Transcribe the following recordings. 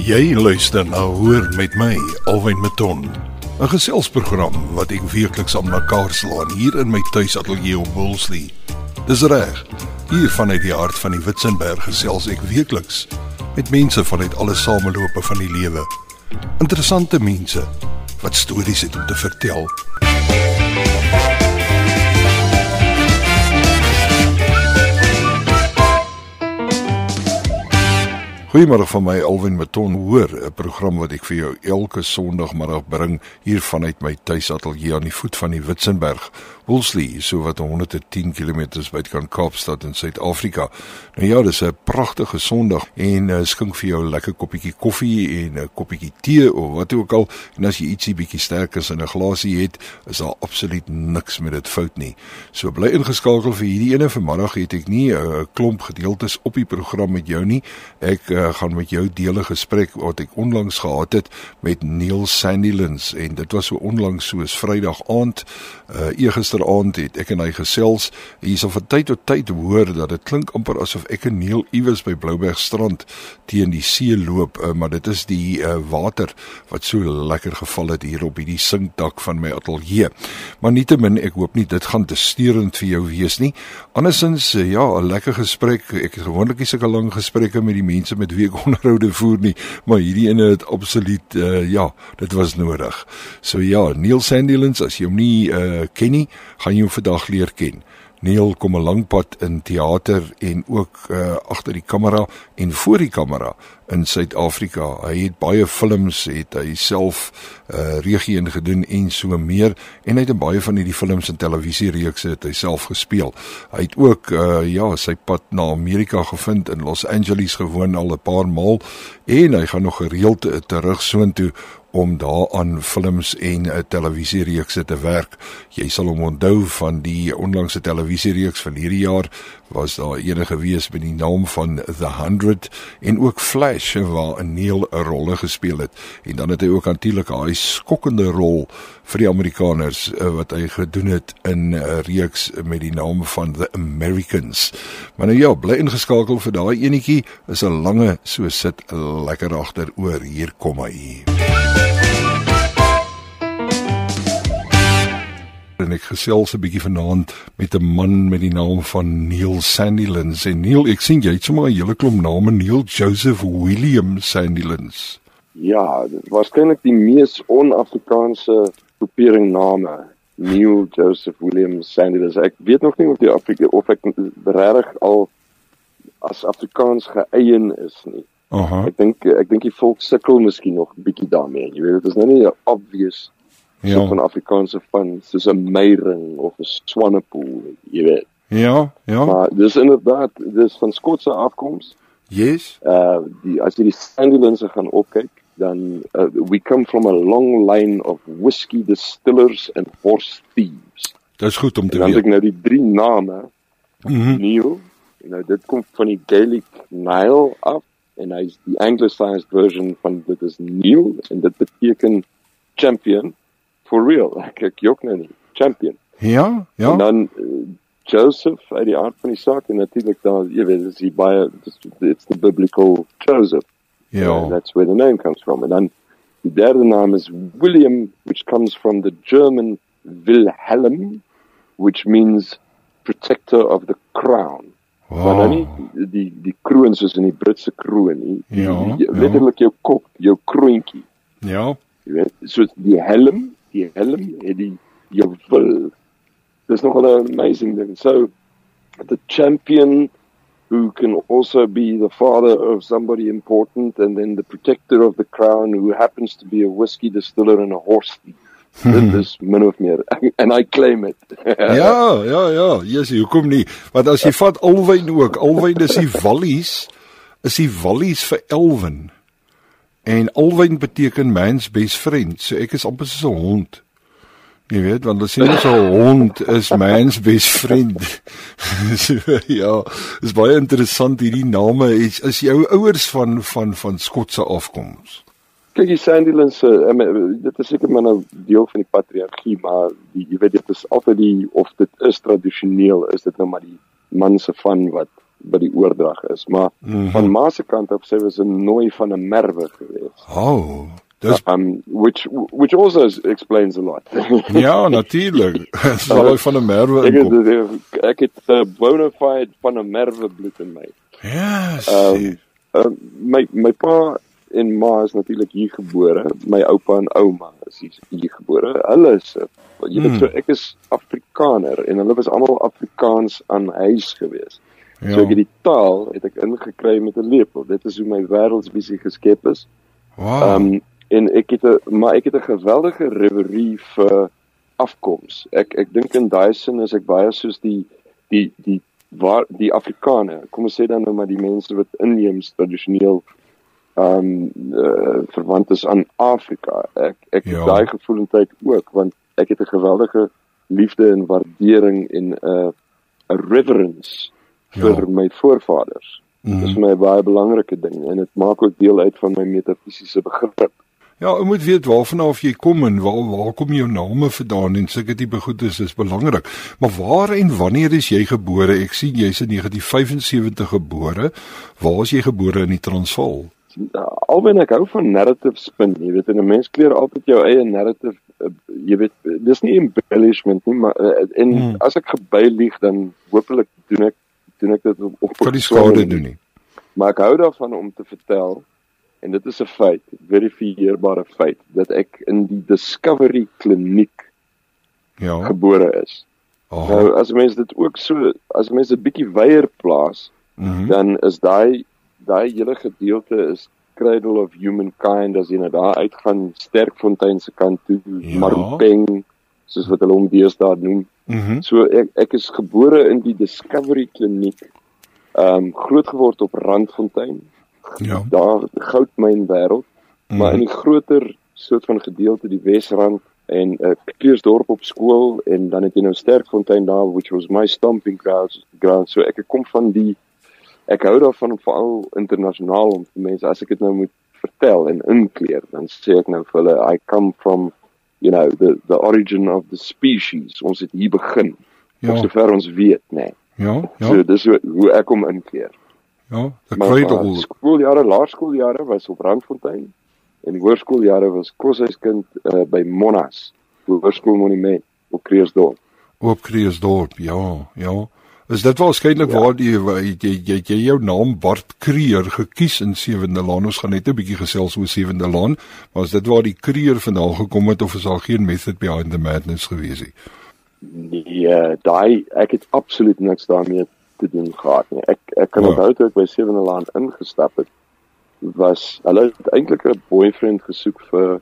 Jy luister na Hoor met my, Alwyn Maton. 'n Geselsprogram wat ek weekliks aan mekaar slaan hier in my tuisateljee op Woolsley. Dis reg. Hier vanuit die hart van die Witzenberg gesels ek weekliks met mense vanuit alle samelope van die lewe. Interessante mense wat stories het om te vertel. Goeiemôre van my Alwyn Maton hoor 'n program wat ek vir jou elke Sondagmiddag bring hier vanuit my tuisateljee aan die voet van die Witzenberg Woolsley so wat 110 km buitekant Kaapstad in Suid-Afrika. Nou ja, dis 'n pragtige Sondag en uh, skink vir jou 'n lekker koppietjie koffie en 'n koppietjie tee of wat ook al en as jy ietsie bietjie sterkers in 'n glasie het, is daar absoluut niks met dit fout nie. So bly ingeskakel vir hierdie ene vanmiddag het ek nie 'n uh, klomp gedeeltes op die program met jou nie. Ek uh, gaan met jou deel 'n gesprek wat ek onlangs gehad het met Neil Sandilands. En dit was so onlangs soos Vrydag aand uh, gisteraand het ek en hy gesels. Jy sal van tyd tot tyd hoor dat dit klink amper asof ek en Neil iewers by Blouberg strand teen die see loop uh, maar dit is die uh, water wat so lekker geval het hier op hierdie sinkdak van my ateljee maar nietemin ek hoop nie dit gaan te steurend vir jou wees nie. Andersins uh, ja 'n lekker gesprek. Ek het gewoonlik nie sulke lang gesprekke met die mense met wie ek onderhoude voer nie maar hierdie ene het absoluut uh, ja dit was nodig so ja Neil Sandilands as jy hom nie uh, ken nie gaan jy hom vandag leer ken. Neil kom 'n lang pad in teater en ook uh, agter die kamera en voor die kamera in Suid-Afrika. Hy het baie films het hy self uh, regie in gedoen en so meer en hy het in baie van hierdie films en televisiereekse het hy self gespeel. Hy het ook uh, ja, sy pad na Amerika gevind in Los Angeles gewoon al 'n paar maal en hy gaan nog gereeld terug soontoe om daar aan films en 'n uh, televisiereekse te werk. Jy sal hom onthou van die onlangse televisiereeks van hierdie jaar was daar ene gewees met die naam van The 100 en ook Flash waar Neil 'n rol gespeel het. En dan het hy ook natuurlik 'n skokkende rol vir die Amerikaners uh, wat hy gedoen het in 'n uh, reeks met die naam van The Americans. Maar nou ja, bly ingeskakel vir daai enetjie. Is 'n lange so sit lekker agteroor. Hier kom hy. Hier. En ek gesels 'n bietjie vanaand met 'n man met die naam van Neil Sandilands. En Neil, ek sien jy het sommer 'n hele klomp name, Neil Joseph William Sandilands. Ja, waarskynlik die mees on-Afrikaanse groepering name. Neil Joseph William Sandilands. Ek weet nog nie of die Afrika of ek regtig al as Afrikaans geëien is nie. Aha. Ek dink ek dink die volk sukkel miskien nog bietjie daarmee. Jy weet dit is nou nie 'n obvious ja. so van Afrikaanse van soos 'n meiring of 'n swanepoel, jy weet. Ja, ja. Maar dis inderdaad, dis van Skotse afkoms. Yes. Uh die as jy die Sandilands gaan opkyk, dan uh, we come from a long line of whiskey distillers and horse thieves. Dis goed om te weet. Dan het ek nou die drie name. Mm Neil, nou dit kom van die Gaelic Nile af en hy's die anglicized version van dit is Neil en dit beteken champion for real. Ek ek jok nou nie. Champion. Ja, ja. En dan uh, Joseph uit die aard van die saak en natuurlik daar jy weet is hy baie it's the biblical Joseph. Ja. Uh, that's where the name comes from. And then die derde naam is William which comes from the German Wilhelm which means protector of the crown. Wow. Maar dan nie die die kroon soos in die Britse kroon nie. Ja. Letterlik ja. jou kop, jou kroontjie. Ja. Jy weet, so die helm die helm het die jou wil. Dis nog 'n amazing thing. So the champion who can also be the father of somebody important and then the protector of the crown who happens to be a whiskey distiller and a horse thief. Dit is min of meer and I claim it. ja, ja, ja, yes, hoekom nie? Want as jy vat alwyn ook, alwyn is die wallies, is die wallies vir elwen. En alwyn beteken man's best friend. So ek is amper so 'n hond. Jy weet, want as jy so 'n hond is man's best friend. so, ja, is baie interessant hierdie name. Is, is jou ouers van van van Skotse afkoms? Kyk, die Sandilands se dit is seker maar nou deel van die patriargie, maar die jy weet dit is altyd die of dit is tradisioneel is dit nou maar die man se van wat by die oordrag is, maar mm -hmm. van ma se kant af sy was 'n nooi van 'n merwe geweest. Oh. Dis um which which also explains a lot. ja, natuurlik. Sal ek van 'n merwe inkom. Ek, ek het uh, bona fide van 'n merwe bloed in my. Ja. Yes. Um, um my my pa en ma is natuurlik hier gebore. My oupa en ouma is hier gebore. Hulle is jy weet hmm. so ek is Afrikaner en hulle was almal Afrikaans aan huis gewees. Ja. So ek het die taal het ek ingekry met 'n lepel. Dit is hoe my wêreldsvisie geskep is. Wow. Um en ek het 'n maar ek het 'n geweldige reverie vir afkoms. Ek ek dink in daai sin is ek baie soos die die die waar die Afrikaner. Kom ons sê dan nou maar die mense wat inheems tradisioneel ehm um, uh, verwant is aan Afrika. Ek ek ja. daai gevoelendheid ook want ek het 'n geweldige liefde en waardering en 'n uh, 'n reverence vir ja. my voorvaders. Mm. Dit is my baie belangrike ding en dit maak ook deel uit van my metafisiese begrip. Ja, jy moet weet waarvan af jy kom en waar waar kom jou name vandaan en sulke tipe goed is belangrik. Maar waar en wanneer is jy gebore? Ek sien jy's in 1975 gebore. Waar is jy gebore in die Transvaal? Alwen ek hou van narrative spin, jy weet, 'n mens kleer altyd jou eie narrative, uh, jy weet, dis nie embellishment nie, maar uh, en hmm. as ek gebylieg dan hopelik doen ek doen ek dit op vir die skade doen nie. Maar ek hou daarvan om te vertel en dit is 'n feit, verifieerbare feit dat ek in die Discovery kliniek ja gebore is. Aha. Nou as mense dit ook so as mense 'n bietjie weier plaas, mm -hmm. dan is daai daai hele gedeelte is cradle of humankind as jy nou daar uitgaan sterkfontein se kant toe ja. marpeng soos wat hulle hom deesdae noem mm -hmm. so ek ek is gebore in die discovery kliniek ehm um, groot geword op randfontein ja daar goudmyn wêreld mm -hmm. maar in die groter soort van gedeelte die wesrand en 'n uh, Kleersdorp op skool en dan het jy nou sterkfontein daar which was my stomping grounds ground so ek kom van die ek hou daarvan om veral internasionaal om mense as ek dit nou moet vertel en inkleer dan sê ek nou vir hulle I come from you know the the origin of the species. Ons het hier begin. Ja. sover ons weet nê nee. ja ja. So dis hoe, hoe ek hom inkleer ja weet al skooljare laerskooljare was op Randfontein en die hoërskooljare was koshuiskind uh, by Monas hoërskoolmonument op Kreersdorp op Kreersdorp ja ja Is dit waarskynlik ja. waar jy jy jou naam Bart Kreer gekies in Sewende Laan? Ons gaan net 'n bietjie gesels oor Sewende Laan. Maar is dit waar die Kreer vandaan gekom het of is daar geen method behind the madness gewees nie? Ja, daai ek het absoluut niks daarmee te doen gehad nie. Ek ek kan ja. onthou toe ek by Sewende Laan ingestap het, was hulle het eintlik 'n boyfriend gesoek vir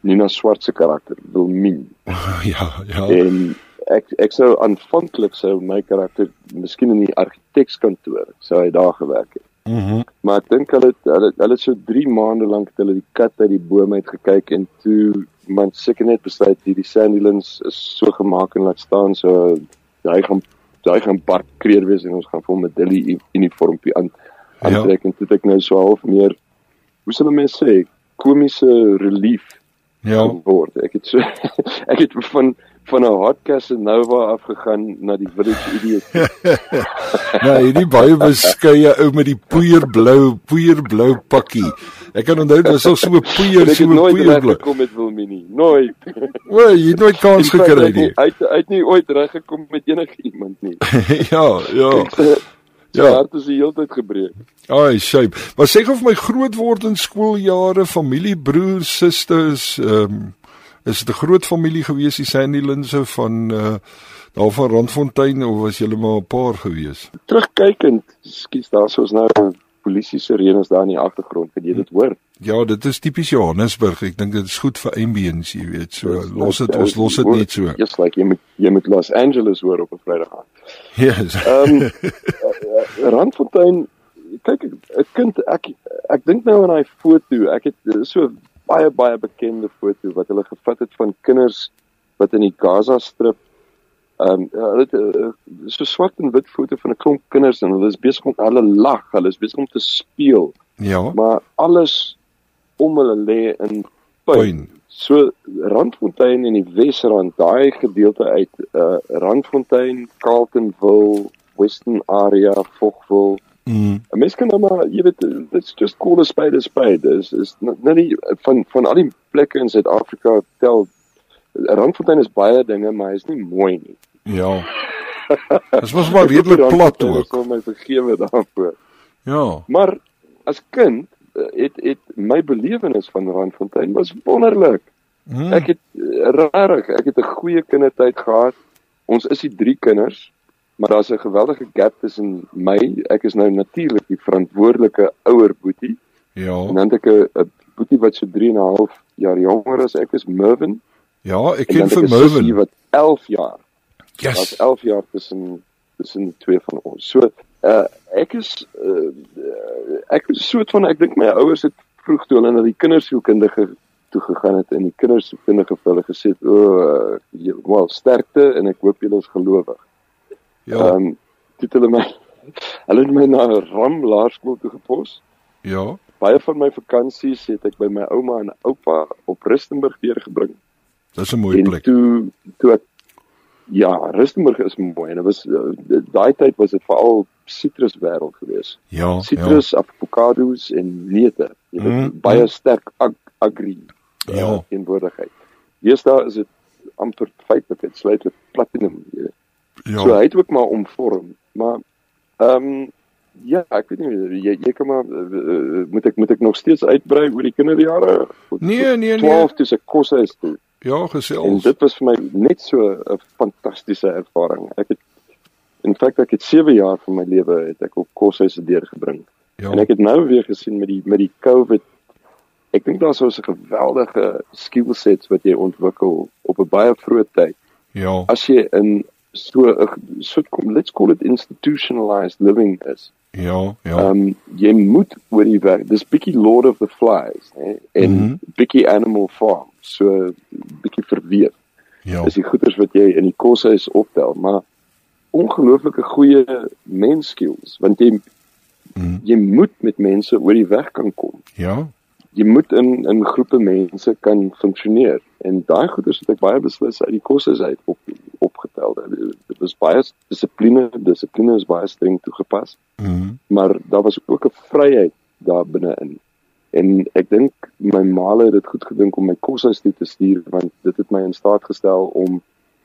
Nina Swart se karakter, Wilmien. ja, ja. En ek ek sou aanvanklik sou my karakter miskien in die argitektskantoor sou hy daar gewerk het. Mhm. Mm maar ek dink hulle hulle hulle so 3 maande lank het hulle die kat uit die boom uit gekyk en toe man seker net besluit hierdie Sandylins is so gemaak en laat staan so hy gaan hy gaan Bart Kreer wees en ons gaan vir hom 'n Dilly uniformpie aan ja. aantrek ja. en toe ek nou so half meer hoe sal mense sê komiese relief ja word. Ek het so ek het van van 'n hot Casanova afgegaan na die Village Idiot. ja, hierdie baie beskeie ou met die poeierblou, poeierblou pakkie. Ek kan onthou dit was so 'n poeier so 'n poeierblou. Ek kom met Wilmini. Nooit. O, jy het nooit kans gekry nie. Hy het nie ooit reggekom met enige iemand nie. ja, ja. Ja, hart is die hele tyd gebreek. Ai, shape. Maar sê of my groot word in skooljare, familie, broers, susters, ehm um, is dit 'n groot familie gewees die Sandy Linse van uh daar van Randfontein of was julle maar 'n paar gewees? Terugkykend, skies daar soos nou polisie sirenes daar in die agtergrond, kan jy dit hoor? Ja, dit is tipies Johannesburg. Ek dink dit is goed vir ambience, jy weet. So yes, los dit ons los dit net so. Just like jy met jy met Los Angeles hoor op 'n Vrydag aand. Yes. Ehm um, Randfontein kyk 'n kind ek ek dink nou aan daai foto. Ek het so baie baie bekende foto wat hulle gevat het van kinders wat in die Gaza strip ehm um, hulle het uh, so swart en wit foto van 'n klomp kinders en hulle is besig om hulle lag, hulle is besig om te speel. Ja. Maar alles om hulle lê in pyn. So Randfontein en die Wesrand, daai gedeelte uit uh Randfontein, Carltonville, Western area, Vogwel. Mm. 'n Mens kan nou maar, jy weet, dit's just call a spade a spade. Is is nou nie van van al die plekke in Suid-Afrika tel Randfontein is baie dinge, maar hy is nie mooi nie. Ja. Dit was maar redelik plat ook. Ek wil my vergewe daarvoor. Ja. Maar as kind eh, het het my belewenis van Randfontein was wonderlik. Mm. Ek het eh, regtig, ek het 'n goeie kindertyd gehad. Ons is die drie kinders, maar daar's 'n geweldige gap tussen my, ek is nou natuurlik die verantwoordelike ouer boetie Ja. en dan het ek 'n boetie wat so 3 en 'n half jaar jonger as ek is, Mervin. Ja, ek En ken vir Mervin. wat 11 jaar. Daar's Yes. 11 jaar tussen tussen die twee van ons. So uh ek is uh, ek is soort van ek dink my ouers het vroeg toe hulle na die kindersielkundige toe gegaan het en die kindersielkundige vir hulle gesê het, "O, uh, jy wel sterkte en ek hoop julle is gelowig." Ja. Ehm um, dit hulle my hulle het my na 'n Ram laerskool toe gepos. Ja. Baie van my vakansies het ek by my ouma en oupa op Rustenburg deurgebring. Dis 'n mooi en plek. toe toe ek ja, Rustenburg is mooi en dit was uh, daai tyd was dit veral sitruswêreld geweest. Ja. Sitrus, ja. avokado's en neute. Jy weet Mm, baie mm. sterk ag agri uh, Ja. teenwoordigheid. Deesdae is dit amper feitelik dit sluitlik platinum. Jy weet. Ja. So hy het ook maar omvorm, maar ehm um, ja, ek weet nie jy jy kan maar uh, moet ek moet ek nog steeds uitbrei oor die kinderjare? Nee, nee, nee. 12 toe se kosse is toe. Ja, En gesels. dit was vir my net so 'n fantastiese ervaring. Ek het in feite ek het 7 jaar van my lewe het ek op koshuise deurgebring. Ja. En ek het nou weer gesien met die met die COVID ek dink daar sou 'n geweldige skill sets wat jy ontwikkel op 'n baie vroeë tyd. Ja. As jy in so 'n so let's call it institutionalized living is. Ja, ja. Ehm um, jy moet oor die werk. Dis bietjie Lord of the Flies, hè, en mm. -hmm. bietjie Animal Farm. So bietjie verweef Ja. is die goeders wat jy in die koshuis optel, maar ongelooflike goeie mens skills want jy Mm. jy moet met mense oor die weg kan kom. Ja. Jy moet in in groepe mense kan funksioneer en daai goeders het ek baie beslis uit die koshuis uit op opgetel. Dit was baie dissipline, dissipline is baie streng toegepas, Mm. maar daar was ook 'n vryheid daar binne-in. En ek dink my maale het dit goed gedink om my koshuis toe te stuur want dit het my in staat gestel om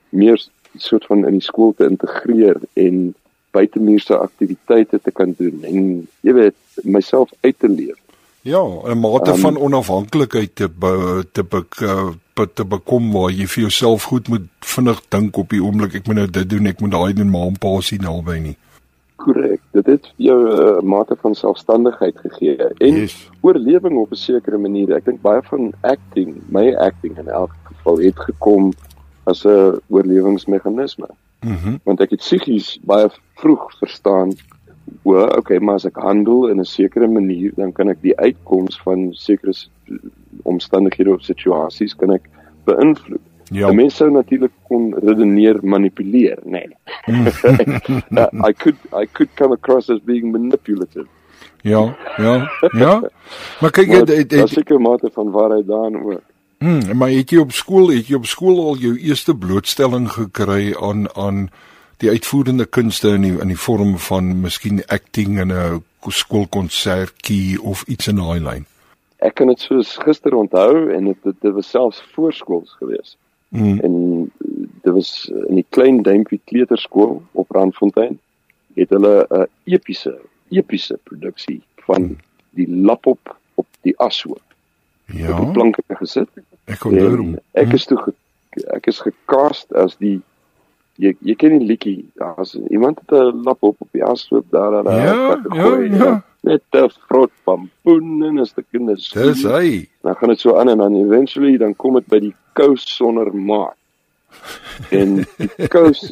meer soort van in die skool te integreer en buitemuurse aktiwiteite te kan doen en jy weet myself uit te leef. Ja, 'n mate Ehm, van onafhanklikheid te be, te be, uh, te bekom waar jy vir jouself goed moet vinnig dink op die oomblik ek moet nou dit doen, ek moet daai doen, maar 'n pa sien naby nie. Korrek. Dit het jou 'n uh, mate van selfstandigheid gegee en Yes. oorlewing op 'n sekere manier. Ek dink baie van acting, my acting in elk geval het gekom as 'n oorlewingsmeganisme. Mhm. Want ek het psigies baie vroeg verstaan o, okay, maar as ek handel in 'n sekere manier, dan kan ek die uitkoms van sekere omstandighede of situasies kan ek beïnvloed. Ja. Mense sou natuurlik kon redeneer manipuleer, nee. Uh, I could I could come across as being manipulative. Ja, ja, ja. Maar kyk jy dit daar's seker mate van waarheid daarin ook. Hmm, maar het jy op skool het jy op skool al jou eerste blootstelling gekry aan aan die uitvoerende kunste in die in die vorm van miskien acting in 'n skoolkonsertjie of iets in daai lyn? Ek kan dit soos gister onthou en dit dit, dit was selfs voorskools geweest. Mm. En uh, dit was in die klein duimpie kleuterskool op Randfontein het hulle 'n epiese epiese produksie van die lapop op die ashoop op Ja, die planke gesit. ek onthou hom. ek is toe ge, ek is gecast as die jy jy ken die liedjie daar's iemand het 'n lap op op die ashoop daar daar Ja, gegooi, ja, ja. net 'n vrot pampoen en 'n stukkie kinders Dis hy. dan gaan dit so aan en dan eventually dan kom dit by die kous sonder maat en die kous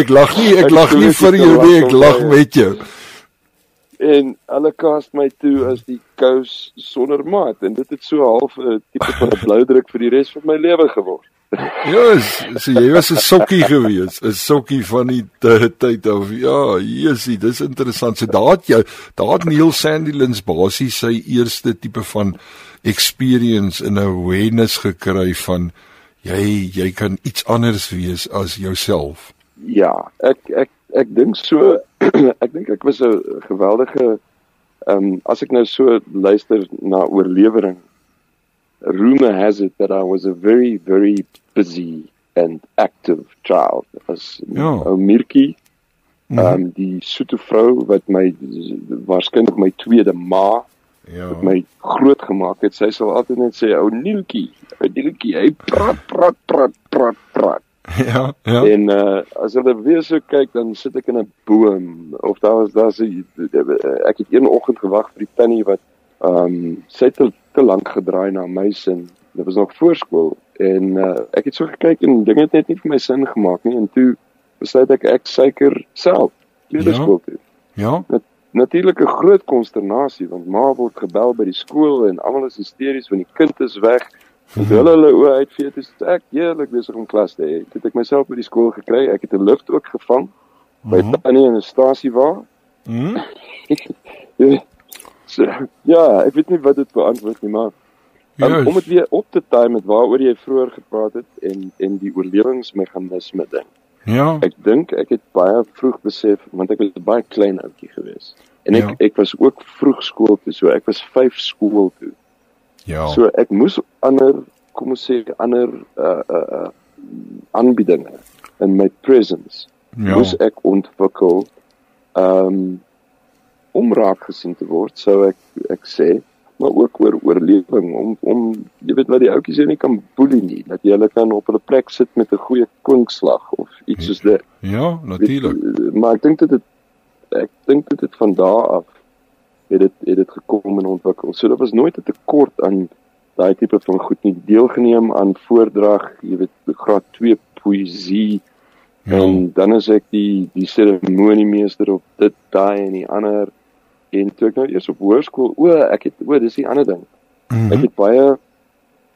Ek lag nie, ek lag nie vir jou nie, ek lag met jou. en hulle cast my toe as die kous sonder maat en dit het so half 'n tipe van 'n bloudruk vir die res van my lewe geword. Ja, is- so jy was 'n sokkie gewees, 'n sokkie van die tyd af. Ja, Jessie, dis interessant. So daar het jou, daar het Neil Sandylins basies sy eerste tipe van experience in awareness gekry van jy jy kan iets anders wees as jouself. Ja, ek ek ek dink so ek dink ek was 'n geweldige ehm um, as ek nou so luister na oorlewering rumor has it that I was a very very busy and active child as ja. ou mhm. ehm um, die soete vrou wat my waarskynlik my tweede ma ja wat my groot gemaak het sy sal altyd net sê ou Nieltjie ou Nieltjie hy praat praat praat praat praat Ja, ja. En uh as hulle weer so kyk dan sit ek in 'n boom of daar was daar se ek het een oggend gewag vir die tannie wat ehm um, sy het te lank gedraai na my sin. Dit was nog voorskool en uh ek het so gekyk en dinge het net nie vir my sin gemaak nie en toe besluit ek ek suiker self kleuterskool toe. Ja. Nat Natuurlik 'n groot konsternasie want ma word gebel by die skool en almal is hysteries want die kind is weg. En hulle hulle oë uitvee het is ek heerlik besig om klas te hê. Dit ek myself by die skool gekry. Ek het 'n lift ook gevang by mm -hmm. Tannie in 'n stasie waar. Mhm. so, ja, ek weet nie wat dit beantwoord nie, maar um, om dit weer op te time met waaroor jy vroeër gepraat het en en die oorlewingsmeganisme ding. Ja. Ek dink ek het baie vroeg besef want ek was baie klein ouetjie gewees. En ek ja. ek was ook vroeg skool toe, so ek was 5 skool toe. Ja. So ek moes ander kom ons sê ander uh uh, uh aanbiedinge in my presence ja. moes ek ontwikkel um om raak gesien te word sou ek ek sê maar ook oor oorlewing om om jy weet wat die ouetjies nie kan boelie nie dat jy hulle kan op hulle plek sit met 'n goeie kwinkslag of iets soos dit. Ja, natuurlik. Maar ek dink dit ek dink dit het van daar af het dit het dit gekom en ontwikkel. So daar was nooit 'n tekort aan daai tipe van goed nie. Deelgeneem aan voordrag, jy weet, graad 2 poësie. Ja. En dan is ek die die seremoniemeester op dit daai en die ander en toe ek nou eers op hoërskool, o, ek het o, dis die ander ding. Mm -hmm. Ek het baie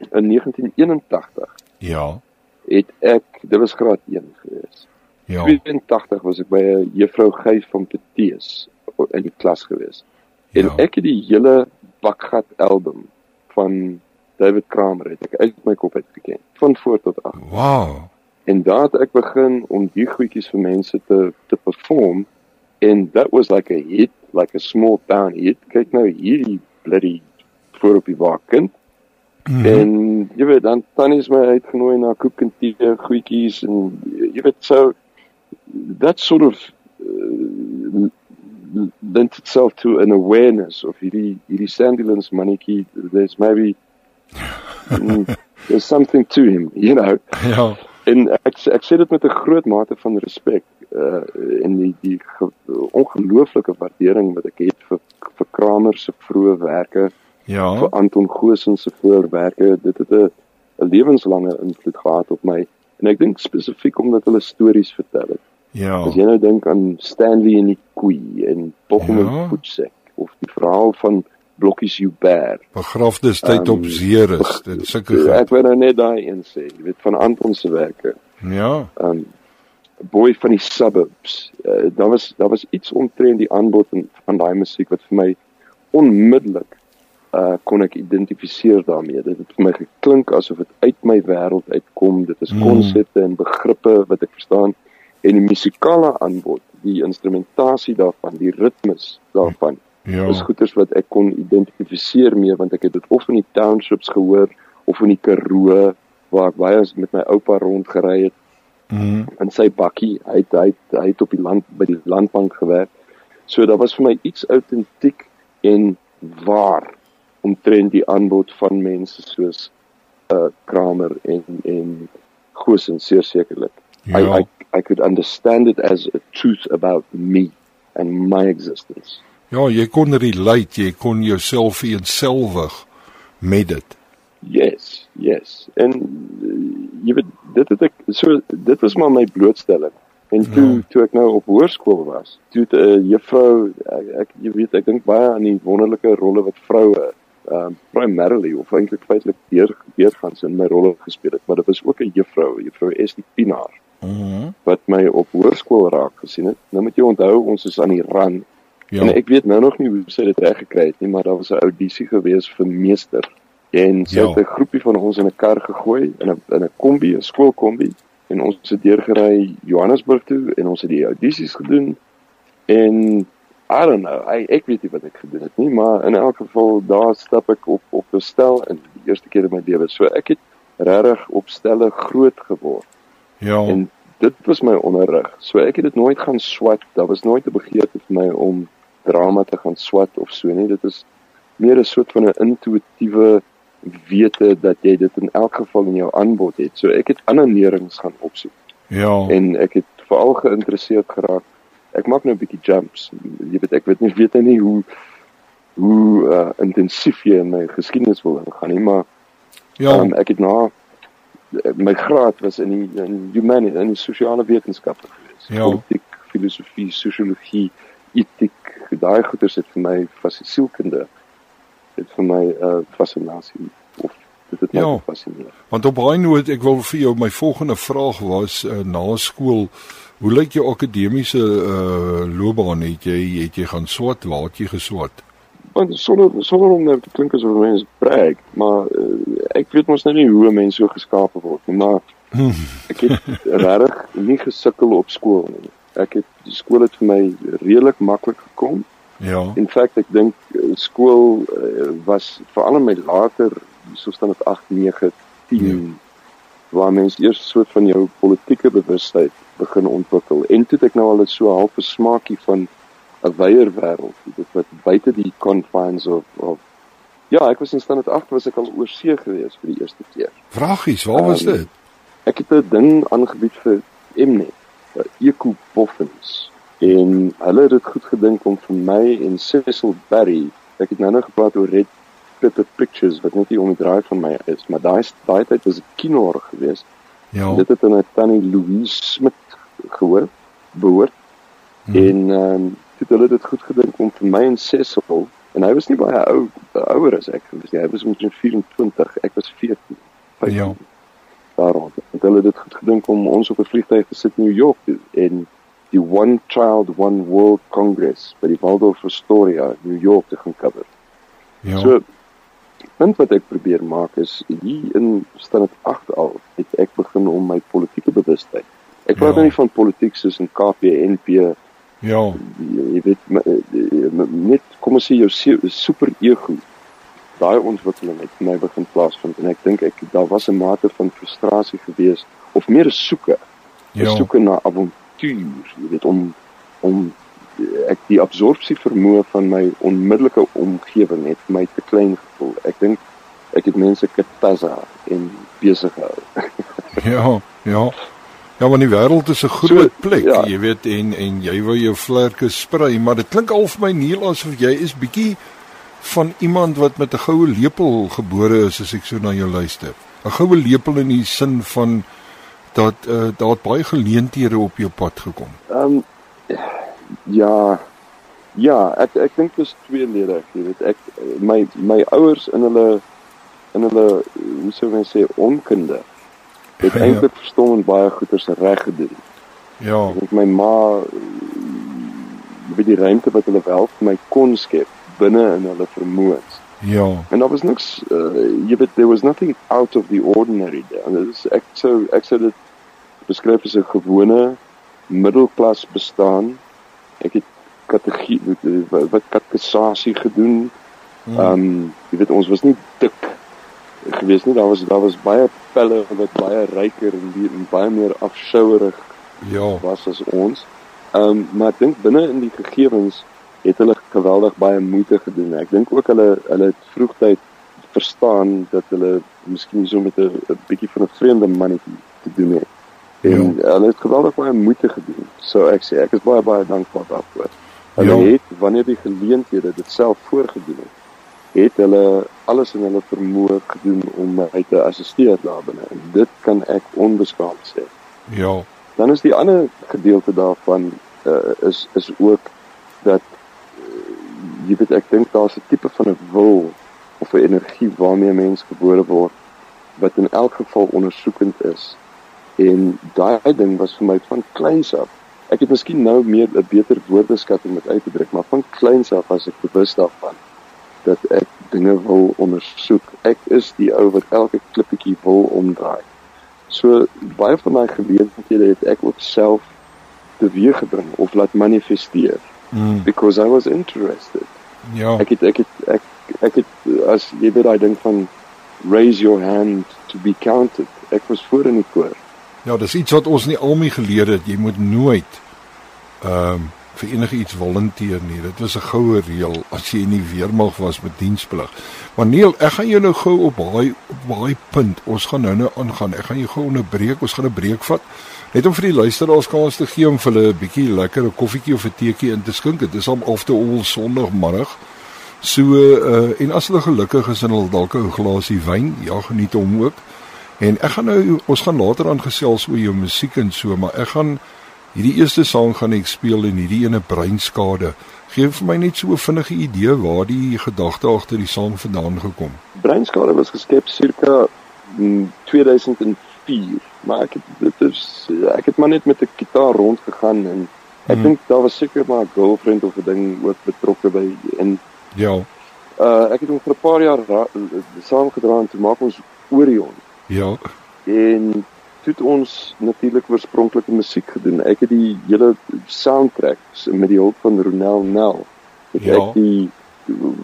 in 1981. Ja. Het ek dit was graad 1 gewees. Ja. 82 was ek by 'n juffrou Gys van Petees in die klas gewees. En ja. ek het die hele bakgat album van David Kramer het ek uit my kop uit geken van voor tot af. Wow. En daar het ek begin om die goedjies vir mense te te perform en that was like a hit, like a small town hit. Kyk nou hierdie bloody voor op die waken. Mm -hmm. En jy weet dan tannie is my uitgenooi na koek en tee goedjies en jy weet so that sort of uh, lent itself to an awareness of hierdie hierdie Sandilands mannetjie there's maybe mm, there's something to him you know ja en ek ek sê dit met 'n groot mate van respek uh en die die ongelooflike waardering wat ek het vir vir Kramer se vroeë werke ja vir Anton Goosen se voorwerke dit het 'n 'n lewenslange invloed gehad op my en ek dink spesifiek omdat hulle stories vertel het Ja. As jy nou dink aan Stanley en die koei en Bochum ja. en Voetsek of die verhaal van Blokkies Hubert. Begrafnistyd um, op Zeres, dit sulke Ek wil nou net daai een sê, jy weet van Anton se werke. Ja. Um boy van die suburbs. Uh, daar was daar was iets omtrent die aanbod van daai musiek wat vir my onmiddellik uh kon ek identifiseer daarmee. Dit het vir my geklink asof dit uit my wêreld uitkom. Dit is mm. konsepte mm. en begrippe wat ek verstaan en die musikale aanbod, die instrumentasie daarvan, die ritmes daarvan. Ja. Is goeters wat ek kon identifiseer mee want ek het dit of in die townships gehoor of in die Karoo waar ek baie met my oupa rondgery het. Mhm. In sy bakkie, hy het, hy het, hy het op die land by die landbank gewerk. So daar was vir my iets autentiek en waar omtrent die aanbod van mense soos uh Kramer en en Goosen seker sekerlik. Ja. I, I I could understand it as a truth about me and my existence. Ja, jy kon relate, jy kon jouself eenselwig met dit. Yes, yes. En uh, jy weet dit het ek so dit was maar my blootstelling. En toe ja. toe ek nou op hoërskool was, toe 'n uh, juffrou ek, ek jy weet ek dink baie aan die wonderlike rolle wat vroue uh, primarily of eintlik feitelik deur deurgangs in my rolle gespeel het, maar dit was ook 'n juffrou, juffrou Estie Pinaar. -hmm. wat my op hoërskool raak gesien het. Nou moet jy onthou ons is aan die rand. Ja. En ek weet nou nog nie hoe sy dit reg gekry het nie, maar daar was 'n audisie gewees vir meester En sy ja. het 'n groepie van ons in 'n kar gegooi in 'n in 'n kombi, 'n skoolkombi en ons het deurgery Johannesburg toe en ons het die audisies gedoen en I don't know. I ek weet nie wat ek gedoen het nie, maar in elk geval daar stap ek op op 'n stel in die eerste keer in my lewe. So ek het regtig op stelle groot geword. Ja. En dit was my onderrig. So ek het dit nooit gaan swat. Daar was nooit 'n begeerte vir my om drama te gaan swat of so nie. Dit is meer 'n soort van 'n intuïtiewe wete dat jy dit in elk geval in jou aanbod het. So ek het ander leerings gaan opsoek. Ja. En ek het veral geïnteresseerd geraak. Ek maak nou 'n bietjie jumps. Jy weet ek weet nie weet nie hoe hoe uh, intensief jy in my geskiedenis wil ingaan nie, maar ja, um, ek het na my graad was in die in humanity in die sosiale wetenskappe gewees. Ja. Politiek, filosofie, sosiologie, etiek. Daai goeters het vir my fascinasielkunde het vir my 'n uh, fascinasie of dit het my Ja. fascineer. want op daai noot ek wil vir jou my volgende vraag was uh, na skool hoe lyk jou akademiese uh, loopbaan het jy het jy gaan swat waar het jy geswat Want sonder sonder om nou te klink asof mense brag, maar uh, ek weet mos nou nie hoe 'n mens so geskape word nie, maar ek het regtig nie gesukkel op skool nie. Ek het die skool het vir my redelik maklik gekom. Ja In feite ek dink eh, skool uh, was veral in my later soos dan het 8, 9, 10 Ja. waar mens eers soort van jou politieke bewustheid begin ontwikkel. En toe het ek nou al so half 'n smaakie van 'n wyeer wêreld, dit wat buite die confines of of Ja, ek was in standaard 8 was ek al oor see gewees vir die eerste keer. vragies waar was Um, dit Ek het 'n ding aangebied vir Mnet, Eco Boffins. En hulle het dit goed gedink om vir my en Cecil Barry, ek het nou nog gepraat oor Red Pepper Pictures wat net hier om die draai van my is, maar daai daai tyd was ek kinoor geweest. ja Dit het aan 'n tannie Louise Smit gehoor, behoort. Hmm. En ehm um, het hulle dit goed gedink om vir my en Cecil en hy was nie baie ou ouer as ek gewees nie. Hy was omtrent 24, ek was 14. 15 Ja. daar rond. Het hulle dit goed gedink om ons op 'n vliegtuig te sit in New York toe en die One Child One World Congress by die Waldorf Astoria in New York te gaan cover. ja So punt wat ek probeer maak is hier in standaard 8 al het ek begin om my politieke bewustheid. Ek praat Ja. nou nie van politiek soos in KP NP ja jy, weet net kom ons sê jou super ego daai ontwikkeling het vir my begin plaasvind en ek dink ek daar was 'n mate van frustrasie gewees of meer 'n soeke 'n ja soeke na avontuur jy weet om om ek die absorpsie vermoë van my onmiddellike omgewing het vir my te klein gevoel ek dink ek het mense katasa en besig gehou Ja, ja. Ja, want die wêreld is 'n groot So, plek, ja. jy weet en en jy wil jou vlerke sprei, maar dit klink al vir my Neil asof jy is bietjie van iemand wat met 'n goue lepel gebore is as ek so na jou luister. 'n Goue lepel in die sin van dat uh, daar baie geleenthede op jou pad gekom. Ehm um, ja. Ja, ek ek dink dit is tweeledig, jy weet. Ek my my ouers in hulle in hulle hoe sou mens sê onkunde het Ja. eintlik verstommend baie goeders reg gedoen. Ja, dink my ma by die ruimte wat hulle wel vir my kon skep binne in hulle vermoëns. Ja, En daar was niks uh, jy weet there was nothing out of the ordinary there. En dit is ek sou ek sou dit beskryf as 'n gewone middelklas bestaan. Ek het kategie wat wat katekisasie gedoen. Mm. Ehm um, jy weet ons was nie dik gewees nie. Daar was daar was baie pelle wat baie ryker en, die, en baie meer afskouerig ja, was as ons. Ehm um, maar ek dink binne in die gegevens het hulle geweldig baie moeite gedoen. Ek dink ook hulle hulle het vroegtyd verstaan dat hulle miskien so met 'n bietjie van 'n vreemde mannetjie te doen het. En ja. hulle het geweldig baie moeite gedoen. So ek sê ek is baie baie dankbaar daarvoor. Hulle Ja. ja. het wanneer die geleenthede dit self voorgedoen het, het hulle alles in hulle vermoë gedoen om my te assisteer daar binne. En dit kan ek onbeskaamd sê. ja, Dan is die ander gedeelte daarvan uh, is is ook dat jy weet ek dink daar's 'n tipe van 'n wil of 'n energie waarmee 'n mens gebore word wat in elk geval ondersoekend is. En daai ding was vir my van kleins af. Ek het miskien nou meer 'n beter woordeskat om dit uit te druk, maar van kleins af was ek bewus daarvan dat ek dinge wil ondersoek. Ek is die ou wat elke klippetjie wil omdraai. So baie van my geleenthede het ek ook self teweeg gebring of laat manifesteer Mm. because I was interested. Ja. Ek het ek het ek ek het as jy weet daai ding van raise your hand to be counted. Ek was voor in die koor. Ja, dis iets wat ons nie almal geleer het. Jy moet nooit ehm um, vir enige iets volunteer nie. Dit was 'n goue reël as jy in die weermag was met diensplig. Maar Neil, ek gaan jou nou gou op daai op daai punt. Ons gaan nou nou aangaan. Ek gaan jou gou onderbreek. Ons gaan 'n breek vat. Net om vir die luisteraars kans te gee om vir hulle 'n bietjie lekker 'n koffietjie of 'n teetjie in te skink. Dit is hom after all Sondagmiddag. So uh, en as hulle gelukkig is en hulle dalk 'n glasie wyn, ja, geniet hom ook. En ek gaan nou ons gaan later aangesels oor jou musiek en so, maar ek gaan hierdie eerste sang gaan ek speel en hierdie ene breinskade. Geef vir my net so 'n vinnige idee waar die gedagte agter die sang vandaan gekom. Breinskade was geskep circa mm, 2004 4, maar ek het dit is ek het maar net met 'n gitaar rondgegaan en ek mm. dink daar was seker maar 'n girlfriend of 'n ding ook betrokke by in ja. Uh ek het hom vir 'n paar jaar saamgedra en toe maak ons Orion. Ja. En toe het ons natuurlik oorspronklike musiek gedoen. Ek het die hele soundtrack met die hulp van Ronel Nel het ja. ek die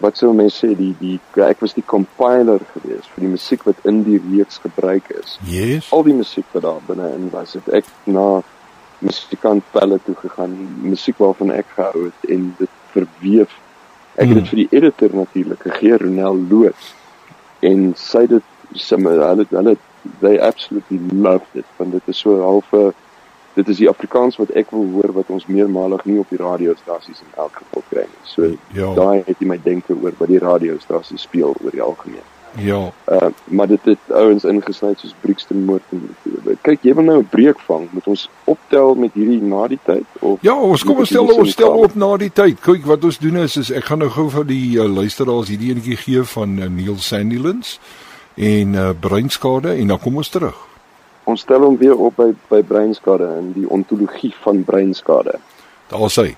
wat sou mense sê die die ek was die compiler gewees vir die musiek wat in die reeks gebruik is. Yes. Al die musiek wat daar binne in was, het ek na musikant pelle toe gegaan, musiek waarvan ek gehou het en dit verweef. Ek het dit Hmm. vir die editor natuurlik gegee, Ronel Loots. En sy het dit sommer hulle hulle they absolutely loved it want dit is so half 'n dit is die Afrikaans wat ek wil hoor wat ons meermalig nie op die radiostasies in elk geval kry nie. So Ja. daai het jy my denke oor wat die radiostasies speel oor die algemeen. Ja. Uh maar dit het ouens ingesny soos Brixton Moord en kyk jy wil nou 'n breek vang moet ons optel met hierdie na die tyd of Ja, ons kom ons stel ons stel op na die tyd. Kyk, wat ons doen is is ek gaan nou gou vir die uh, luisteraars hierdie enetjie gee van uh, Neil Sandilands en uh, breinskade en dan kom ons terug. Ons stel hom weer op by by breinskade en die ontologie van breinskade. Daar sê.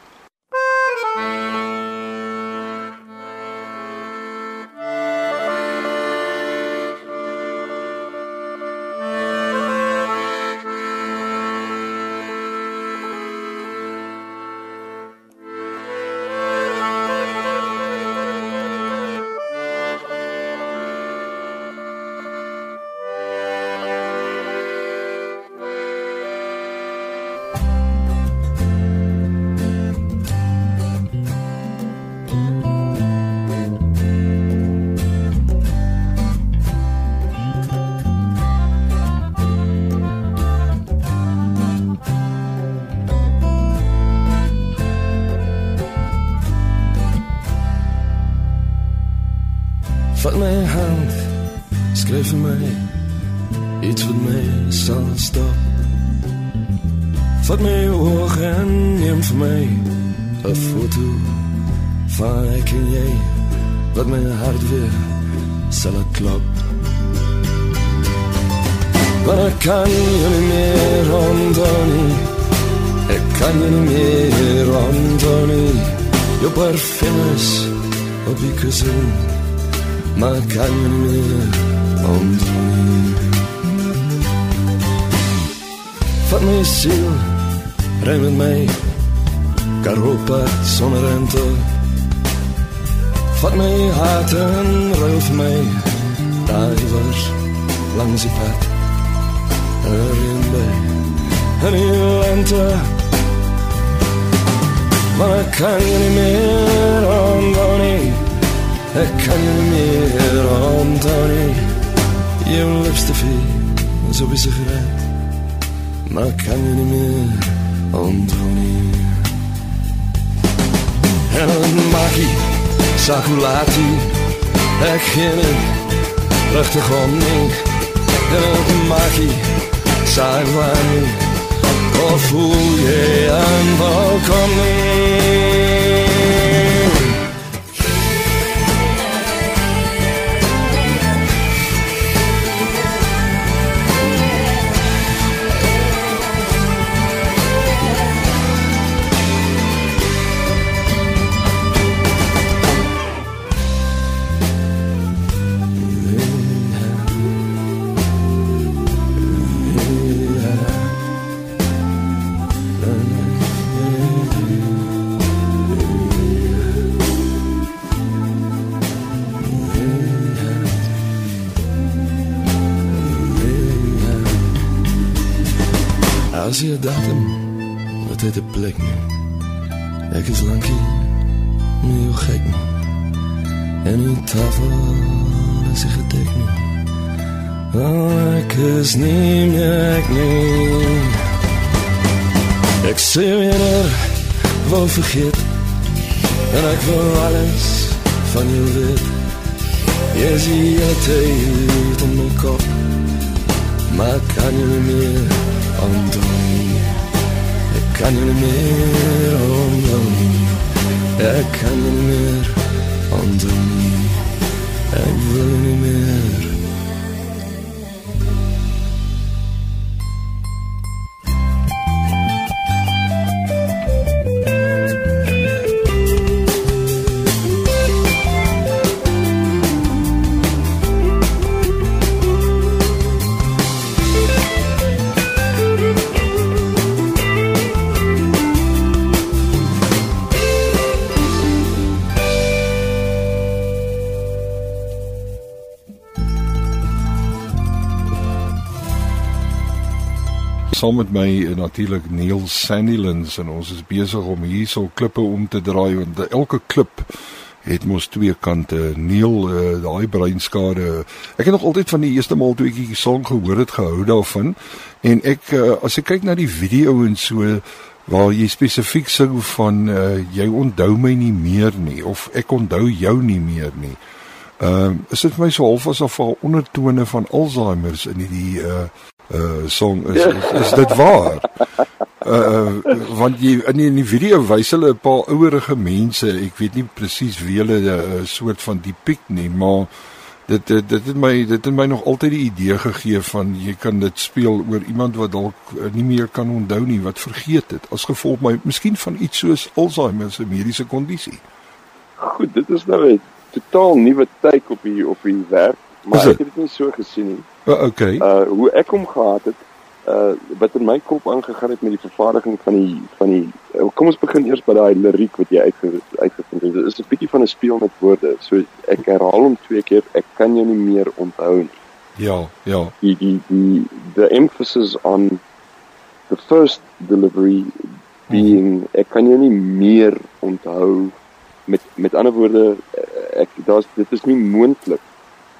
As jy datum wat het 'n plek nie. Ek is lankie nie jou gek nie. En die tafel is gedek nie. Oh, ek is nie meer ek nie. Ek sê weer wou vergeet en ek wil alles van jou weet. Jy is hier tyd om my kop maar kan jy nie meer ondoen Ek kan jy nie meer ondoen Ek kan jy nie meer ondoen Ek wil nie saam met my uh, natuurlik Neil Sandilands en ons is besig om hierso klippe om te draai want elke klip het mos twee kante. Neil, uh, daai breinskade. Ek het nog altyd van die eerste maal toe ek die song gehoor het gehou daarvan en ek uh, as ek kyk na die video en so waar jy spesifiek sing van uh, jy onthou my nie meer nie of ek onthou jou nie meer nie. Ehm uh, is dit vir my so half asof daar ondertone van Alzheimer's in hierdie uh uh song is is, is dit waar? Uh want jy in die, in die video wys hulle 'n paar ouerige mense, ek weet nie presies wie hulle 'n uh, soort van depict nie, maar dit dit dit het my dit het my nog altyd die idee gegee van jy kan dit speel oor iemand wat dalk nie meer kan onthou nie, wat vergeet het as gevolg my miskien van iets soos Alzheimer se mediese kondisie. Goed, dit is nou 'n totaal nuwe take op die op die werk, maar ek het dit nie so gesien nie. Uh, okay. Uh hoe ek hom gehad het, uh wat in my kop aangegaan het met die vervaardiging van die van die uh, kom ons begin eers by daai liriek wat jy uitge, uitgevind het. Dit is 'n bietjie van 'n speel met woorde. So ek herhaal hom twee keer. Ek kan jou nie meer onthou nie. Ja, ja. Die die die the emphasis on the first delivery being -hmm. ek kan jou nie meer onthou met met ander woorde ek daar's dit is nie moontlik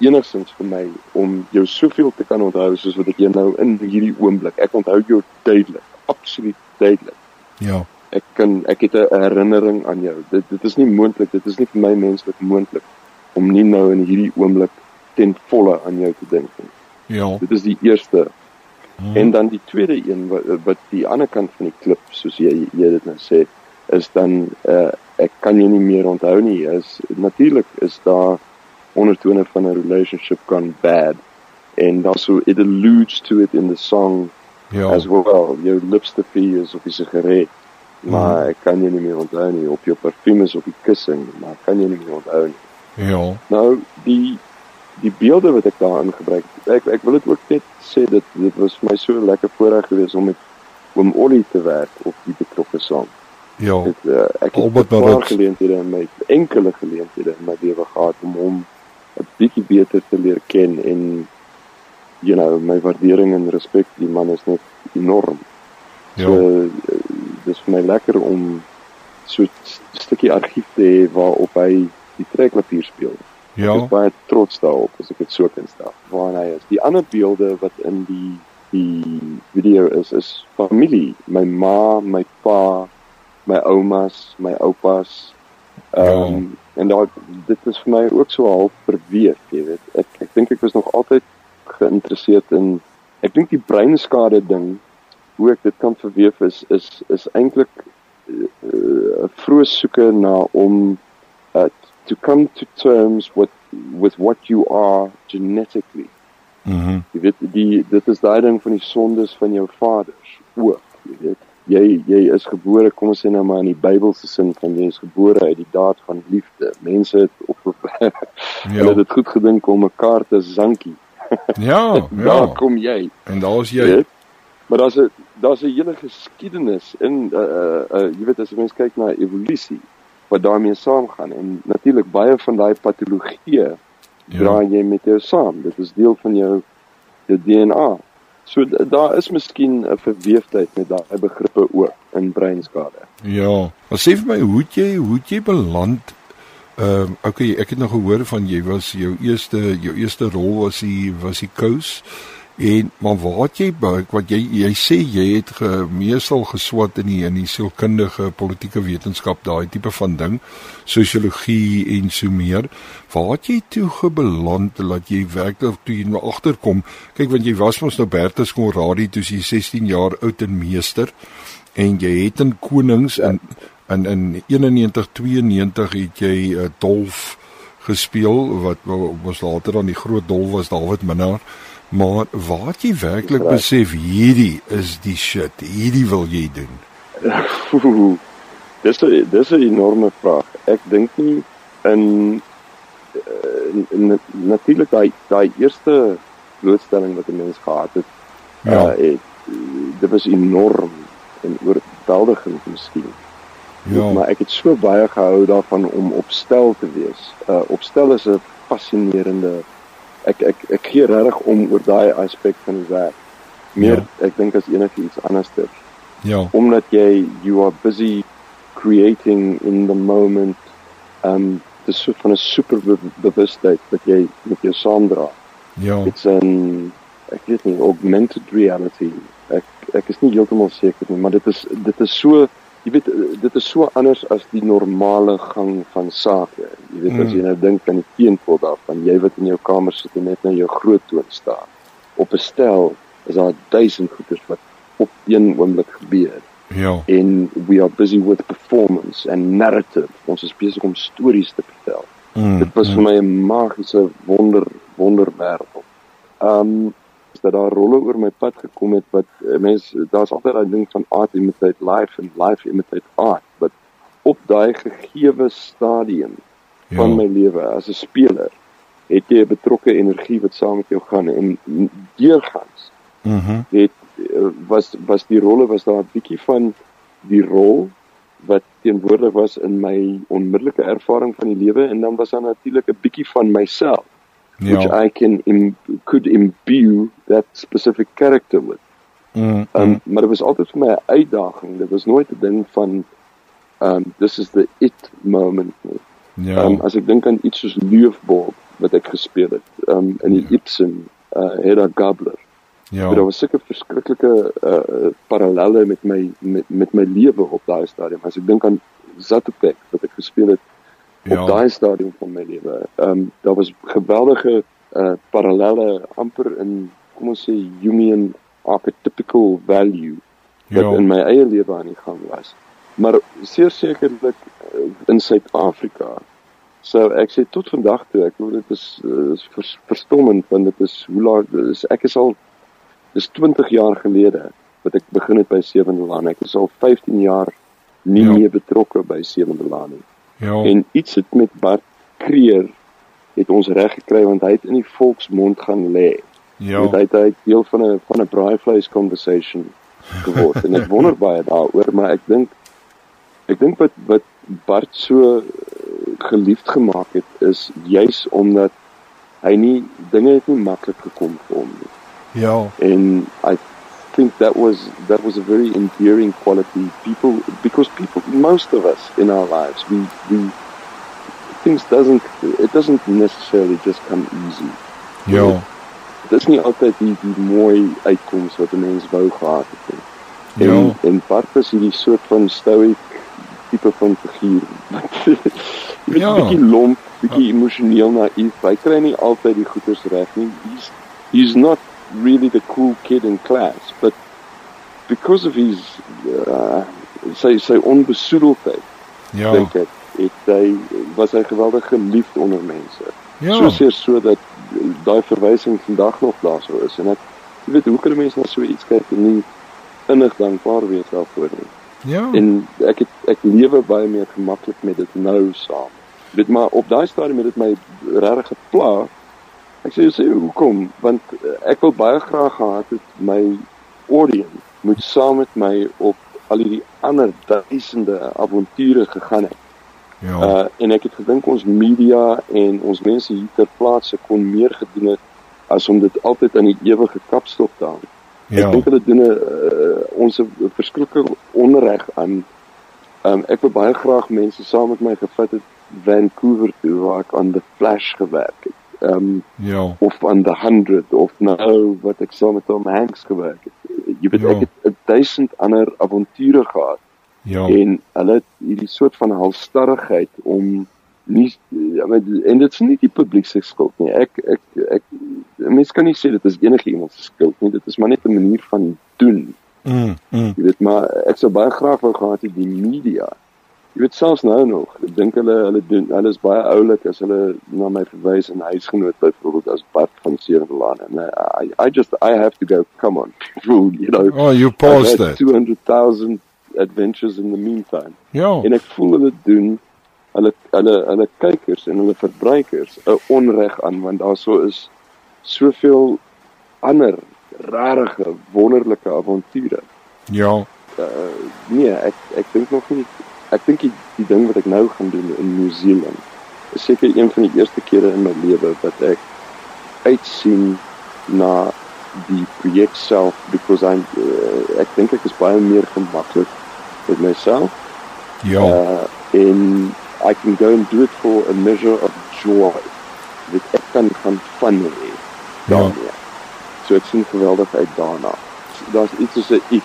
enigsins vir my om jou soveel te kan onthou soos wat ek jou nou in hierdie oomblik. Ek onthou jou duidelik, absoluut duidelik. Ja. Ek kan ek het 'n herinnering aan jou. Dit dit is nie moontlik, dit is nie vir my menslik moontlik om nie nou in hierdie oomblik ten volle aan jou te dink nie. Ja. Dit is die eerste. Hmm. En dan die tweede een wat wat die ander kant van die klip soos jy jy dit nou sê is dan uh ek kan jou nie meer onthou nie. Is natuurlik is daar ondertone van 'n relationship gone bad. En dan so it alludes to it in the song ja. as well. Jou lipstifie is op die sigaret maar mm. ek kan jou nie meer onthou nie. Op jou parfuum is op die kussing maar kan jy nie meer onthou nie. Ja. Nou die die beelde wat ek daarin gebruik ek ek wil dit ook net sê dit dit was vir my so lekker voorreg geweest om met oom Ollie te werk op die betrokke song. Ja. Het, uh, ek het paar geleenthede in my enkele geleenthede in my lewe gehad om hom 'n bietjie beter te leer ken en you know my waardering en respek vir die man is net enorm. Ja. So uh, dis vir my lekker om so 'n stukkie argief te hê waarop hy die trekklavier speel. Ja. Ek is baie trots daarop as ek dit so kan stel. Waar hy is. Die ander beelde wat in die die video is is familie, my ma, my pa, my oumas, my oupas. Ehm um, ja en daar dit is vir my ook so half verweef, jy weet. Ek ek dink ek was nog altyd geïnteresseerd in ek dink die breinskade ding hoe ek dit kan verweef is is is eintlik 'n uh, vroeë soeke na om uh, to come to terms with with what you are genetically. Mhm. Mm jy weet die dit is daai ding van die sondes van jou vaders ook, jy weet jy jy is gebore kom ons sê nou maar in die Bybelse sin van jy is gebore uit die daad van liefde. Mense het op ja. hulle het dit goed gedink om mekaar te zankie. Ja, ja. Daar kom jy. En daar is jy. Weet? Maar daar's 'n daar's 'n hele geskiedenis in uh uh, uh jy weet as jy mens kyk na evolusie wat daarmee saamgaan en natuurlik baie van daai patologie ja. dra jy met jou saam. Dit is deel van jou jou DNA. So daar is miskien 'n verweefdheid met daai begrippe ook in breinskade. Ja, maar sê vir my, hoe het jy hoe het jy beland Ehm um, okay, ek het nog gehoor van jy was jou eerste jou eerste rol was die was die kous en maar wat jy wat jy jy sê jy het gemeesal geswat in die in die sielkundige politieke wetenskap daai tipe van ding sosiologie en so meer. Waar jy toe gebeland dat jy werklik toe jy nou agterkom? Kyk want jy was mos nou Bertus Konradi toe jy 16 jaar oud en meester en jy het in konings en in in 91 92 het jy 'n uh, dolf gespeel wat was later dan die groot dolf was David Minnar maar wat jy werklik besef hierdie is die shit hierdie wil jy doen dis dis 'n enorme vraag ek dink nie in, in, in natuurlik daai daai eerste blootstelling wat 'n mens gehad het ja uh, het, dit was enorm en oorweldigend miskien Ja. Maar ek het so baie gehou daarvan om opstel te wees. Uh opstel is 'n fascinerende ek ek ek gee regtig om oor daai aspek van die werk. Meer ja. ek dink as enigiets anders te. Ja. Omdat jy you are busy creating in the moment um dis so van 'n super bewustheid wat jy met jou saamdra. Ja. It's an ek weet nie augmented reality. Ek ek is nie heeltemal seker nie, maar dit is dit is so jy weet dit is so anders as die normale gang van sake. Jy weet mm. as jy nou dink aan die teenpol daarvan, jy wat in jou kamer sit en net na jou groot toon staar. Op 'n stel is daar duisend goeders wat op een oomblik gebeur. Ja. En we are busy with performance and narrative. Ons is besig om stories te vertel. Mm. Dit was mm. vir my 'n magiese wonder wonderwêreld. Um dat daar rolle oor my pad gekom het wat uh, mense daar's altyd daai ding van art imitate life en life imitate art but op daai gegeewe stadium ja. van my lewe as 'n speler het jy 'n betrokke energie wat saam met jou gaan en deurgangs mhm mm het eh, was was die rolle was daar 'n bietjie van die rol wat teenwoordig was in my onmiddellike ervaring van die lewe en dan was daar natuurlik 'n bietjie van myself yeah. which I can Im could imbue that specific character with. Mm, um, mm. Maar dit was altyd vir my 'n uitdaging. Dit was nooit 'n ding van um this is the it moment. Ja. Yeah. Um as ek dink aan iets soos Leufbord wat ek gespeel het, um in die. Ja. Ibsen uh Hedda Gabler. Ja. Daar was sulke verskriklike uh parallelle met my met met my lewe op daai stadium. As ek dink aan Zatopek wat ek gespeel het ja. op daai stadium van my lewe. Ehm um, daar was geweldige uh parallelle amper in kom ons sê Jungian archetypical value wat ja. in my eie lewe aan die gang was. Maar seker sekerlik uh, in Suid-Afrika. So ek sê tot vandag toe, ek hoor dit is, uh, is vers, verstommend want dit is hoe lank is ek is al dis 20 jaar gelede wat ek begin het by Sewende Laan. Ek is al 15 jaar nie ja. meer betrokke by Sewende Laan nie. Ja. En iets het met Bart Kreer het ons reg gekry want hy het in die volksmond gaan lê. Ja. Hy het hy deel van 'n van 'n braaivleis conversation geword en ek wonder baie daaroor maar ek dink ek dink wat wat Bart so eh, geliefd gemaak het is juis omdat hy nie dinge het nie maklik gekom vir hom nie. Ja. En I think that was that was a very endearing quality. People because people most of us in our lives we we things doesn't it doesn't necessarily just come easy. Ja. Dit is nie altyd die die mooi uitkoms wat 'n mens wou gehad het nie. En ja. en part is hierdie soort van stoïek tipe van figuur. Jy weet. 'n bietjie lomp, bietjie emosioneel naïef. Hy kry nie altyd die goeders reg nie. He's he's not really the cool kid in class, but because of his uh, sy sy onbesoedeldheid, ja. dink ek, het hy was hy geweldig geliefd onder mense. Ja. Soos so dat daai verwysing vandag nog daar sou is en ek jy weet hoe kan mense na so iets kyk en nie innig dankbaar wees daarvoor nie. Ja. En ek het ek lewe baie meer gemaklik met dit nou saam. Dit maar op daai stadium het dit my regtig gepla Ek sê sê hoekom? Want uh, ek wil baie graag gehad het my audience moet saam met my op al die ander duisende avonture gegaan het. Ja. Uh en ek het gedink ons media en ons mense hier ter plaatse kon meer gedoen het as om dit altyd aan die ewige kapstok te hang. Ja. Ek dink hulle doen 'n uh, ons 'n verskriklike onreg aan um, ek wil baie graag mense saam met my gevat het Vancouver toe waar ek aan The Flash gewerk het. Ehm um, ja. of aan The 100 of nou wat ek saam met Tom Hanks gewerk het. Jy weet ja. ek het 1000 ander avonture gehad. Ja. En hulle het hierdie soort van halstarrigheid om nie ja, met, en dit is nie die publiek se skuld nie. Ek ek ek mense kan nie sê dit is enige iemand se skuld nie. Dit is maar net 'n manier van doen. Mm. mm. Jy weet maar ek sou baie graag wou gehad het die media Jy weet selfs nou nog, ek dink hulle hulle doen hulle is baie oulik as hulle na my verwys en huisgenoot byvoorbeeld as Bart van Serenlaan en I I just I have to go come on. you know. Oh, you paused that. 200,000 adventures in the meantime. Ja. En ek voel hulle doen hulle hulle hulle kykers en hulle verbruikers 'n onreg aan want daar so is soveel ander rarige wonderlike avonture. Ja. Uh, nee, ek ek dink nog nie ek dink die, die ding wat ek nou gaan doen in New Zealand is seker een van die eerste kere in my lewe wat ek uitsien na die projek self because I'm uh, ek dink ek is baie meer gemaklik met myself. Ja. Uh, en I can go and do it for a measure of joy. Dit ek kan van fun hê. Ja. So dit sien geweldig uit daarna. Daar's iets soos 'n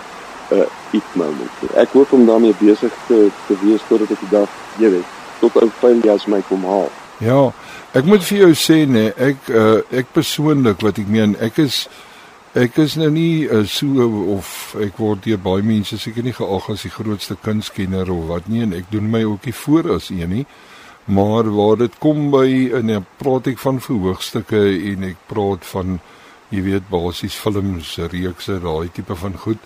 'n uh, ek moment. Ek hoop om daarmee besig te te wees totdat ek die dag, jy weet, tot ou Phileas my kom haal. Ja, ek moet vir jou sê nee, ek uh, ek persoonlik wat ek meen, ek is ek is nou nie uh, so of ek word deur baie mense seker nie geag as die grootste kunskenner of wat nie en ek doen my ookie voor as een nie. Maar waar dit kom by in 'n praat ek van verhoogstukke en ek praat van jy weet basies films, reekse, daai tipe van goed.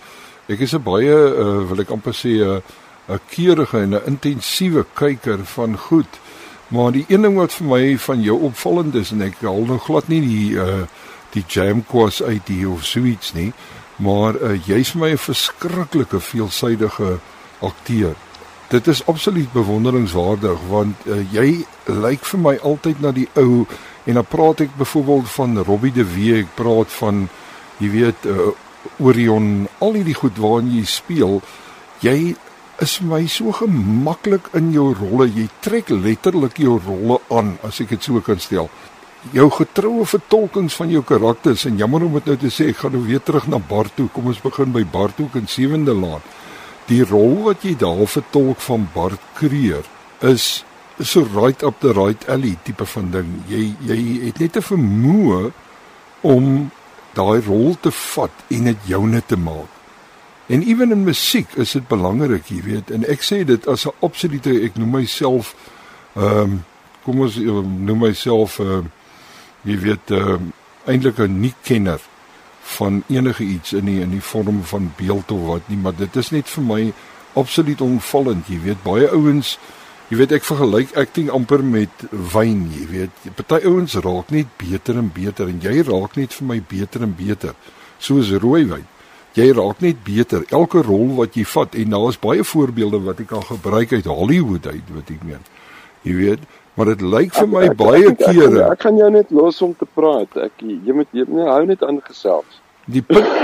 Ek is 'n baie uh, wil ek amper sê 'n 'n keurige en 'n intensiewe kyker van goed. Maar die een ding wat vir my van jou opvallend is en ek hou nog glad nie die uh die jam kwas uit hier of suits nie, maar uh, jy's my 'n verskriklike veelsidige akteur. Dit is absoluut bewonderingswaardig want uh, jy lyk vir my altyd na die ou en dan praat ek byvoorbeeld van Robbie de Wee, ek praat van jy weet uh, Orion, al hierdie goed waarin jy speel, jy is my so gemaklik in jou rolle. Jy trek letterlik jou rolle aan, as ek dit so kan stel. Jou getroue vertolkings van jou karakters en jammer om dit nou te sê, ek gaan nou weer terug na Bartu. Kom ons begin by Bartu in Sewende Laan. Die rol wat jy daar vertolk van Bart Kreer is so right up the right alley tipe van ding. Jy jy het net 'n vermoë om daai rol te vat en dit joune te maak. En ewen in musiek is dit belangrik, jy weet, en ek sê dit as 'n absolute ek noem myself ehm um, kom ons uh, noem myself ehm uh, jy weet ehm um, eintlik 'n nie kenner van enige iets in die in die vorm van beeld of wat nie, maar dit is net vir my absoluut onvallend, jy weet, baie ouens Jy weet ek vergelyk acting amper met wyn, jy weet. Party ouens raak net beter en beter en jy raak net vir my beter en beter. Soos rooi wyn. Jy raak net beter elke rol wat jy vat en daar is baie voorbeelde wat ek kan gebruik uit Hollywood uit wat ek meen. Jy weet, maar dit lyk vir my ek, baie ek, ek, kere. Ek, ek kan jou net los om te praat. Ek jy moet jy moet hou net aan gesels die punt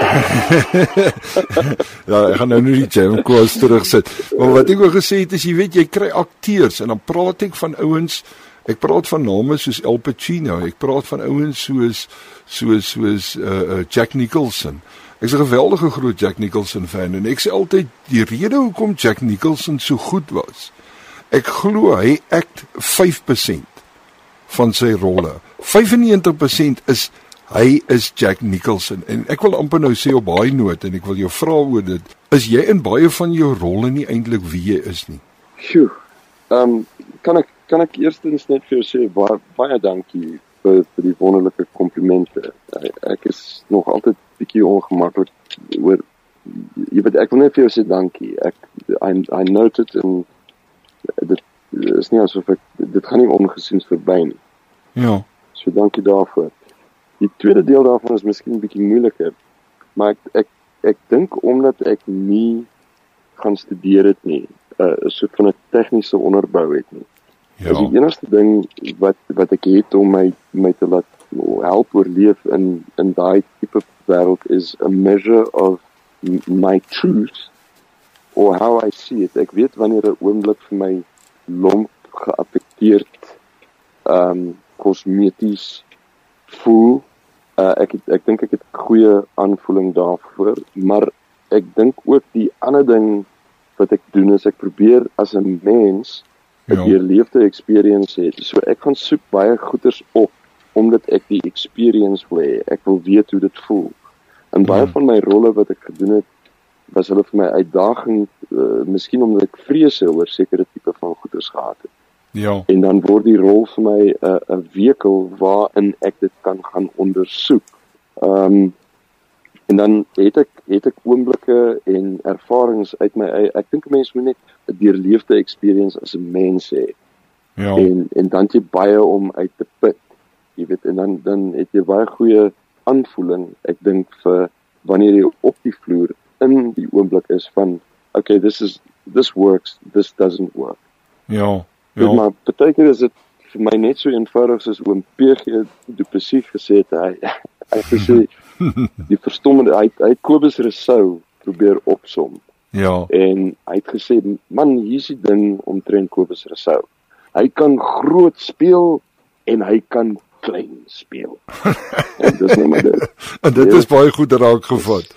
Ja, ek gaan nou nie die jam kwas terugsit. Maar wat ek wou gesê het is jy weet jy kry akteurs en dan praat ek van ouens ek praat van name soos El Pacino, ek praat van ouens soos soos soos uh, uh Jack Nicholson. Ek's 'n geweldige groot Jack Nicholson fan en ek sê altyd die rede hoekom Jack Nicholson so goed was. Ek glo hy act 5% van sy rolle. 95% is Hy is Jack Nicholson en ek wil amper nou sê op baie noot en ek wil jou vra oor dit. Is jy in baie van jou rolle nie eintlik wie jy is nie? Sjoe. Ehm um, kan ek kan ek eerstens net vir jou sê baie baie dankie vir vir die wonderlike komplimente. Ek is nog altyd bietjie ongemaklik oor jy weet ek wil net vir jou sê dankie. Ek I I noted en dit is nie asof ek dit gaan nie ongesiens verby nie. Ja. So dankie daarvoor. Die tweede deel daarvan is miskien 'n bietjie moeiliker. Maar ek ek ek dink omdat ek nie gaan studeer het nie, 'n uh, soort van 'n tegniese onderbou het nie. Ja. Die enigste ding wat wat ek het om my my te laat help oorleef in in daai tipe wêreld is a measure of my truth or how I see it. Ek weet wanneer 'n oomblik vir my lomp geaffekteerd ehm um, kosmeties voel. Uh, ek het, ek dink ek het goeie aanvoeling daarvoor, maar ek dink ook die ander ding wat ek doen is ek probeer as 'n mens 'n ja. deurleefde experience hê. So ek gaan soek baie goeders op omdat ek die experience wil hê. Ek wil weet hoe dit voel. En baie ja. van my rolle wat ek gedoen het was hulle vir my uitdagend, uh, miskien omdat ek vrese oor sekere tipe van goeders gehad het. Ja. En dan word die rol vir my 'n uh, 'n wekel waarin ek dit kan gaan ondersoek. Ehm um, en dan het ek het ek oomblikke en ervarings uit my eie ek dink mense moet net 'n deurleefde experience as 'n mens hê. Ja. En en dan jy baie om uit te put. Jy weet en dan dan het jy baie goeie aanvoeling ek dink vir wanneer jy op die vloer in die oomblik is van okay this is this works this doesn't work. Ja. Ja. Maar baie keer is dit vir my net so eenvoudig soos oom PG Du Plessis gesê het hy hy gesê die verstommende hy hy Kobus Resou probeer opsom. Ja. En hy het gesê man hier's die ding omtrent Kobus Resou. Hy kan groot speel en hy kan klein speel. en dis net maar dit. en dit is baie goed raak gevat.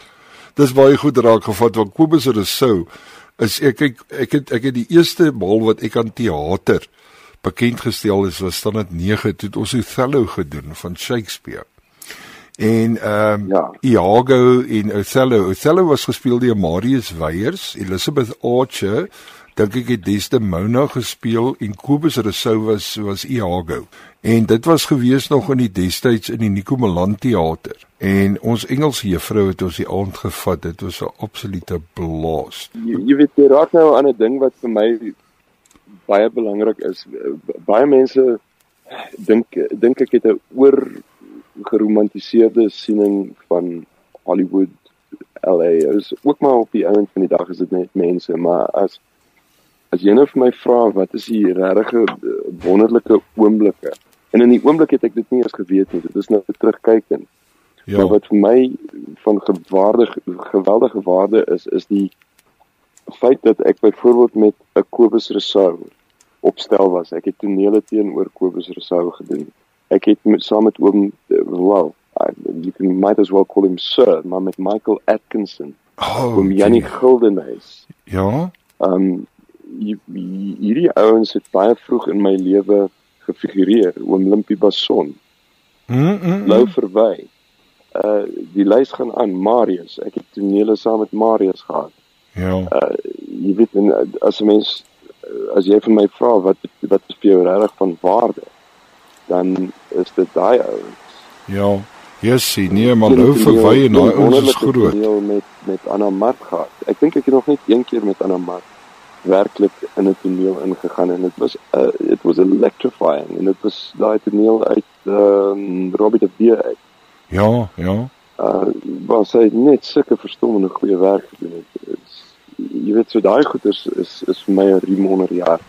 Dis baie goed raak gevat want Kobus Resou is ek kyk ek het ek het die eerste bal wat ek aan teater bekend gestel is was dan net 9 toe ons Othello gedoen van Shakespeare. En ehm um, ja. Iago en Othello. Othello was gespeel deur Marius Weyers, Elizabeth Archer, dink ek het Desdemona gespeel en Kobus Rousseau was was Iago. En dit was gewees nog in die destyds in die Nico Milan teater. En ons Engelse juffrou het ons die aand gevat. Dit was 'n absolute blaas. Jy, jy weet jy raak nou aan 'n ding wat vir my baie belangrik is. Baie mense dink dink ek het 'n oor geromantiseerde siening van Hollywood LA. Is ook maar op die einde van die dag is dit net mense, maar as as jy nou vir my vra wat is die regte wonderlike oomblikke En in die oomblik het ek dit nie eens geweet nie. Dit is nou terugkykend. Ja. Maar wat vir my van gewaardig geweldige waarde is is die feit dat ek byvoorbeeld met 'n Kobus Resou opstel was. Ek het tonele teenoor Kobus Resou gedoen. Ek het met, saam met oom well, you can might as well call him sir, maar met Michael Atkinson. Oh, oom Janie Gildenhuys. Ja. Ehm um, hierdie ouens het baie vroeg in my lewe gefigureer, oom Limpie Bason. Mm, mm. Lou verwy. Uh die lys gaan aan Marius. Ek het tonele saam met Marius gehad. Ja. Uh jy weet en, as 'n mens as jy vir my vra wat wat is vir jou regtig van waarde, dan is dit daai ouens. Ja. Yes, sien nee, maar Lou verwy en daai ouens is groot. Met met Anna Mart gehad. Ek dink ek het nog net een keer met Anna Mart werklik in 'n toneel ingegaan en dit was uh, it was electrifying en dit was daai toneel uit um, Robbie de Beer uit. Ja, ja. Uh was hy net sulke verstommende goeie werk gedoen het. Jy weet so daai goeters is is, is vir my 'n riem onder jaar.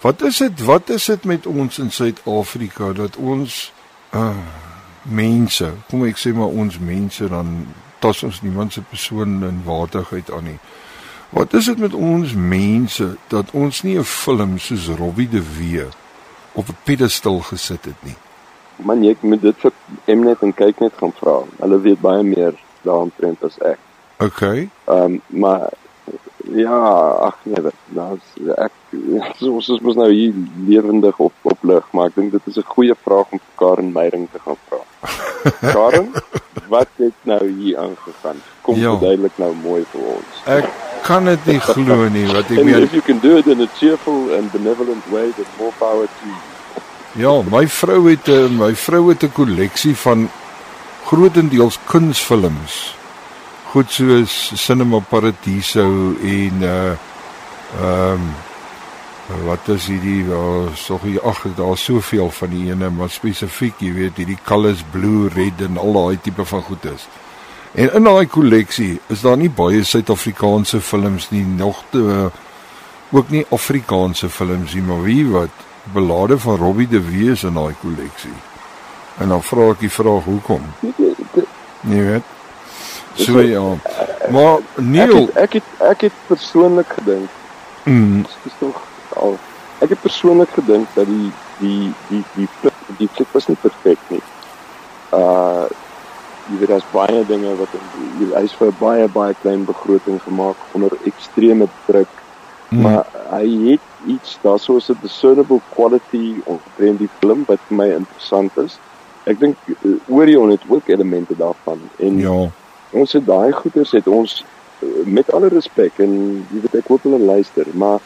Wat is dit wat is dit met ons in Suid-Afrika dat ons uh mense, kom ek sê maar ons mense dan tas ons niemand se persoon en waardigheid aan nie. Wat is dit met ons mense dat ons nie 'n film soos Robbie de Wee op 'n pedestal gesit het nie? Man, ek moet dit vir Mnet en kyk net gaan vra. Hulle weet baie meer daaromtrent as ek. OK. Ehm um, maar ja, ag nee, daar's ek soos ons mos nou hier lewendig op op lig, maar ek dink dit is 'n goeie vraag om vir Karen Meyering te gaan vra. Karen, wat het nou hier aangegaan? Kom ja. verduidelik nou mooi vir ons. Ek kan dit nie glo nie wat ek meen. If you can do it in a cheerful and benevolent way, then more power to you. Ja, my vrou het 'n eh, my vrou het 'n kolleksie van grootendeels kunsfilms. Goed soos Cinema Paradiso en uh ehm um, wat is hierdie daar so hier ag daar's soveel van die ene maar spesifiek jy weet hierdie colors blue red en al daai tipe van goed is. En in daai kolleksie is daar nie baie Suid-Afrikaanse films nie, nog te uh, ook nie Afrikaanse films nie, maar wie wat belade van Robbie de Wee is in daai kolleksie. En dan vra ek die vraag hoekom? Nee, weet. So ja. Maar Neil, ek het ek het, ek het persoonlik gedink, mm, dis tog al ek het persoonlik gedink dat die die die die die, die fliek was nie perfek nie. Uh jy weet daar's baie dinge wat hy's vir baie baie klein begroting gemaak onder ekstreme druk. mm, Maar hy het iets daarso is 'n discernible quality omtrent die film wat vir my interessant is. Ek dink uh, Orion het ook elemente daarvan en ja. Ons het daai goeders het ons uh, met alle respek en jy weet ek hoop hulle luister, maar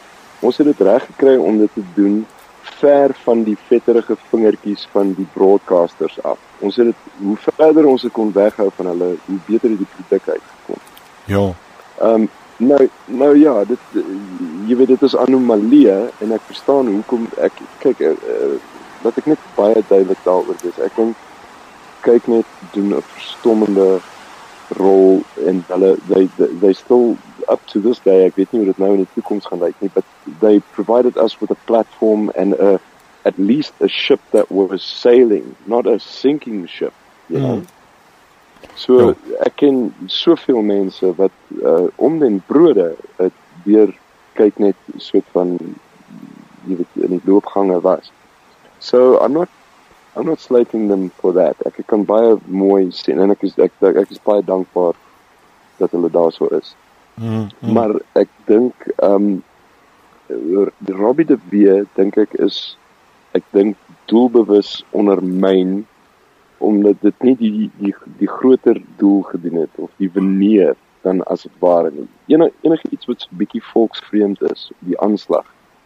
ons het dit reg gekry om dit te doen ver van die vetterige vingertjies van die broadcasters af. Ons het dit hoe verder ons dit kon weghou van hulle, hoe beter het die produk uitgekom. Ja. Ehm um, nou nou ja, dit eh, jy weet dit is anomalieë en ek verstaan hoekom ek kyk uh, uh, laat ek net baie duidelik daaroor wees. Ek dink kyk net doen 'n verstommende rol en hulle they, they they still up to this day ek weet nie hoe dit nou in die toekoms gaan lyk nie but they provided us with a platform and a at least a ship that was sailing not a sinking ship you know Mm. so Ja. ek ken soveel mense wat uh, om den brode het weer kyk net soort van jy weet in die loopgange was so i'm not I'm not slating them for that. Ek kan baie mooi sien en ek is ek ek, ek is baie dankbaar dat hulle daarso is. Mm, mm, Maar ek dink ehm um, Robbie de Wee dink ek is ek dink doelbewus ondermyn omdat dit nie die die die groter doel gedien het of die veneer dan as dit ware nie. Enig enige iets wat so 'n bietjie volksvreemd is, die aanslag.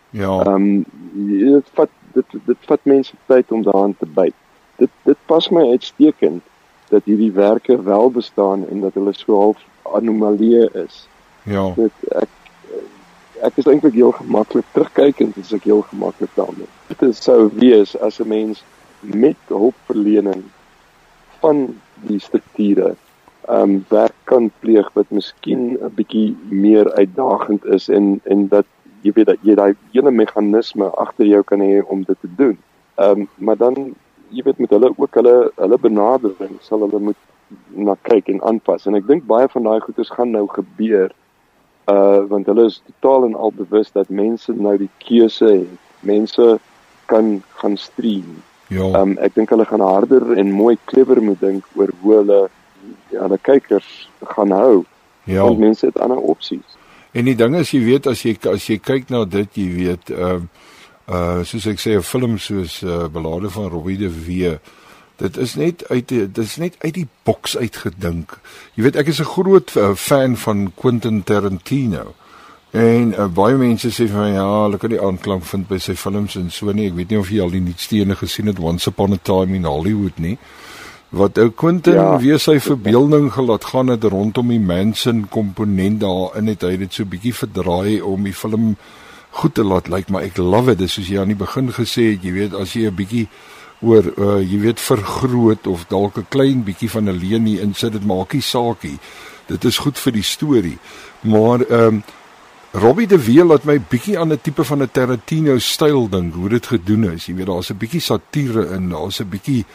Ja. Ehm um, dit vat dit dit vat mense tyd om daaraan te byt. Dit dit pas my uitstekend dat hierdie werke wel bestaan en dat hulle so half anomalieë is. Ja. Dit ek ek is eintlik heel gemaklik terugkykend as ek heel gemaklik daarmee. Dit sou wees as 'n mens met hulpverlening van die strukture ehm um, werk kan pleeg wat miskien 'n bietjie meer uitdagend is en en dat jy weet dat jy daai hele meganisme agter jou kan hê om dit te doen. Ehm um, maar dan jy weet met hulle ook hulle hulle benadering sal hulle moet na kyk en aanpas en ek dink baie van daai goeders gaan nou gebeur uh want hulle is totaal en al bewus dat mense nou die keuse het. Mense kan gaan stream. Ja. Ehm um, ek dink hulle gaan harder en mooi clever moet dink oor hoe hulle ja, hulle kykers gaan hou. Ja. Want mense het ander opsies. En die ding is jy weet as jy as jy kyk na dit jy weet ehm uh, uh soos ek sê 'n film soos uh, Belade van Robbie de Wee dit is net uit die, dit is net uit die boks uitgedink. Jy weet ek is 'n groot uh, fan van Quentin Tarantino. En uh, baie mense sê van ja, hulle kan nie aanklank vind by sy films en so nie. Ek weet nie of jy al die nuutste gesien het Once Upon a Time in Hollywood nie. Wat ou Quentin ja. Weer sy verbeelding gelaat gaan het rondom die Manson komponent daarin het hy dit so bietjie verdraai om die film goed te laat lyk, maar ek love dit. Soos jy aan die begin gesê het, jy weet as jy 'n bietjie oor uh, jy weet vergroot of dalk 'n klein bietjie van 'n leunie insit, dit maak nie saakie. Dit is goed vir die storie. Maar ehm um, Robbie de Wee laat my bietjie aan 'n tipe van 'n Tarantino styl dink hoe dit gedoen is. Jy weet daar's 'n bietjie satire in, daar's 'n bietjie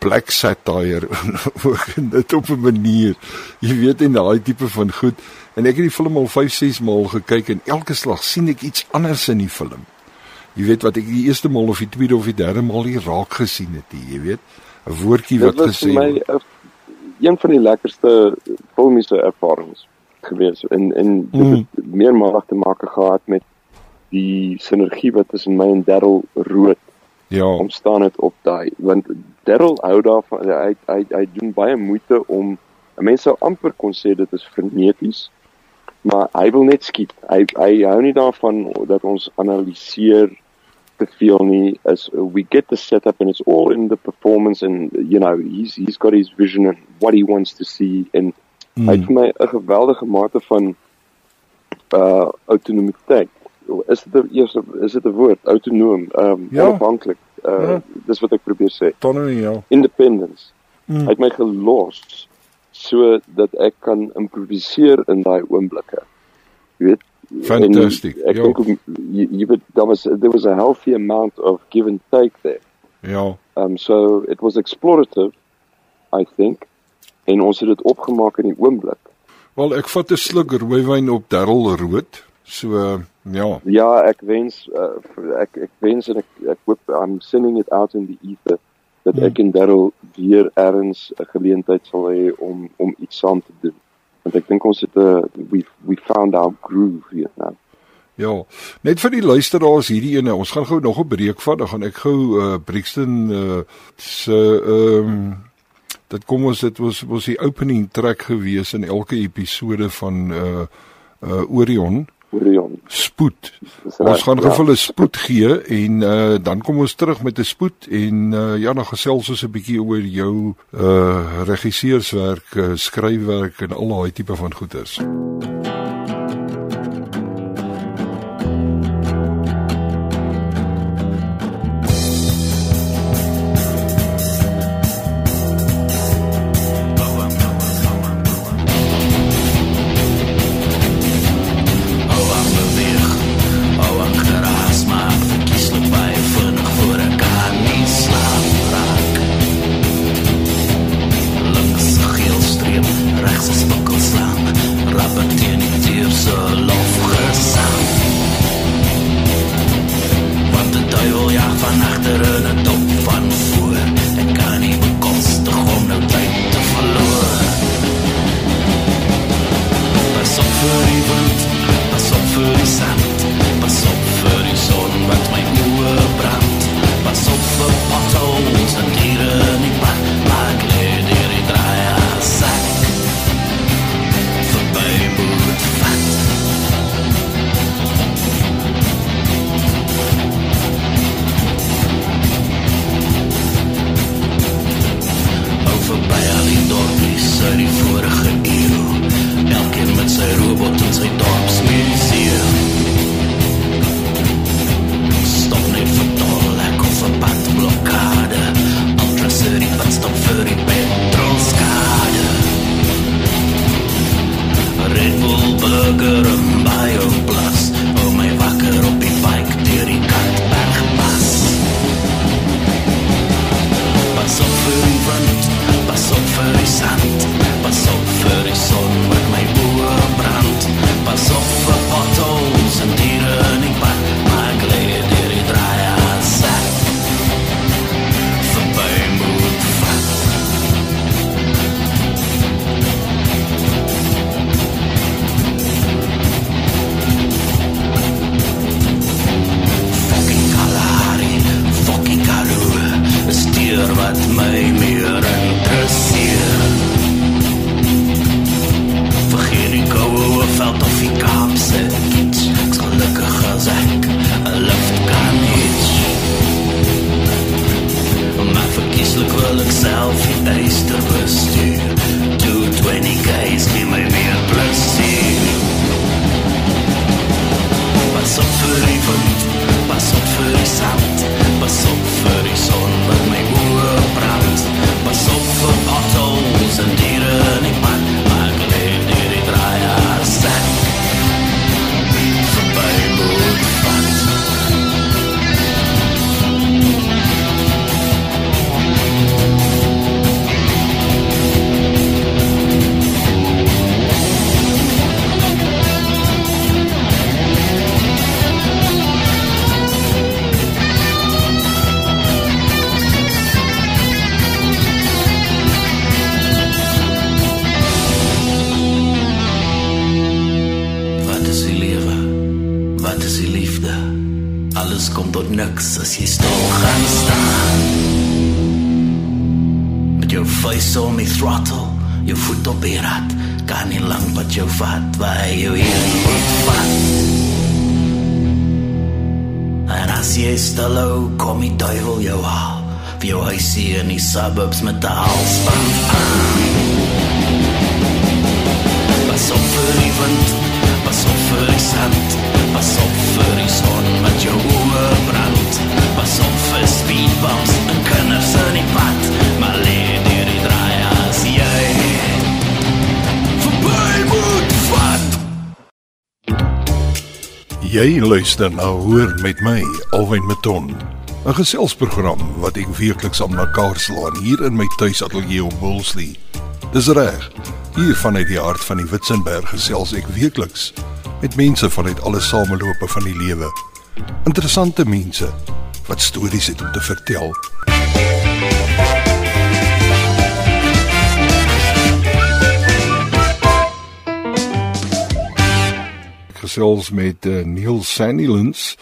black satire ook in dit op 'n manier. Jy weet en daai tipe van goed. En ek het die film al 5, 6 maal gekyk en elke slag sien ek iets anders in die film. Jy weet wat ek die eerste maal of die tweede of die derde maal hier raak gesien het, jy weet. 'n Woordjie wat Dit was gesê vir my word. 'n een van die lekkerste filmiese ervarings gewees en en dit Mm. het meermalig te maak gehad met die sinergie wat tussen my en Darryl Rood Ja. ontstaan het op daai want Darryl hou daarvan hy hy hy doen baie moeite om mense sou amper kon sê dit is freneties maar hy wil net skiet hy hy hou nie daarvan dat ons analiseer te veel nie as we get the setup and it's all in the performance and you know he's he's got his vision and what he wants to see and mm. hy het vir my 'n geweldige mate van uh autonomiteit is dit 'n eers is dit 'n woord autonoom um Ja. onafhanklik uh Ja. dis wat ek probeer sê Tonne ja. independence Mm. hy het my gelos so dat ek kan improviseer in daai oomblikke jy weet Fantastic, en ek ja. dink jy, jy weet daar was there was a healthy amount of give and take there Ja. Um so it was explorative I think en ons het dit opgemaak in die oomblik. Wel ek vat 'n sluk rooiwyn op Darryl Rood. So uh, ja. Ja, ek wens uh, ek ek wens en ek ek hoop I'm sending it out in the ether dat hmm. ek en Darryl weer ergens 'n geleentheid sal hê om om iets saam te doen. Want ek dink ons het 'n uh, we we found our groove hier nou. Ja, net vir die luisteraars hierdie ene, ons gaan gou nog 'n breek vat, dan gaan ek gou uh Brixton uh se ehm um, dit kom ons dit was was die opening track gewees in elke episode van uh uh Orion. Orion. Spoed. Ons gaan ja. gevoel 'n spoed gee en uh dan kom ons terug met 'n spoed en uh ja, dan gesels ons 'n bietjie oor jou uh regisseurswerk, uh, skryfwerk en al daai tipe van goeders. MUZIEK Jy luister nou hoor met my Alwyn Maton 'n Geselsprogram wat ek weekliks aan mekaar slaan hier in my tuisateljee op Woolsley. Dis reg. Hier vanuit die hart van die Witzenberg gesels ek weekliks met mense vanuit alle samelope van die lewe. Interessante mense wat stories het om te vertel. Gesels met uh, Neil Sandilands.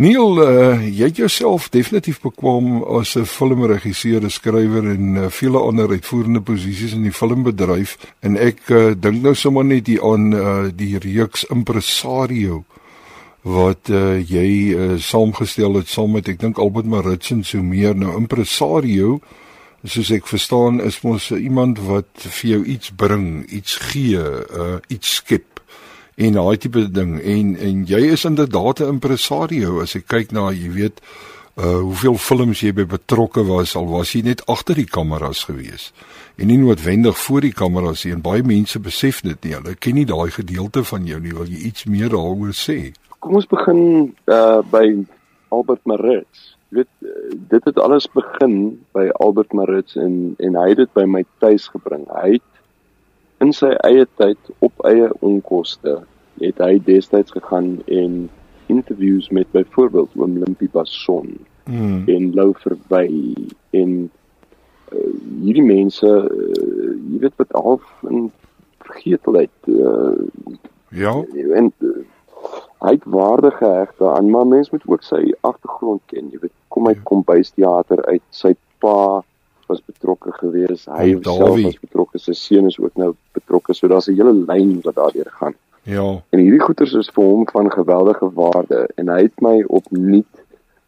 Neil, uh, jy het jouself definitief bekwam as 'n filmregisseur, 'n skrywer en uh, vele ander uitvoerende posisies in die filmbedryf. En ek uh, dink nou sommer net hier aan uh, die reeks Impresario wat uh, jy uh, saamgestel het saam met ek dink Albert Maritz en so meer. Nou Impresario soos ek verstaan is mos iemand wat vir jou iets bring, iets gee, uh, iets skep en daai tipe ding. En en jy is inderdaad 'n impresario. As ek kyk na jy weet uh hoeveel films jy by betrokke was al was jy net agter die kameras gewees. En nie noodwendig voor die kameras nie. En baie mense besef dit nie. Hulle ken nie daai gedeelte van jou nie. Wil jy iets meer daaroor sê? Kom ons begin uh by Albert Maritz weet dit het alles begin by Albert Maritz en en hy het dit by my tuis gebring. Hy het in sy eie tyd op eie onkoste het hy destyds gegaan en interviews met byvoorbeeld oom Limpie Bason mm. en Lou Verwy en uh, hierdie mense uh, jy weet wat half in vergetelheid uh, ja en uh, hy het waarde geheg daaraan maar mens moet ook sy agtergrond ken jy weet kom uit ja. kombuisteater uit sy pa was betrokke gewees. Hy self was betrokke. Sy seun is ook nou betrokke. So daar's 'n hele lyn wat daardeur gaan. Ja. En hierdie goeters is vir hom van geweldige waarde en hy het my opnuut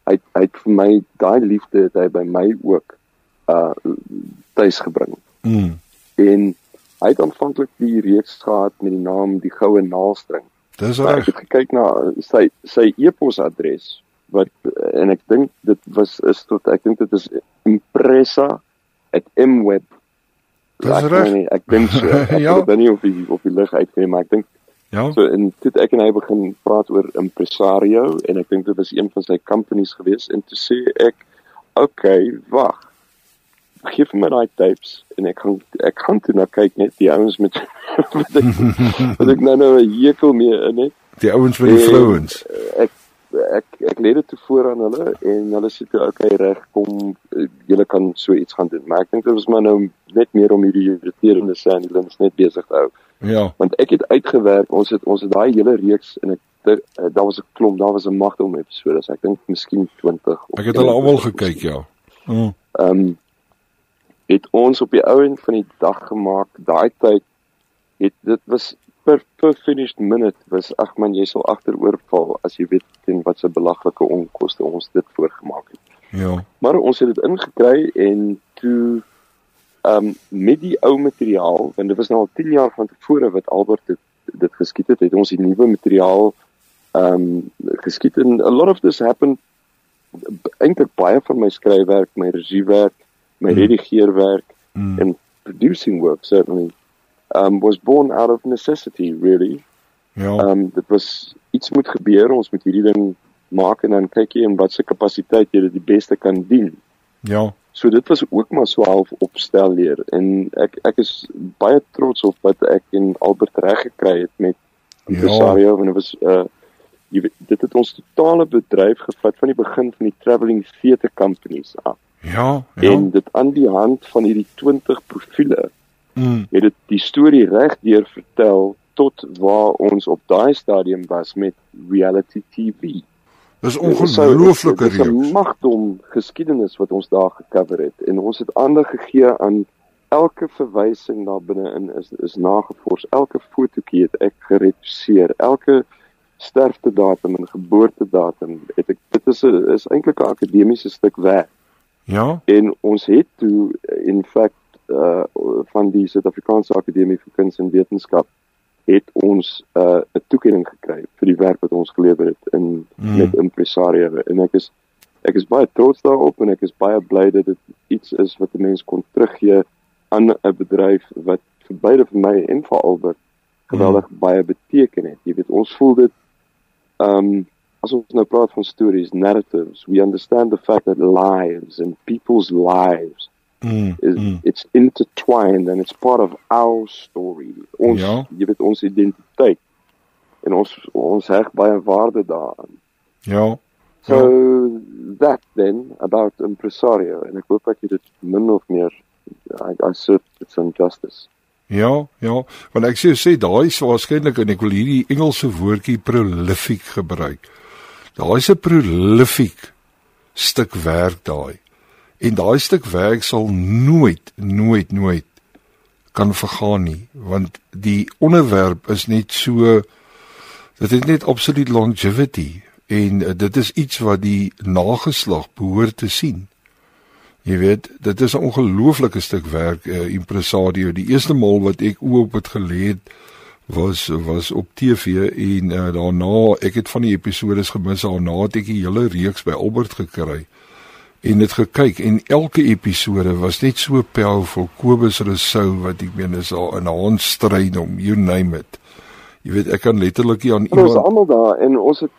hy hy het vir my daai liefde het hy by my ook uh tuis gebring. Mm. En hy het aanvanklik die reeks gehad met die naam die goue naalstring. Dis reg. Ek het gekyk na sy sy e-posadres wat en ek dink dit was is tot ek dink dit is impressa at mweb. Dis reg. Ek dink so. Ek ja. weet nie of die of die lig uitkry maar ek dink Ja. So en toe ek en hy begin praat oor impresario en ek dink dit was een van sy companies gewees en toe sê ek okay, wag. Gee vir my daai tapes en ek gaan ek gaan toe na kyk net die ouens met wat ek wat ek nou nou 'n hekel mee in het. Die ouens met die vrouens. Ek ek ek lê dit voor aan hulle en hulle sê toe okay reg kom eh, julle kan so iets gaan doen maar ek dink dit was maar nou net meer om hierdie irriterende sandlings net besig te hou. Ja. Want ek het uitgewerk ons het ons het daai hele reeks en ek uh, daar was 'n klomp daar was 'n magte om episode so ek dink miskien 20 Ek het hulle almal gekyk ja. Mm. Ehm um, het ons op die ou end van die dag gemaak daai tyd het dit was per per finished minute was ag man jy sal agteroorval as jy weet teen wat se belaglike onkoste ons dit voorgemaak het. Ja. Maar ons het dit ingekry en toe ehm um, met die ou materiaal want dit was nou al 10 jaar van tevore wat Albert dit dit geskiet het, het ons die nuwe materiaal ehm um, geskiet en a lot of this happened eintlik baie van my skryfwerk, my regiewerk, my mm. redigeerwerk mm. en producing work certainly um was born out of necessity really. Ja. Um dit was iets moet gebeur, ons moet hierdie ding maak en dan kyk jy in watter kapasiteit jy dit die beste kan dien. Ja. So dit was ook maar so half opstel leer en ek ek is baie trots op wat ek en Albert reg gekry het met Impresario ja. en dit was uh jy weet dit het ons totale bedryf gevat van die begin van die travelling theatre companies af. Ja, ja. En dit aan die hand van hierdie 20 profile mm. het dit die storie reg deur vertel tot waar ons op daai stadium was met reality TV. Dis ongelooflike reeks. Dit is 'n magdom geskiedenis wat ons daar gekover het en ons het aandag gegee aan elke verwysing daar binne-in is is nagevors. Elke fotootjie het ek geretuseer. Elke sterftedatum en geboortedatum het ek dit is 'n is eintlik 'n akademiese stuk werk. Ja. En ons het toe in feite uh van die Suid-Afrikaanse Akademie vir Kuns en Wetenskap het ons uh 'n toekenning gekry vir die werk wat ons gelewer het in mm. met impresario en ek is ek is baie trots daarop en ek is baie bly dat dit iets is wat 'n mens kon teruggee aan 'n bedryf wat vir beide vir my en vir Albert geweldig mm. baie beteken het. Jy weet ons voel dit um as ons nou praat van stories, narratives, we understand the fact that lives and people's lives Mm, is mm. it's intertwined and it's part of our story. Ons Ja. jy weet ons identiteit. En ons ons heg baie waarde daaraan. Ja. So that then about impresario en ek hoop ek het dit min of meer I, I serve it some justice. Ja, ja, want ek sê sê daai is waarskynlik en ek wil hierdie Engelse woordjie prolific gebruik. Daai is 'n prolific stuk werk daai. En daai stuk werk sal nooit nooit nooit kan vergaan nie, want die onderwerp is net so dit het net absolute longevity en uh, dit is iets wat die nageslag behoort te sien. Jy weet, dit is 'n ongelooflike stuk werk, uh, impresario. Die eerste maal wat ek oop het was was op TV en uh, daarna ek het van die episodes gemis daarna het ek die hele reeks by Albert gekry en dit gekyk en elke episode was net so powerful Kobus Rousseau wat ek meen is al in 'n handstryd om you name it jy weet ek kan letterlik aan En ons iemand almal daar en ons het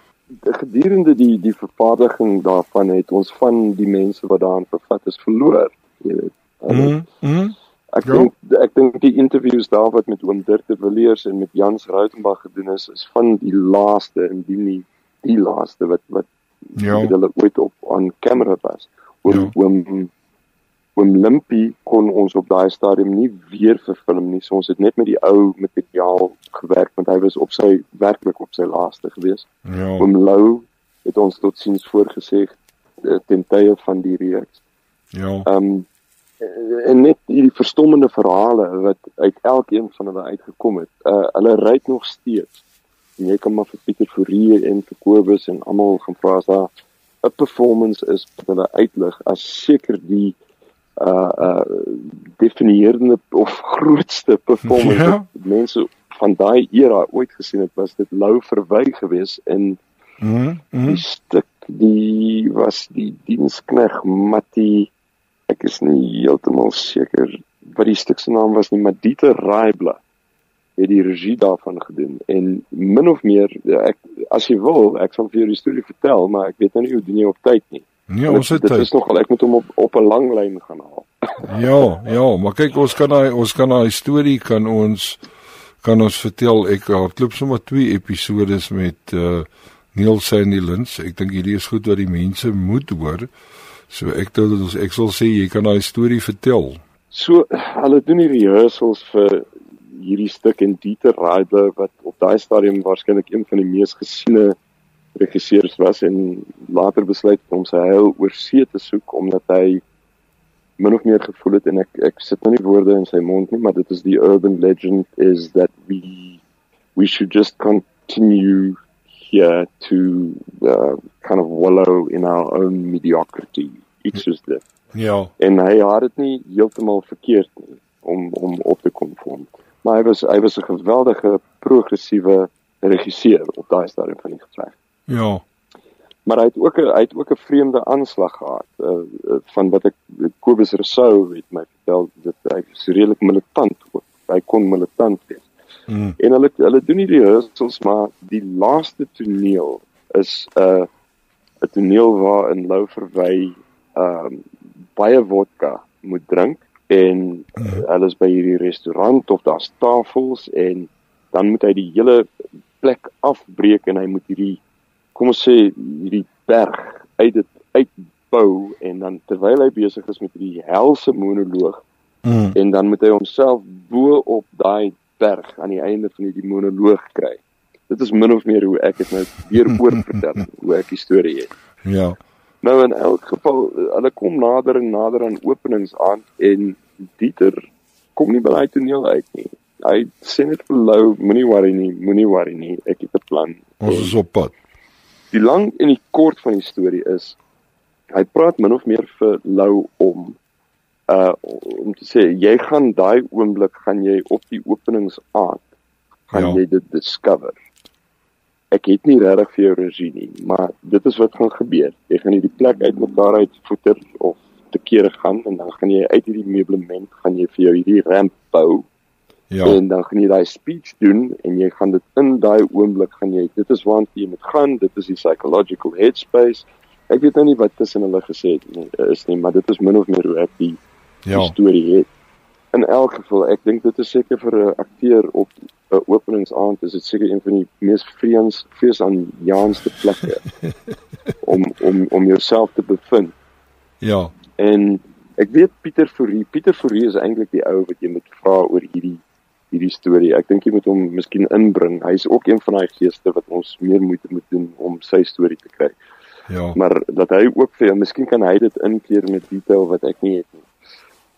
gedurende die die vervaardiging daarvan het ons van die mense wat daarin vervat is verloor, jy weet. mm, mm, Ek Ja. dink ek dink die interviews daar wat met oom Dirk de Villiers en met Jans Rautenbach gedoen is is van die laaste en die nie die laaste wat wat Ja. wat hulle ooit op aan kamera was. Oom Ja. oom oom Limpie kon ons op daai stadium nie weer verfilm nie. So ons het net met die ou materiaal gewerk want hy was op sy werklik op sy laaste gewees. ja Oom Lou het ons totsiens voorgesê eh, ten tye van die reeks. ja Ehm um, en net hierdie verstommende verhale wat uit elkeen van hulle uitgekom het. Uh hulle ry nog steeds. En jy kan maar vir Pieter Fourie en vir Kobus en almal gaan vra as daar. 'n performance is wat hulle uitlig as seker die uh uh definierende of grootste performance Ja. wat mense van daai era ooit gesien het was dit Lou Verwy geweest in mm, mm, die stuk die was die dienskneg Matti ek is nie heeltemal seker wat die stuk se naam was nie maar Dieter Raibla het die regie daarvan gedoen en min of meer ek as jy wil ek sal vir jou die storie vertel maar ek weet nou nie hoe doen jy op tyd nie nee ons het dit is nogal ek moet hom op op 'n lang lyn gaan haal Ja, ja, maar kyk ons kan daai ons kan daai storie kan ons kan ons vertel. Ek hardloop sommer twee episodes met uh Neil Sandylins. Ek dink hierdie is goed wat die mense moet hoor. So ek dink dat ons ek sal sê jy kan daai storie vertel. So hulle doen die rehearsals vir hierdie stuk en Dieter Raidler wat op daai stadium waarskynlik een van die mees gesiene regisseurs was en later besluit om sy heil oor see te soek omdat hy min of meer gevoel het en ek ek sit nou nie woorde in sy mond nie maar dit is die urban legend is that we we should just continue here to uh, kind of wallow in our own mediocrity iets soos dit Ja. en hy het dit nie heeltemal verkeerd nie om om op te kom vorm. Maar hy was hy was 'n geweldige progressiewe regisseur op daai stadium van die geveg. Ja. Maar hy het ook 'n hy het ook 'n vreemde aanslag gehad uh, uh, van wat ek Kobus Rousseau het my vertel dat hy redelik militant ook. Hy kon militant wees. Mm. En hulle hulle doen nie die rehearsals maar die laaste toneel is 'n uh, 'n toneel waarin Lou Verwy ehm um, baie vodka moet drink en uh, hulle is by hierdie restaurant of daar's tafels en dan moet hy die hele plek afbreek en hy moet hierdie kom ons sê hierdie berg uit dit uitbou en dan terwyl hy besig is met hierdie helse monoloog Mm. en dan moet hy homself bo op daai berg aan die einde van hierdie monoloog kry. Dit is min of meer hoe ek dit nou weer oor vertel, hoe ek die storie het. Ja. Nou in elk geval, hulle kom nader en nader aan openings aan en Dieter kom nie by daai toneel uit nie. Hy sê net vir Lou, moenie worry nie, moenie worry nie, ek het 'n plan. Ons is op pad. Die lang en die kort van die storie is hy praat min of meer vir Lou om uh om te sê jy gaan daai oomblik gaan jy op die openingsaand gaan Ja. jy dit discover. Ek het nie regtig vir jou regie nie, maar dit is wat gaan gebeur. Jy gaan hierdie plek uitmekaar uit voeter of te kere gaan en dan gaan jy uit hierdie meublement gaan jy vir jou hierdie ramp bou Ja. En dan gaan jy daai speech doen en jy gaan dit in daai oomblik gaan jy dit is waar jy moet gaan, dit is die psychological headspace. Ek weet nou nie wat tussen hulle gesê het nie, is nie, maar dit is min of meer hoe ek die, Ja. die storie het. In elk geval, ek dink dit is seker vir 'n akteur op 'n openingsaand is dit seker een van die mees vrees fees aan Jaanste plekke om om om jouself te bevind. Ja. En ek weet Pieter Fourie, Pieter Fourie is eintlik die ou wat jy moet vra oor hierdie hierdie storie. Ek dink jy moet hom miskien inbring. Hy's ook een van daai geeste wat ons meer moeite moet doen om sy storie te kry. Ja. Maar dat hy ook vir jou, miskien kan hy dit inkleer met detail wat ek nie het nie.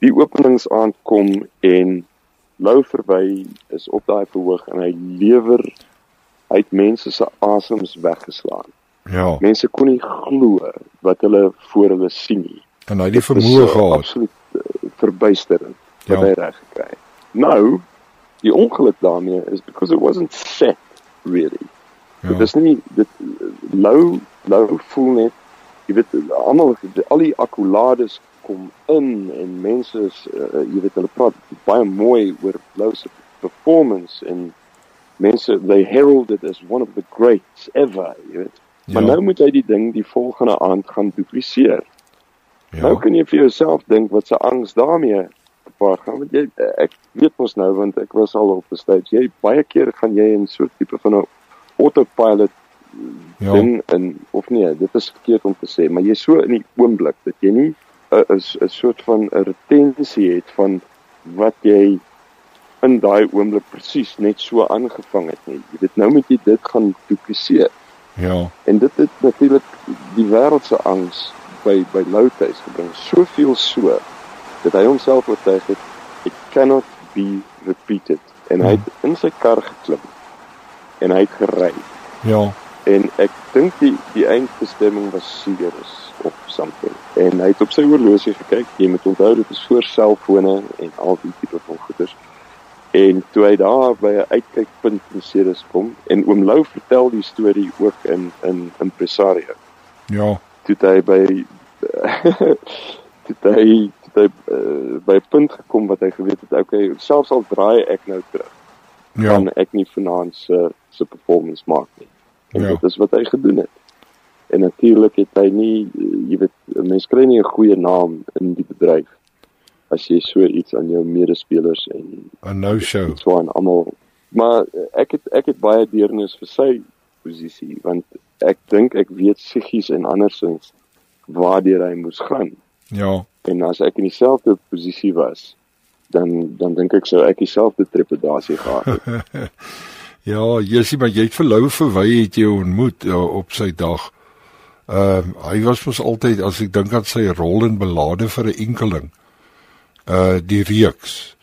Die openingsaand kom en Lou verby is op daai verhoog en hy lewer hy het mense se asems weggeslaan. Ja. Mense kon nie glo wat hulle voor hulle sien nie. En hy het die vermoë uh, gehad. Absoluut uh, verbuisterend Ja. hy reg gekry. Nou, die ongeluk daarmee is because it wasn't set really. Ja. Dit is nie dit lou lou voel net jy weet almal al die akkolades kom in en mense is uh, jy weet hulle praat baie mooi oor Lou se performance en mense they herald it as one of the greats ever jy weet maar Ja. nou moet hy die ding die volgende aand gaan dupliseer Ja. nou kan jy vir jouself dink wat se angs daarmee gepaard gaan want jy ek weet mos nou want ek was al op 'n stage jy baie keer gaan jy in so 'n tipe van 'n autopilot Ja. ding in of nee, dit is verkeerd om te sê, maar jy's so in die oomblik dat jy nie 'n 'n soort van 'n retensie het van wat jy in daai oomblik presies net so aangevang het nie. Jy weet nou moet jy dit gaan dupliseer. Ja. En dit het natuurlik die wêreld se angs by by Lou tuis gebring. Soveel so dat hy homself oortuig het it cannot be repeated. En hy het in sy kar geklim en hy het gery. Ja. En ek dink die die eindbestemming was Sirius of something. En hy het op sy horlosie gekyk. Jy moet onthou dit is voor selfone en al die tipe van goeders. En toe hy daar by 'n uitkykpunt in Sirius kom en oom Lou vertel die storie ook in in Impresario. Ja. Toe hy by toe hy toe hy uh, by 'n punt gekom wat hy geweet het, okay, selfs al draai ek nou terug, Ja. kan ek nie vanaand se se performance maak nie. En Ja. dit is wat hy gedoen het. En natuurlik het hy nie eh, jy weet mense kry nie 'n goeie naam in die bedryf as jy so iets aan jou medespelers en 'n no show. so aan almal maar ek het ek het baie deernis vir sy posisie want ek dink ek weet psigies en andersins waardeur hy moes gaan Ja. en as ek in dieselfde posisie was dan dan dink ek sou ek dieselfde trepidasie gehad het Ja, jy sien maar jy het vir Lou verwy het jy ontmoet ja, op sy dag. Ehm hy was mos altyd as ek dink aan sy rol in belade vir 'n enkeling. Uh die reeks.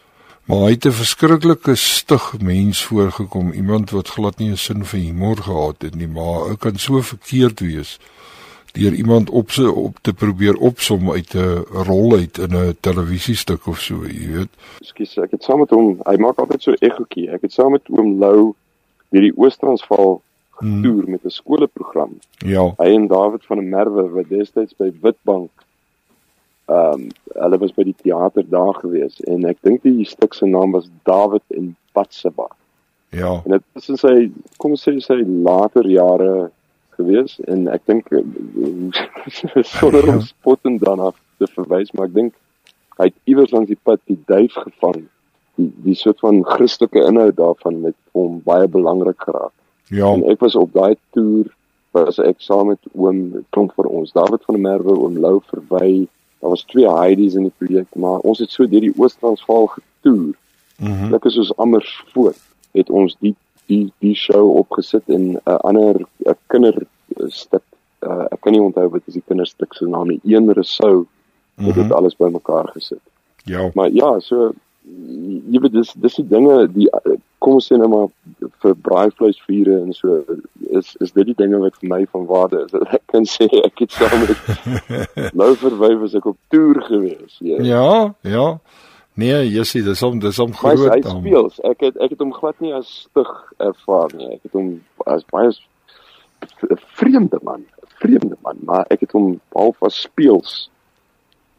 Maar hy het 'n verskriklike stig mens voorgekom, iemand wat glad nie 'n sin vir humor gehad het nie, maar hy kan so verkeerd wees deur iemand op sy op te probeer opsom uit 'n rol uit in 'n televisiestuk of so, jy weet. Ekskuus, ek het saam met hom, hy maak altyd so ekkoetjie. Ek het saam met oom Lou hierdie Oos-Transvaal getoer met 'n skoolprogram. Ja, Hy en David van der Merwe wat destyds by Witbank ehm um, hulle was by die teater daar gewees en ek dink die stuk se naam was David en Batseba. ja, En dit is in sy kom ons sê sy later jare gewees en ek dink eh, sonder om spottend daarna te verwys, maar ek dink hy het iewers langs die pad die duif gevang. Die die soort van Christelike inhoud daarvan met hom baie belangrik geraak. ja, En ek was op daai toer was ek saam met oom klomp vir ons David van der Merwe oom Lou verwy. Daar was twee Heidi's in die projek, maar ons het so deur die Oos-Transvaal getoer. mhm, Lekker soos Amersfoort het ons die die die show opgesit en 'n uh, ander 'n kinderstuk uh, ek kan nie onthou wat is die kinderstuk se naam nie. Een resou het dit mhm, alles bymekaar gesit. ja, Maar ja, so jy weet dis dis die dinge die kom ons sê nou maar vir braaivleisvure en so is is dit die dinge wat vir my van waarde is. Ek kan sê ek het saam met Lou verwy was ek op toer gewees. Ja. ja, ja. Nee, Jessie, dis om dis om Maar hy groot hy dan. speels. Ek het ek het hom glad nie as stig ervaar nie. Ek het hom as baie 'n vreemde man, vreemde man, maar ek het hom half as speels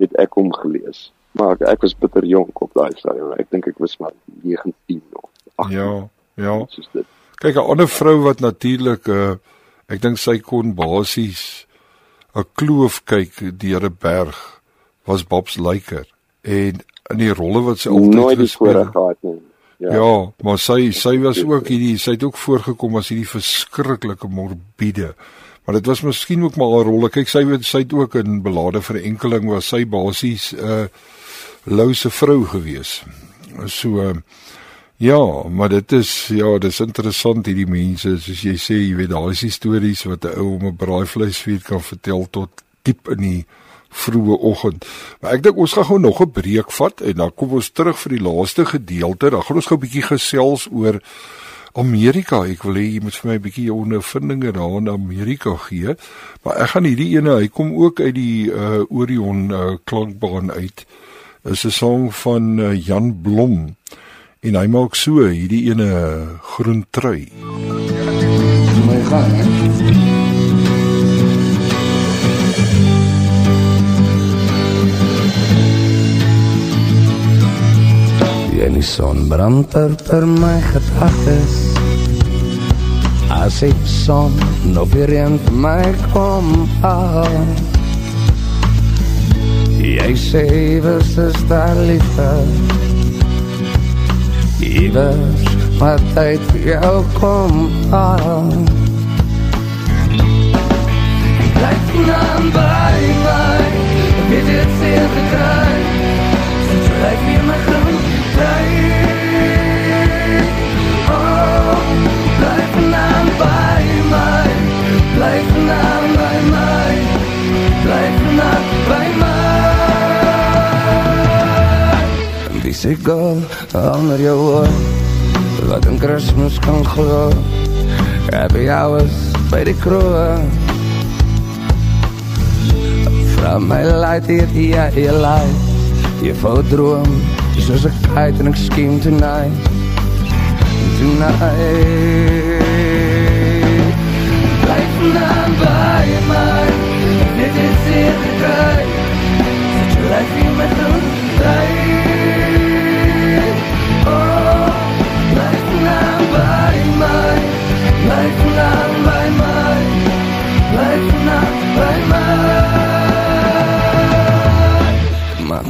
het ek hom gelees. Maar ek was bitter jonk op daai stadium. Ek dink ek was maar 19 of 18. Ja, ja. Soos dit. Kyk, 'n ander vrou wat natuurlik uh ek dink sy kon basies 'n kloof kyk deur 'n berg was Bobs Lyker en in die rolle wat sy altyd Nooit gespeel het. Ja. ja, maar sy sy was ook hierdie sy het ook voorgekom as hierdie verskriklike morbiede. Maar dit was miskien ook maar 'n rolle. Kyk, sy het sy het ook in belade vir 'n enkeling was sy basies 'n uh, louse vrou gewees. So uh, ja, maar dit is ja, dis interessant hierdie mense soos jy sê, jy weet daar is stories wat 'n ou om 'n braaivleisvuur kan vertel tot diep in die vroeë oggend. Maar ek dink ons gaan gou nog 'n breek vat en dan kom ons terug vir die laaste gedeelte. Dan gaan ons gou 'n bietjie gesels oor Amerika. Ek wil hê jy moet vir my 'n bietjie jou ondervindinge daar in Amerika gee. Maar ek gaan hierdie ene, hy kom ook uit die uh Orion uh, klankbaan uit. Is 'n sang van uh, Jan Blom. En hy maak so hierdie ene groen trui. my gang, hè? Ja, die son brand per, my gedagtes As die son nog weer in my kom aan Jy sê was is daar liefde Iewers wat tyd vir jou kom aan. Blyf naam by my Ek het dit zeer gekry Sinds jy lyk weer my groen Sê girl, onder jou oor. Wat in Christmas kan glo Happy hours by die kroeg From my light hier, ja, je light Je vou droom, soos ek kite en ek scheme tonight. Tonight. Blijf vandaan by my Dit is hier gekry Zet je lijf hier met doen draai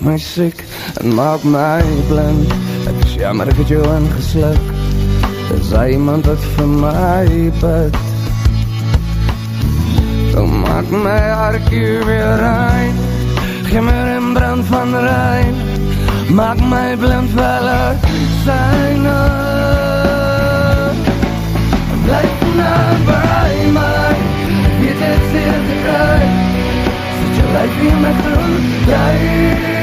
my Maak my siek en maak my blind. Ek is jammer ek het jou ingesluk Is hy iemand wat vir my bid Kom maak my hartje weer rein. Gee my Rembrandt van Rijn. Maak my blind veller syne Blijf nou by my Weet het zeer te kry Zet jou lijf weer met groen. Draai Oh, blijf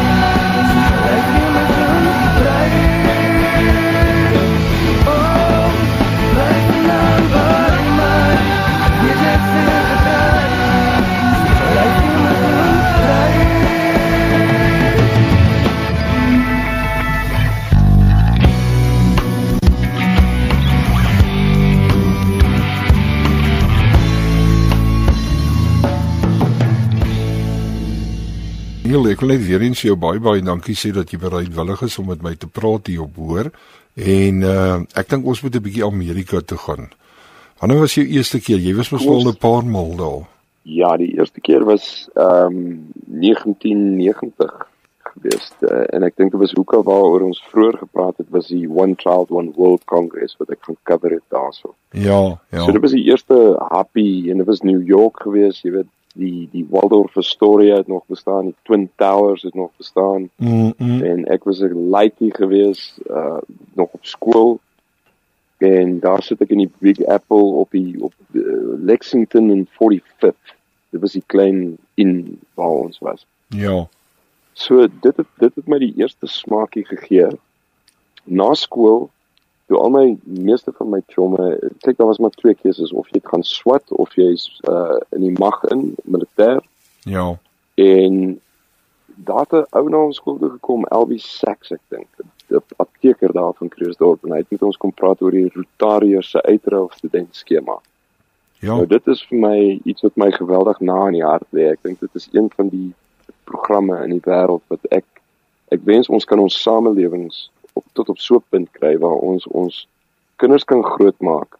Neil, ek wil net weer eens jou baie baie dankie sê dat jy bereidwillig is om met my te praat hier op hoor. En uh ek dink ons moet 'n bietjie Amerika toe gaan. Wanneer was jou eerste keer? Jy was mos al 'n paar maal daar. Ja, die eerste keer was ehm um, 1990 gewees uh, en ek dink dit was hoeka waaroor ons vroeër gepraat het was die One Child One World Congress wat ek gaan cover het daarso. Ja, ja. So dit was die eerste happy en dit was New York gewees, jy weet die die Waldorf Astoria het nog bestaan, die Twin Towers het nog bestaan Mm, mm. en ek was 'n laaitie gewees uh nog op skool en daar sit ek in die Big Apple op die op uh, Lexington en 45th. Dit was die klein in waar ons was. Ja. So dit het dit het my die eerste smaakie gegee. Na skool toe al my meeste van my chomme, kyk daar was maar twee keuses of jy gaan swat of jy's uh in die mag in militêr Ja. En daar het 'n ou na ons skool toe gekom, Elwie Sachs ek dink, 'n apteker daar van Krugersdorp en hy het met ons kom praat oor die Rotariërs se uitruil student skema. Ja. Nou dit is vir my iets wat my geweldig na in die hart lê. Ek dink dit is een van die programme in die wêreld wat ek ek wens ons kan ons samelewings tot op so 'n punt kry waar ons ons kinders kan grootmaak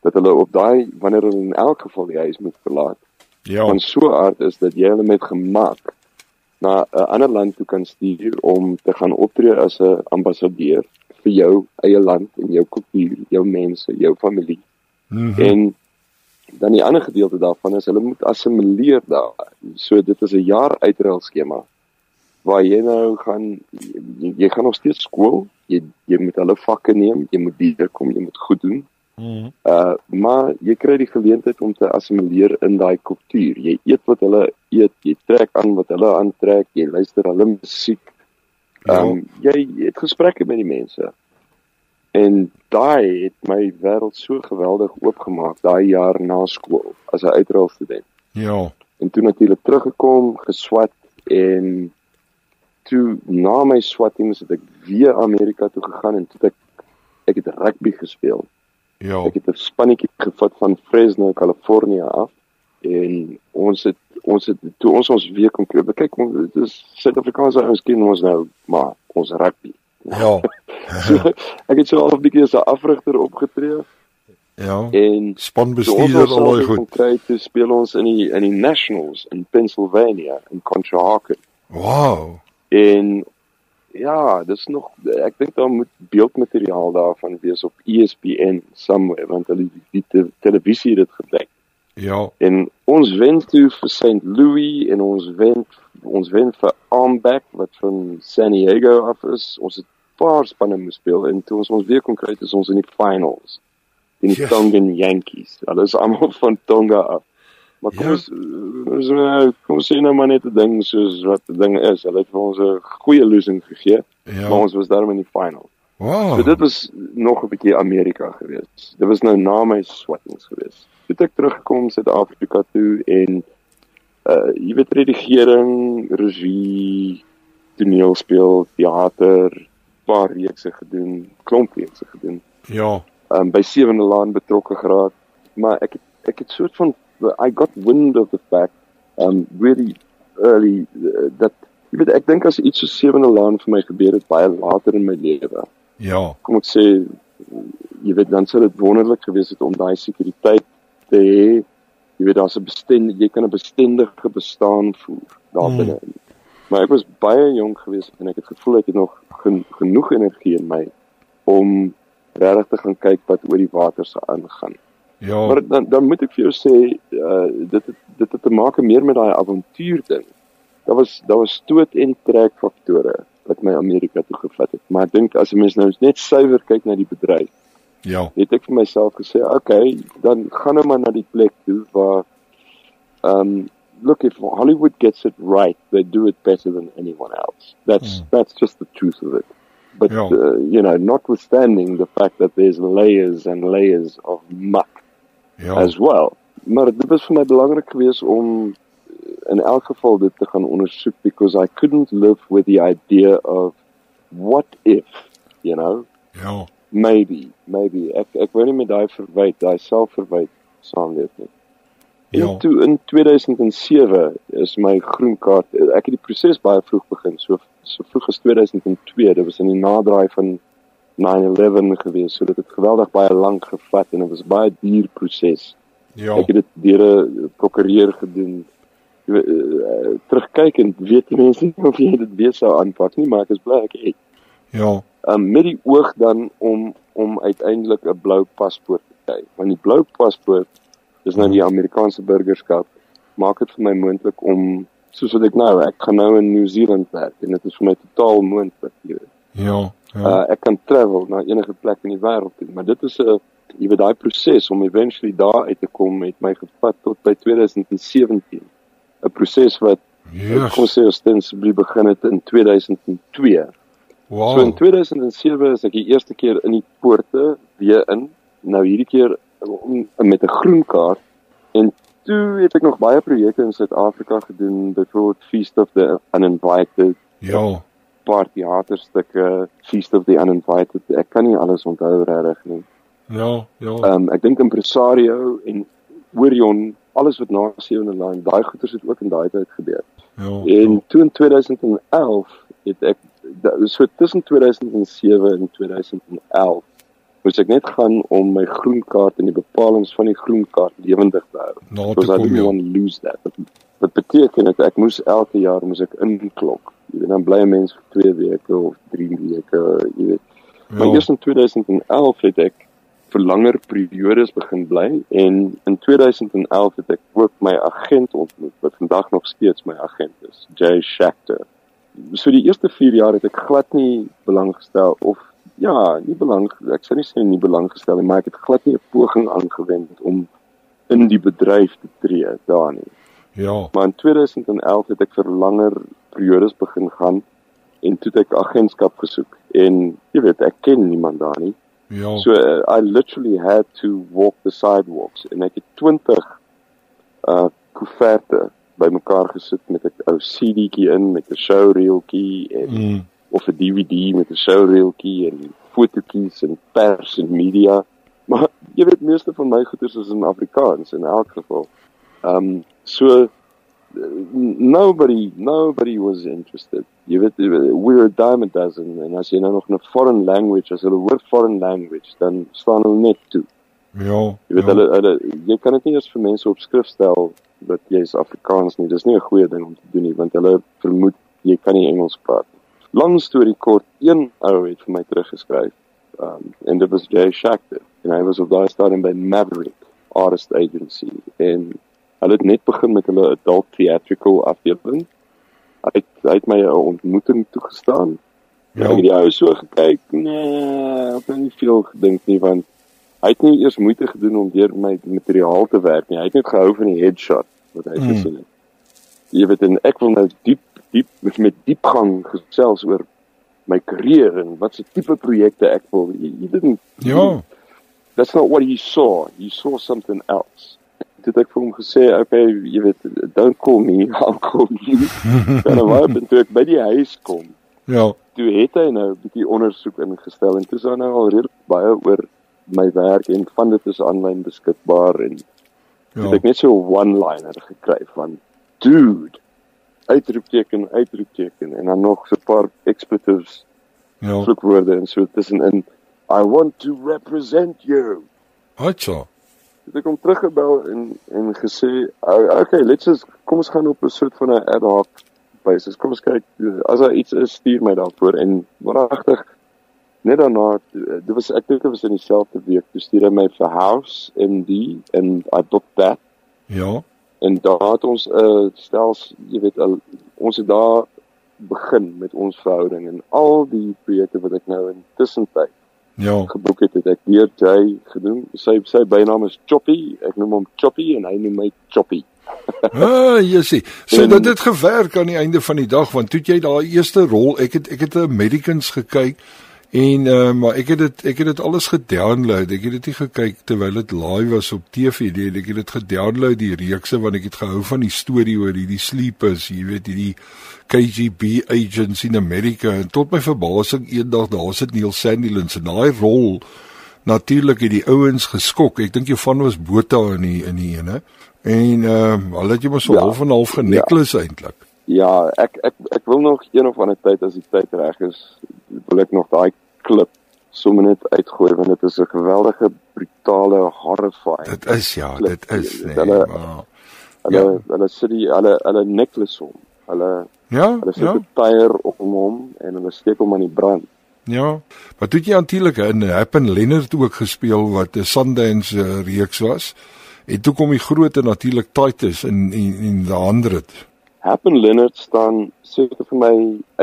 dat hulle op daai wanneer hulle in elk geval die huis moet verlaat Ja. van so aard is dat jy hulle met gemak na 'n ander land toe kan stuur om te gaan optree as 'n ambassadeur vir jou eie land en jou kultuur, jou mense, jou familie. Mhm. En dan die ander gedeelte daarvan is hulle moet assimileer daar. So dit is 'n jaar uitruil skema waar jy nou gaan jy, jy gaan nog steeds skool, jy jy moet hulle vakke neem, jy moet hier kom, jy moet goed doen. Mhm. Uh maar jy kry die geleentheid om te assimileer in daai kultuur. Jy eet wat hulle eet, jy trek aan wat hulle aantrek, jy luister hulle musiek. Ja. Um jy het gesprekke met die mense. En daai het my wêreld so geweldig oopgemaak daai jaar na skool as 'n uitruil student. Ja. En toe natuurlik teruggekom, geswat en toe na my swattings het ek weer Amerika toe gegaan en toe ek ek het rugby gespeel. Ja. Ek het 'n spannetjie gevat van Fresno, Kalifornië af en ons het ons het toe ons ons weer kon kry. Kyk, ons dit is Suid-Afrikaanse ouens ken ons nou, maar ons rugby. Ja. So, ek het so half 'n bietjie as 'n afrigter opgetree Ja. en Spanbestuurder alhoewel self goed. kry toe speel ons in die in die Nationals in Pennsylvania in Conshohocken. Wow. En ja, dis nog ek dink daar moet beeldmateriaal daarvan wees op ESPN somewhere want hulle die, die te, televisie het dit gedek. Ja. En ons wen toe vir St. Louis en ons wen ons wen vir Armback wat van San Diego af is. Ons het paar spanne moes speel en toe ons ons weer kon kry is ons in die finals. In die Yes. Tongan Yankees. Hulle is almal van Tonga af. Maar kom Ja. ons ons kom ons sê nou maar net 'n ding soos wat die ding is. Hulle het vir ons 'n goeie losing gegee, Ja. maar ons was daarmee in die final. Wow. So dit was nog 'n bietjie Amerika geweest. Dit was nou na my swattings geweest. Toe het ek teruggekom Suid-Afrika toe en uh jy weet redigering, regie, toneelspel, teater, paar reekse gedoen, klomp reekse gedoen. Ja. Um by Sewende Laan betrokke geraak, maar ek het ek het soort van I got wind of the fact um really early uh, dat jy weet ek dink as iets so Sewende Laan vir my gebeur het baie later in my lewe Ja. kom ek sê jy weet dan sou dit wonderlik gewees het om daai sekuriteit te hê. Jy weet daar's 'n bestand jy kan 'n bestendige bestaan voer daar Hmm. binne. Maar ek was baie jonk geweest en ek het gevoel ek het nog gen, genoeg energie in my om regtig te gaan kyk wat oor die water se aangaan. Ja. Maar dan dan moet ek vir jou sê uh, dit het, dit het te maak meer met daai avontuur ding. Daar was daar was stoot en trek faktore wat my Amerika toe gevat het. Maar ek dink as 'n mens nou net suiwer kyk na die bedryf, Ja. het ek vir myself gesê, okay, dan gaan nou maar na die plek toe waar um look if Hollywood gets it right, they do it better than anyone else. That's that's just the truth of it. But Ja. uh, you know, notwithstanding the fact that there's layers and layers of muck Ja. as well. Maar dit was vir my belangrik geweest om eh, in elk geval dit te gaan ondersoek because I couldn't live with the idea of what if, you know, Ja. maybe, maybe ek ek wou nie met daai verwyd, daai selfverwyd saamleef nie. En Ja. toe in 2007 is my groen kaart. Ek het die proses baie vroeg begin, so so vroeg as 2002. Dit was in die naderdraai van 9/11 gewees, so dit het geweldig baie lank gevat en dit was baie duur proses. Ja. Ek het dit deur 'n prokureur gedoen. Jy weet, uh, terugkyk en weet mense nie of jy dit weer sou aanpak nie, maar ek is bly ek het. Ja. Um, met die oog dan om om uiteindelik 'n blou paspoort te kry. Want die blou paspoort dis nou die Amerikaanse burgerskap maak dit vir my moontlik om soos wat ek nou, ek gaan nou in Nieu-Seeland werk en dit is vir my totaal moontlik, jy weet. Ja. Ja. Uh, ek kan travel na enige plek in die wêreld toe, maar dit is 'n jy weet daai proses om eventually daar uit te kom het my gevat tot by 2017. 'n Proses wat Yes. kom sê ostensibly begin het in 2002. Wow. So in 2007 is ek die eerste keer in die poorte weer in. Nou hierdie keer om, met 'n groen kaart en toe het ek nog baie projekte in Suid-Afrika gedoen, byvoorbeeld Feast of the Uninvited, Ja. Paar theaterstukke, Feast of the Uninvited. Ek kan nie alles onthou regtig nie. Ja, ja. Ehm um, ek dink Impresario en Orion, alles wat na Sewende Line, daai goeters het ook in daai tyd gebeur. Ja. En toe in 2011 het ek so tussen 2007 en 2011 moes ek net gaan om my groen kaart en die bepalinge van die groen kaart lewendig te hou. Because I didn't ja. want to lose that. Wat beteken dit ek moes elke jaar moes ek inklok. Jy weet dan bly 'n mens vir 2 weke of 3 weke, jy weet. Maar Ja. eers in 2011 het ek vir langer periodes begin bly en in 2011 het ek ook my agent ontmoet wat vandag nog steeds my agent is, Jay Shachter. So die eerste 4 jaar het ek glad nie belang gestel of ja, nie belang ek sou nie sê nie belang gestel nie, maar ek het glad nie 'n poging aangewend om in die bedryf te tree daar nie. Ja. Maar in 2011 het ek vir langer periodes begin gaan en toe het ek agentskap gesoek en jy weet ek ken niemand daar nie. Ja. So uh, I literally had to walk the sidewalks en ek het 20 uh koeverte bymekaar gesit met 'n ou CD'tjie in met 'n showreeltjie en Mm. Of 'n DVD met 'n showreeltjie en fotootjies en pers en media. Maar jy weet meeste van my goeders is in Afrikaans in elk geval. Um so nobody nobody was interested. Jy weet we were a dime a dozen en as jy nou nog 'n foreign language as hulle hoor foreign language dan staan hulle net toe. Ja. Jy weet ja. hulle hulle jy kan dit nie eers vir mense op skrif stel dat jy is Afrikaans nie. Dis nie 'n goeie ding om te doen nie want hulle vermoed jy kan nie Engels praat nie. Lang storie kort, een ou het vir my teruggeskryf. Um en dit was Jay Shachter en hy was op daai stadium by Maverick Artist Agency en hulle het net begin met hulle adult theatrical afdeling. Hy het, hy het my 'n ontmoeting toegestaan. Ja. Ek het die ou so gekyk, nee, ek het nie veel gedink nie want hy het nie eers moeite gedoen om deur my materiaal te werk nie. Hy het net gehou van die headshot wat hy Mm. gesien het. Jy weet en ek wil nou diep diep met, met diepgang gesels oor my karier en wat se tipe projekte ek wil. He, he didn't Ja. That's not what he saw. He saw something else. Het ek vir hom gesê, okay, jy weet, don't call me, I'll call you. en dan het toe ek by die huis kom, Ja. toe het hy nou 'n bietjie ondersoek ingestel en toe is hy nou al redelik baie oor my werk en van dit is aanlyn beskikbaar en ja. het Ja. ek net so 'n one-liner gekry van dude uitroepteken uitroepteken en dan nog so 'n paar expletives Ja. vloekwoorde en so tussenin I want to represent you Hatsa. het ek hom teruggebel en en gesê "O- okay let's just kom ons gaan op 'n soort van 'n ad hoc basis kom ons kyk as daar iets is stuur my daarvoor en waaragtig net daarna dit was ek dink dit was in dieselfde week toe stuur hy my vir house MD en I booked that Ja. En daar het ons 'n uh, stels jy weet al, ons het daar begin met ons verhouding en al die projekte wat ek nou in tussentyd Ja. geboek het, het ek deur Jay gedoen. Sy sy bynaam is Choppy. Ek noem hom Choppy en hy noem my Choppy. Ah, jy sien. So En- dit het gewerk aan die einde van die dag want toe jy daai eerste rol, ek het ek het 'n Americans gekyk en uh, maar ek het dit ek het dit alles gedownload. Ek het dit nie gekyk terwyl dit live was op TV nie. Ek het dit gedownload die reekse want ek het gehou van die storie oor hierdie sleepers, jy weet hierdie KGB agents in Amerika en tot my verbasing eendag daar sit Neil Sandilands en daai rol natuurlik het die ouens geskok. Ek dink jou van was Botha in die in die ene. En ehm uh, hulle het jy maar so Ja. half en half geneklis ja. eintlik. Ja, ek ek ek wil nog een of ander tyd as die tyd reg is, wil ek nog daai klip sommer net uitgooi want dit is 'n geweldige brutale horrifying. Dit is ja, dit is nee. Hulle- Maar, Hulle ja. hulle sit die hulle hulle necklace hom. Hulle ja, hulle sit ja. 'n tyre om hom en hulle steek hom aan die brand. Ja. Toe het jy natuurlik in Happen Leonard ook gespeel wat 'n Sundance uh, reeks was. En toe kom die groot en natuurlik Titus in in in The 100. Happen Leonard staan seker vir my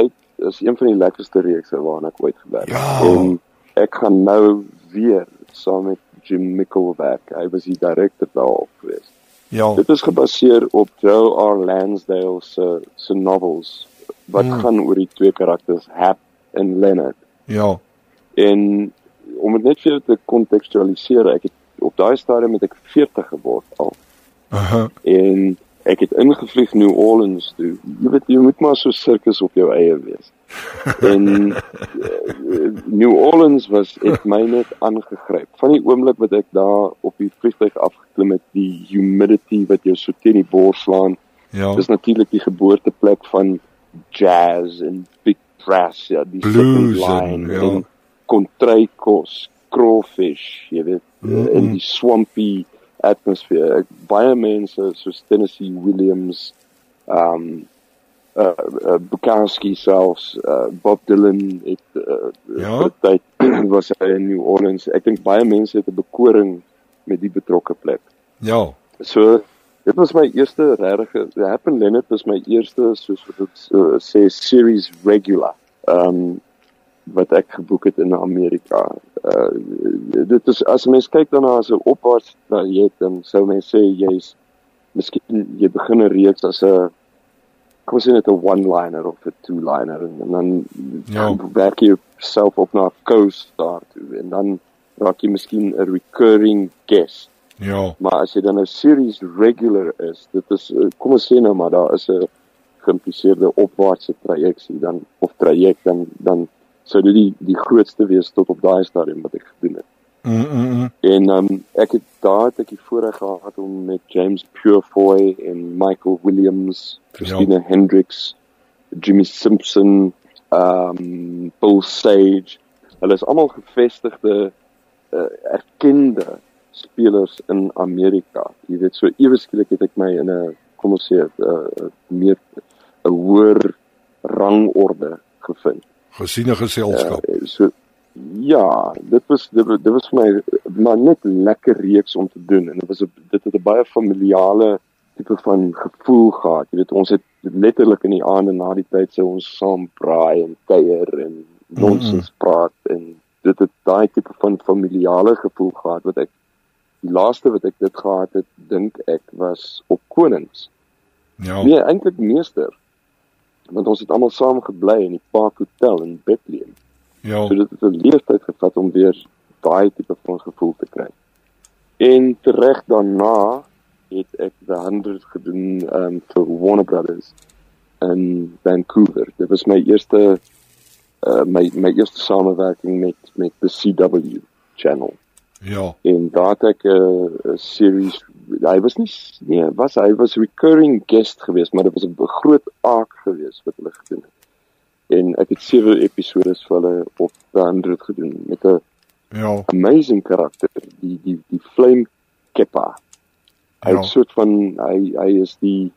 uit is een van die lekkerste reekse waarna ek ooit gewerk het. Ja. En ek gaan nou weer saam met Jim Mickle werk. Hy was die direkteur daarop geweest. Ja. Dit is gebaseer op Joe R. Lansdale se se novels wat hmm. gaan oor die twee karakters Hap en Leonard. Ja. En om dit net vir te kontekstualiseer, ek het op daai stadium het ek 40 geword al. Aha. en ek het ingevlieg New Orleans toe. Jy weet jy moet maar so sirkus op jou eie wees. En uh, New Orleans was het my net aangegryp. Van die oomblik wat ek daar op die vliegtuig afgeklim het, die humidity wat jou so teen die bors slaan. Ja. Dis natuurlik die geboorteplek van jazz en big brass, ja, die Blues second en- line ja. en kontrykkos, crawfish, jy weet, Mm, mm in die swampy atmosfeer. Ek, baie mense soos Tennessee Williams, um uh, uh Bukowski selfs, uh, Bob Dylan het uh, Ja. tyd was hy in New Orleans. Ek dink baie mense het 'n bekoring met die betrokke plek. Ja. So dit was my eerste regte Happen Leonard was my eerste soos wat dit uh, sê series regular. Ehm um, wat ek geboek het in Amerika. Uh dit is as mens kyk daarna as 'n opwaarts traject dan sou mens sê jy's miskien jy begin 'n reeks as 'n kom ons sê net 'n one-liner of 'n two-liner en, en dan Ja. werk jy self op na 'n co-star toe en dan raak jy miskien 'n recurring guest. Ja. Maar as jy dan 'n series regular is, dit is eh, kom ons sê nou maar daar is 'n geïmpliseerde opwaartse trajeksie dan of traject dan dan sou dit die die grootste wees tot op daai stadium wat ek gedoen het. Mm, mm, mm. En um ek het daar het ek die voorreg gehad om met James Purefoy en Michael Williams, Christina ja. Hendricks, Jimmy Simpson, um Bill Sage. Hulle is almal gevestigde uh, erkende spelers in Amerika. Jy weet so ewe skielik het ek my in 'n kom ons sê 'n uh, meer 'n hoër rangorde gevind. Gesiene geselskap. Uh, so ja, dit was dit, dit was vir my maar net lekker reeks om te doen en dit was 'n dit het 'n baie familiale tipe van gevoel gehad. Jy weet ons het letterlik in die aande na die tyd sou ons saam braai en kuier en nonsens praat en dit het daai tipe van familiale gevoel gehad wat ek die laaste wat ek dit gehad het dink ek was op Konings. Ja. Nee, eintlik meester. Want ons het almal saam gebly in die Park Hotel in Bethlehem. Ja. So dit het 'n leeftyd gevat om weer daai tipe van gevoel te kry. En tereg daarna het ek The 100 gedoen um, vir Warner Brothers in Vancouver. Dit was my eerste uh, my my eerste samewerking met met the CW channel. Ja. En daar het ek 'n uh, series hy was nie nee, was hy was recurring guest geweest, maar dit was 'n groot aak geweest wat hulle gedoen het. En ek het sewe episode vir hulle op The 100 gedoen met 'n Ja. amazing karakter, die die die Flame Keppa. Hy Ja. is soort van hy hy is die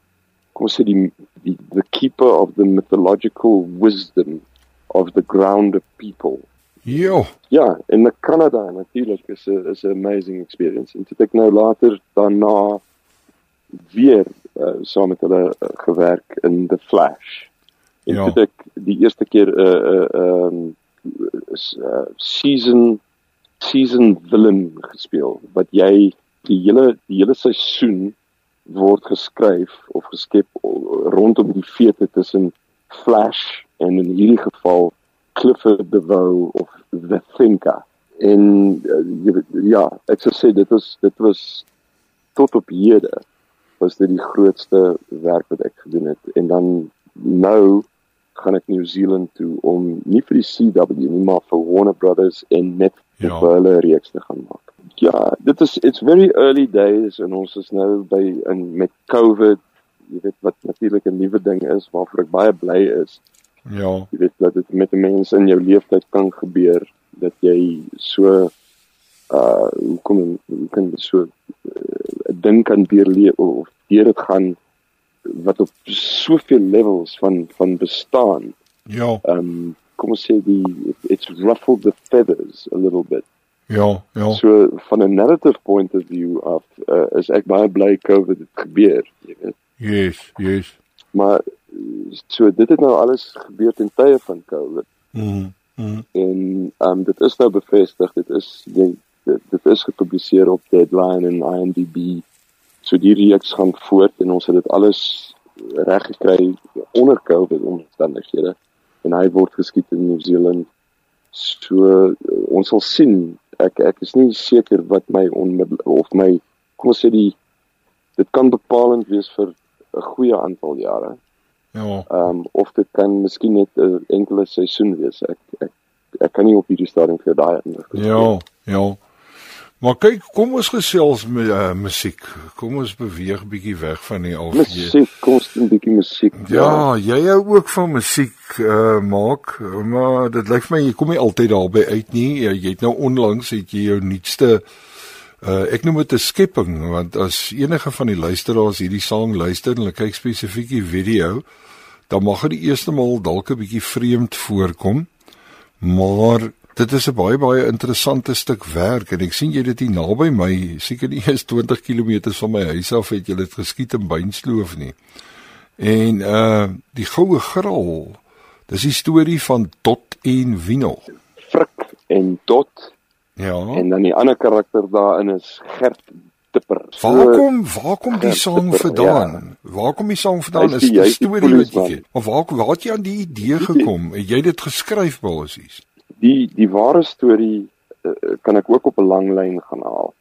kom ons sê die die the keeper of the mythological wisdom of the grounded people. Jo. Ja, en Canada natuurlik is 'n is 'n amazing experience. En het ek nou later daarna weer uh, saam met hulle uh, gewerk in The Flash. En Ja. het ek die eerste keer 'n uh, 'n uh, um, uh, season season villain gespeel wat jy die hele die hele seisoen word geskryf of geskep rondom die feite tussen Flash en in hierdie geval Clifford DeVoe of The Thinker. En uh, ja, ek sou sê dit was dit was tot op hede was dit die grootste werk wat ek gedoen het en dan nou gaan ek New Zealand toe om nie vir die CW nie maar vir Warner Brothers en net Ja. ja. vir hulle 'n reeks te gaan maak. Ja, dit is it's very early days en ons is nou by in met COVID, jy weet wat natuurlik 'n nuwe ding is waarvoor ek baie bly is. Ja. Jy weet dat dit met 'n mens in jou lewenstyd kan gebeur dat jy so uh hoe kom hoe kan jy so uh, 'n ding kan deurleef of deur dit gaan wat op soveel levels van van bestaan. Ja. Um kom ons sê die it's ruffled the feathers a little bit. Ja. Ja. So van 'n narrative point of view af uh, is ek baie bly COVID het gebeur, jy weet. Yes. Yes. Maar uh, so dit het nou alles gebeur ten tye van COVID. Mm. Mm. en um, dit is nou bevestig dit is jy, dit, dit is gepubliseer op Deadline en IMDb so die reeks gaan voort en ons het dit alles reg gekry onder COVID omstandighede en hy word geskiet in New Zealand so uh, ons sal sien ek ek is nie seker wat my of my kom ons sê die dit kan bepalend wees vir 'n goeie aantal jare. Ja. Ehm um, of dit kan miskien net 'n enkele seisoen wees. Ek ek ek kan nie op hierdie stadium vir daai inligting. Ja, ja. Maar kyk, kom ons gesels met uh, musiek. Kom ons beweeg bietjie weg van die al Musiek, kom ons 'n bietjie musiek. Ja, jy hou ook van musiek uh maak, maar dit lyk vir my jy kom nie altyd daarby uit nie. Jy, jy het nou onlangs het jy jou nuutste uh ek noem dit 'n skepping want as enige van die luisteraars hierdie sang luister en hulle kyk spesifiek die video, dan mag dit die eerste maal dalk 'n bietjie vreemd voorkom. Maar dit is 'n baie baie interessante stuk werk en ek sien jy dit hier naby my, seker nie eens 20 km van my huis af het jy dit geskiet in Beinsloof nie. En uh die goue graal. Dis die storie van Dot en wie nog? Frik en Dot Ja. en dan die ander karakter daarin is Gert Tipper. Waar kom waar kom die sang Tipper, vandaan? ja. Waar kom die sang vandaan? Is die- die die storie wat jy ken? Of waar waar het jy aan die idee gekom? Het jy dit geskryf basies? die die ware storie uh, kan ek ook op 'n lang lyn gaan haal.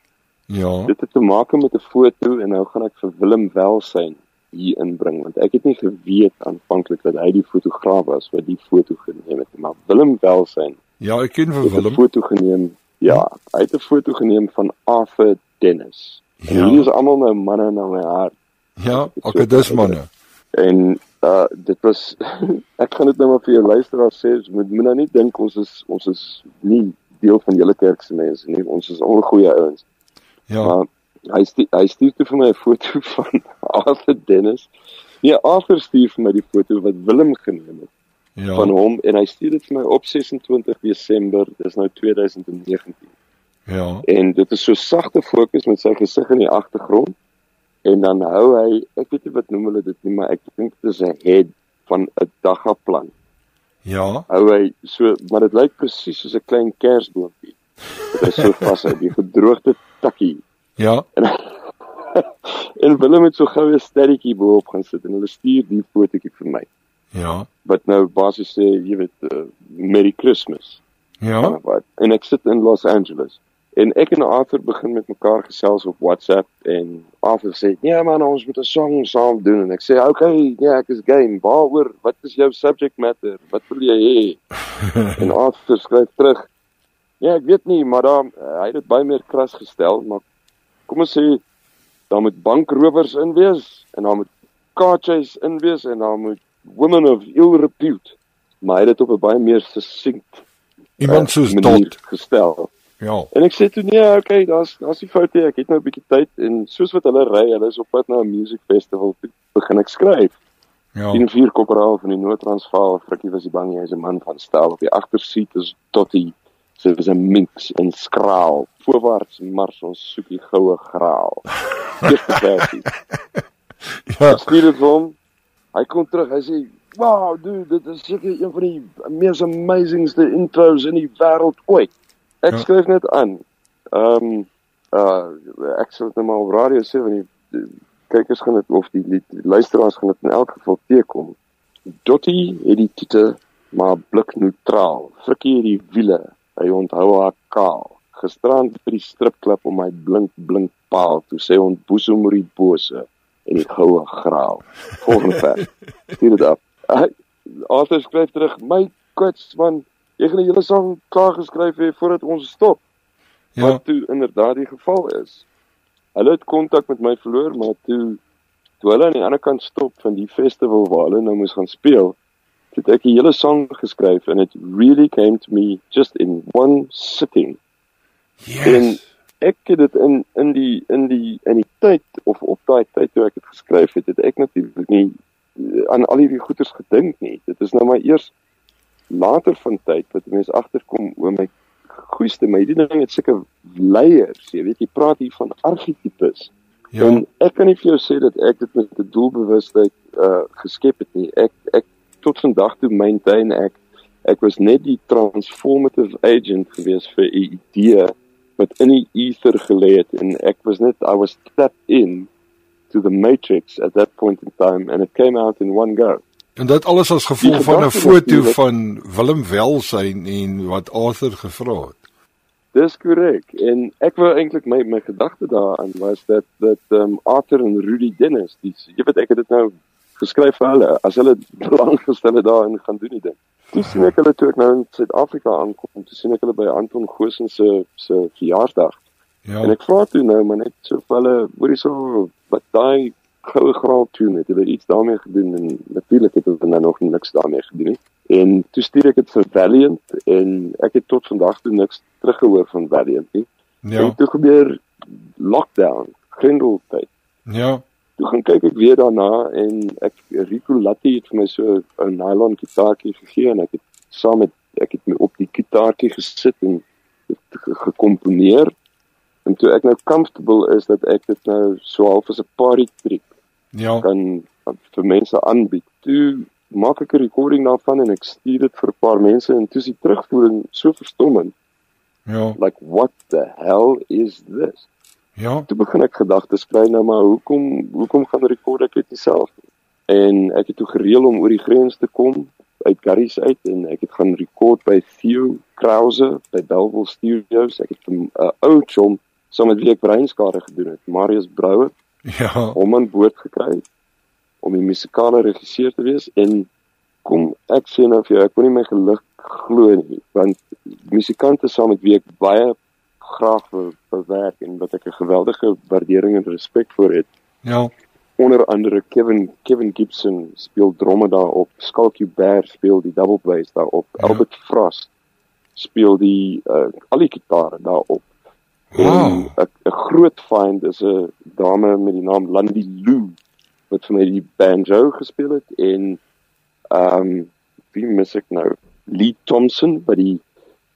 Ja. Dit het te maak met 'n foto en nou gaan ek vir Willem Welsyn hier inbring want ek het nie geweet aanvanklik dat hy die fotograaf was wat die foto geneem het maar Willem Welsyn Ja, ek ken vir het Willem. foto geneem. Ja, hy het 'n foto geneem van Arthur Dennis. En Ja. hierdie is almal nou manne na my hart. Ja, okay, dis manne. En uh dit was ek gaan dit nou maar vir jou luisteraars sê, jy moet moet nou nie dink ons is ons is nie deel van julle kerk se mense nie. Ons is al goeie ouens. Ja. Maar hy stuur, hy stuur toe vir my 'n foto van Arthur Dennis. Nee, Arthur stuur vir my die foto wat Willem geneem het Ja. van hom en hy stuur dit vir my op 26 Desember, dis nou 2019. Ja. En dit is so sagte fokus met sy gesig in die agtergrond. En dan hou hy, ek weet nie wat noem hulle dit nie, maar ek dink dit is 'n head van 'n daggaplan. Ja. Hou hy so, maar dit lyk presies soos 'n klein kersboompie. Dit is so vas uit die gedroogde takkie. Ja. En Willem het so gou 'n sterretjie bo-op gaan sit en hulle stuur die fotootjie vir my. Ja. Wat nou basies sê, jy weet, uh, Merry Christmas. Ja. Wat? En ek sit in Los Angeles. En ek en Arthur begin met mekaar gesels op WhatsApp en Arthur sê, "Ja man, ons moet 'n song saam doen." En ek sê, "Oké, okay, ja, ek is game. Waaroor? Wat is jou subject matter? Wat wil jy hê?" en Arthur skryf terug, "Ja, ek weet nie, maar dan uh, hy het dit baie meer kras gestel, maar kom ons sê daar moet bankrowers in wees en daar moet car chase in wees en daar moet women of ill repute." Maar hy het dit op 'n baie meer succinct Iemand eh, soos manier Dot. gestel. Ja. En ek sê toe nee, okay, daar's daar's die foute, ek het nou 'n bietjie tyd en soos wat hulle ry, hulle is op pad na 'n music festival, toe begin ek skryf. Ja. Sien vier kopraal van die Noord-Transvaal, Frikkie was die bang hy's 'n man van staal op die agtersiet is Totty. So dis 'n mix en skraal. Voorwaarts mars ons soek die goue graal. Eerste versie. Ja. Stuur dit hom. Hy kom terug. Hy sê, "Wow, dude, dit is seker een van die mees amazingste intros in die wêreld ooit." Ek Ja. skryf net aan. Ehm um, uh ek sal dit nou maar op radio sê want die, die kykers gaan dit of die, die, die luisteraars gaan dit in elk geval teekom. Dotty het die titel maar blik neutraal. Frikkie het die wiele. Hy onthou haar kaal. Gisterand by die stripklub om my blink blink paal toe sê ontboesem oor die bose en die goue graal. Volgende vers. Stuur dit af. Arthur skryf terug, my kwets man, jy gaan die hele sang klaar geskryf hê voordat ons stop. Ja. Wat toe inderdaad die geval is. Hulle het kontak met my verloor, maar toe toe hulle aan die ander kant stop van die festival waar hulle nou moes gaan speel, het ek die hele sang geskryf and it really came to me just in one sitting. En Yes. Ek het dit in in die in die in die tyd of op daai tyd toe ek dit geskryf het, het ek natuurlik nie eh, aan al hierdie goeters gedink nie. Dit is nou maar eers later van tyd wat mense agterkom oor my goeiste my hierdie ding het sulke leiers, jy weet jy praat hier van argetipes. Ja. En ek kan nie vir jou sê dat ek dit met 'n doelbewustheid uh geskep het nie. Ek ek tot vandag toe maintain ek ek was net die transformative agent gewees vir 'n idee wat in die ether gelê het en ek was net I was tapped in to the matrix at that point in time and it came out in one go. En dit alles as gevolg van 'n foto natuurlik- van Willem Welsyn en wat Arthur gevra het. Dis korrek. En ek wou eintlik my my gedagte daaraan was dat dat ehm um, Arthur en Rudy Dennis, die jy weet ek het dit nou geskryf vir hulle as hulle belang gestel het daarin gaan doen die ding. Toe sien ek hulle toe ek nou in Suid-Afrika aankom, toe sien ek hulle by Anton Goosen se se verjaarsdag. Ja. En ek vra toe nou maar net so vir hulle, hoorie so wat daai goue graal tune het, hulle iets daarmee gedoen en natuurlik het hulle nou nog niks daarmee gedoen nie. En toe stuur ek dit vir Valiant en ek het tot vandag toe niks teruggehoor van Valiant nie. Ja. En toe gebeur lockdown, grendeltyd. Ja. Toe gaan kyk ek weer daarna en ek Rico Latti het vir my so 'n nylon gitaartjie gegee en ek het saam met ek het my op die gitaartjie gesit en gekomponeer. En toe ek nou comfortable is dat ek dit nou so half as 'n party trick Ja. kan vir mense aanbied. Toe maak ek 'n recording daarvan en ek stuur dit vir 'n paar mense en toe is die terugvoering so verstommend. Ja. Like what the hell is this? Ja. Toe begin ek gedagtes kry nou maar hoekom hoekom gaan rekord ek dit self? En ek het toe gereël om oor die grens te kom uit Garries uit en ek het gaan rekord by Theo Krause by Bellville Studios. Ek het 'n uh, ou chom saam met wie ek breinskade gedoen het, Marius Brouwer Ja. hom aan boord gekry om die musikale regisseur te wees en kom ek sê nou vir jou ek kon nie my geluk glo nie want musikante saam met wie ek baie graag wil bewerk en wat ek 'n geweldige waardering en respek vir het Ja. onder andere Kevin Kevin Gibson speel dromme daarop Skalkie Bear speel die double bass daarop Ja. Albert Frost speel die uh, al die gitare daarop Wow. 'n 'n groot find is 'n dame met die naam Landy Lou wat vir my die banjo gespeel het en ehm um, wie mis ek nou? Lee Thompson wat die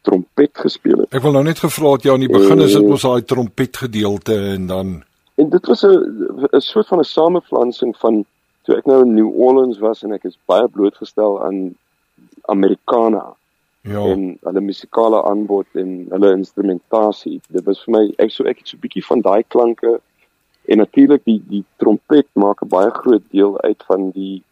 trompet gespeel het. Ek wil nou net gevra het ja, in die begin is dit Eh. mos daai trompet gedeelte en dan En dit was 'n 'n soort van 'n samevlansing van toe ek nou in New Orleans was en ek is baie blootgestel aan Americana ja. en hulle musikale aanbod en hulle instrumentasie. Dit was vir my ek so ek het so 'n bietjie van daai klanke en natuurlik die die trompet maak 'n baie groot deel uit van die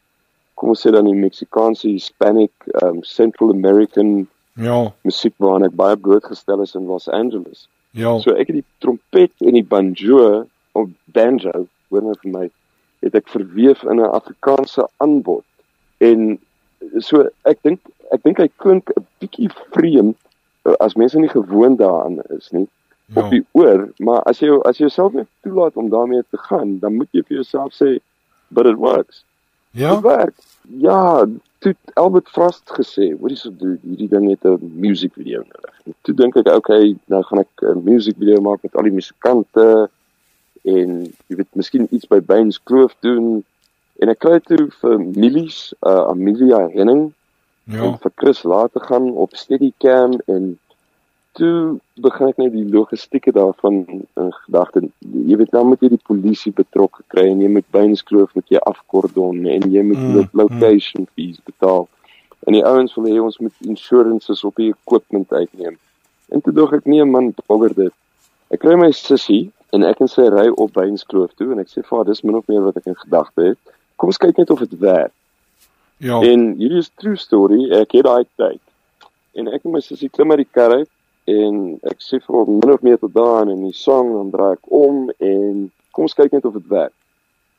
kom ons sê dan die Meksikaanse, Hispanic, um, Central American Ja. musiek waaraan ek baie blootgestel is in Los Angeles. Ja. So ek het die trompet en die banjo of banjo, hoor nou vir my, het ek verweef in 'n Afrikaanse aanbod. En so ek dink ek dink hy klink 'n bietjie vreemd uh, as mense nie gewoond daaraan is nie Ja. op die oor, maar as jy as jy jouself net toelaat om daarmee te gaan, dan moet jy vir jouself sê but it works. Ja. Dit werk. Ja, toe Albert Frost gesê, "Wat is dit hierdie ding het 'n music video nodig." En toe dink ek, okay, nou gaan ek 'n music video maak met al die musikante en jy weet miskien iets by Baines Kloof doen. En ek kry toe vir Milies, uh, Amelia Henning Ja. en vir Chris laat te gaan op Steadicam en toe begin ek net die logistieke daarvan in gedagte. Jy weet nou moet jy die polisie betrokke kry en jy moet Beinskloof met jy afkordon en jy moet Mm, mm, location fees betaal. En die ouens wil hê ons moet insurances op die equipment uitneem. En toe dog ek nee man, bogger dit. Ek kry my sussie en ek en sy ry op Beinskloof toe en ek sê vir haar dis min of meer wat ek in gedagte het. Kom ons kyk net of dit werk. Ja. En hierdie is true story. Ek het daai tyd. En ek en my sussie klim uit die kar uit en ek sê vir hom min of meer tot daan en die sang dan draai ek om en kom ons kyk net of dit werk.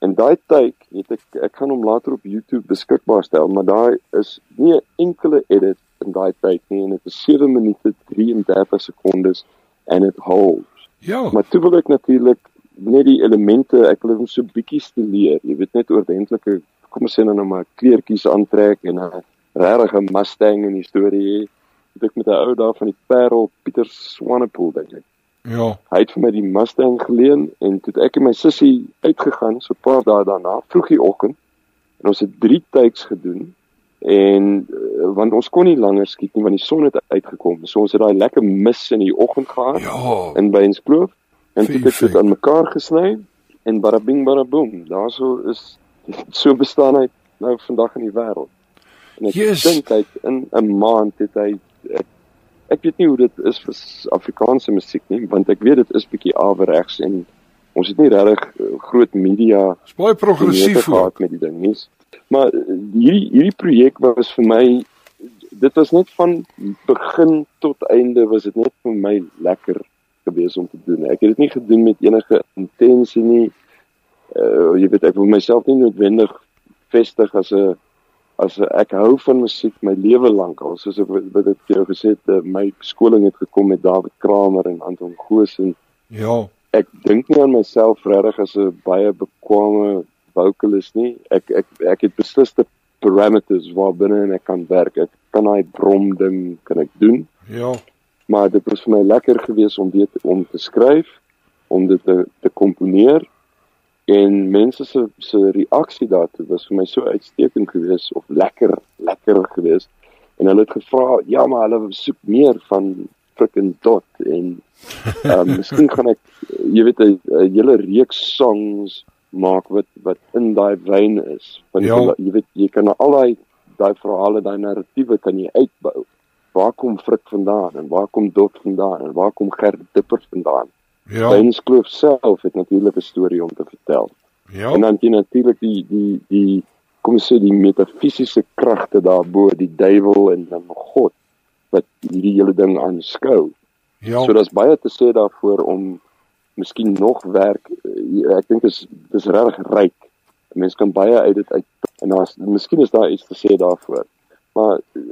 En daai tyd het ek ek gaan hom later op YouTube beskikbaar stel, maar daai is nie 'n enkele edit in daai tyd nie en dit is 7 minute 33 sekondes en dit holds. Ja. Maar toe wil ek natuurlik net die elemente, ek wil hom so bietjie stileer. Jy weet net oordentlike kom ons sê nou nou maar kleertjies aantrek en 'n regte Mustang in die storie hê. Het ek met 'n ou daar van die Parel Pieter Swanepoel dink ek. Ja. Hy het vir my die Mustang geleen en toe ek en my sussie uitgegaan so 'n paar dae daarna, vroeg die oggend. En ons het 3 takes gedoen en uh, want ons kon nie langer skiet nie want die son het uitgekom. So ons het daai lekker mis in die oggend gehad Ja. in Beinskloof en toe het dit aan mekaar gesny en barabing baraboom daarso is so bestaan hy nou vandag in die wêreld en ek Yes. dink hy in 'n maand het hy ek, ek weet nie hoe dit is vir Afrikaanse musiek nie want ek weet dit is bietjie averegs en ons het nie regtig eh, groot media baie progressief gehad met die ding nie maar eh, hierdie hierdie projek was vir my dit was net van begin tot einde was dit net vir my lekker gewees om te doen. Ek het dit nie gedoen met enige intensie nie. Uh jy weet ek wil myself nie noodwendig vestig as 'n as ek hou van musiek my lewe lank al soos wat ek vir jou gesê het uh, my skooling het gekom met David Kramer en Anton Goosen. Ja. Ek dink nie aan myself regtig as 'n baie bekwame vocalist nie. Ek ek ek het besliste parameters waarbinne ek kan werk. Ek kan daai brom ding kan ek doen. Ja. Maar dit was vir my lekker geweest om weet om te skryf, om dit te te komponeer en mense se se reaksie daartoe was vir my so uitstekend geweest of lekker lekker geweest. En hulle het gevra, ja, maar hulle soek meer van fricking dot en um, miskien gaan ek jy weet 'n hele reeks songs maak wat wat in daai wyn is. Want Ja. jy weet jy kan al daai daai verhale, daai narratiewe kan jy uitbou. Waar kom Frik vandaan en waar kom Dot vandaan en waar kom Gert Dipper vandaan? Ja. Wyn's Kloof self het natuurlik 'n storie om te vertel. Ja. En dan jy natuurlik die die die kom ons sê die metafisiese kragte daarbo, die duiwel en dan God wat hierdie hele ding aanskou. Ja. So daar's baie te sê daarvoor om miskien nog werk. eh, Ek dink dis dis regtig ryk. Mense kan baie uit dit uit en daar's miskien is daar iets te sê daarvoor. Maar eh,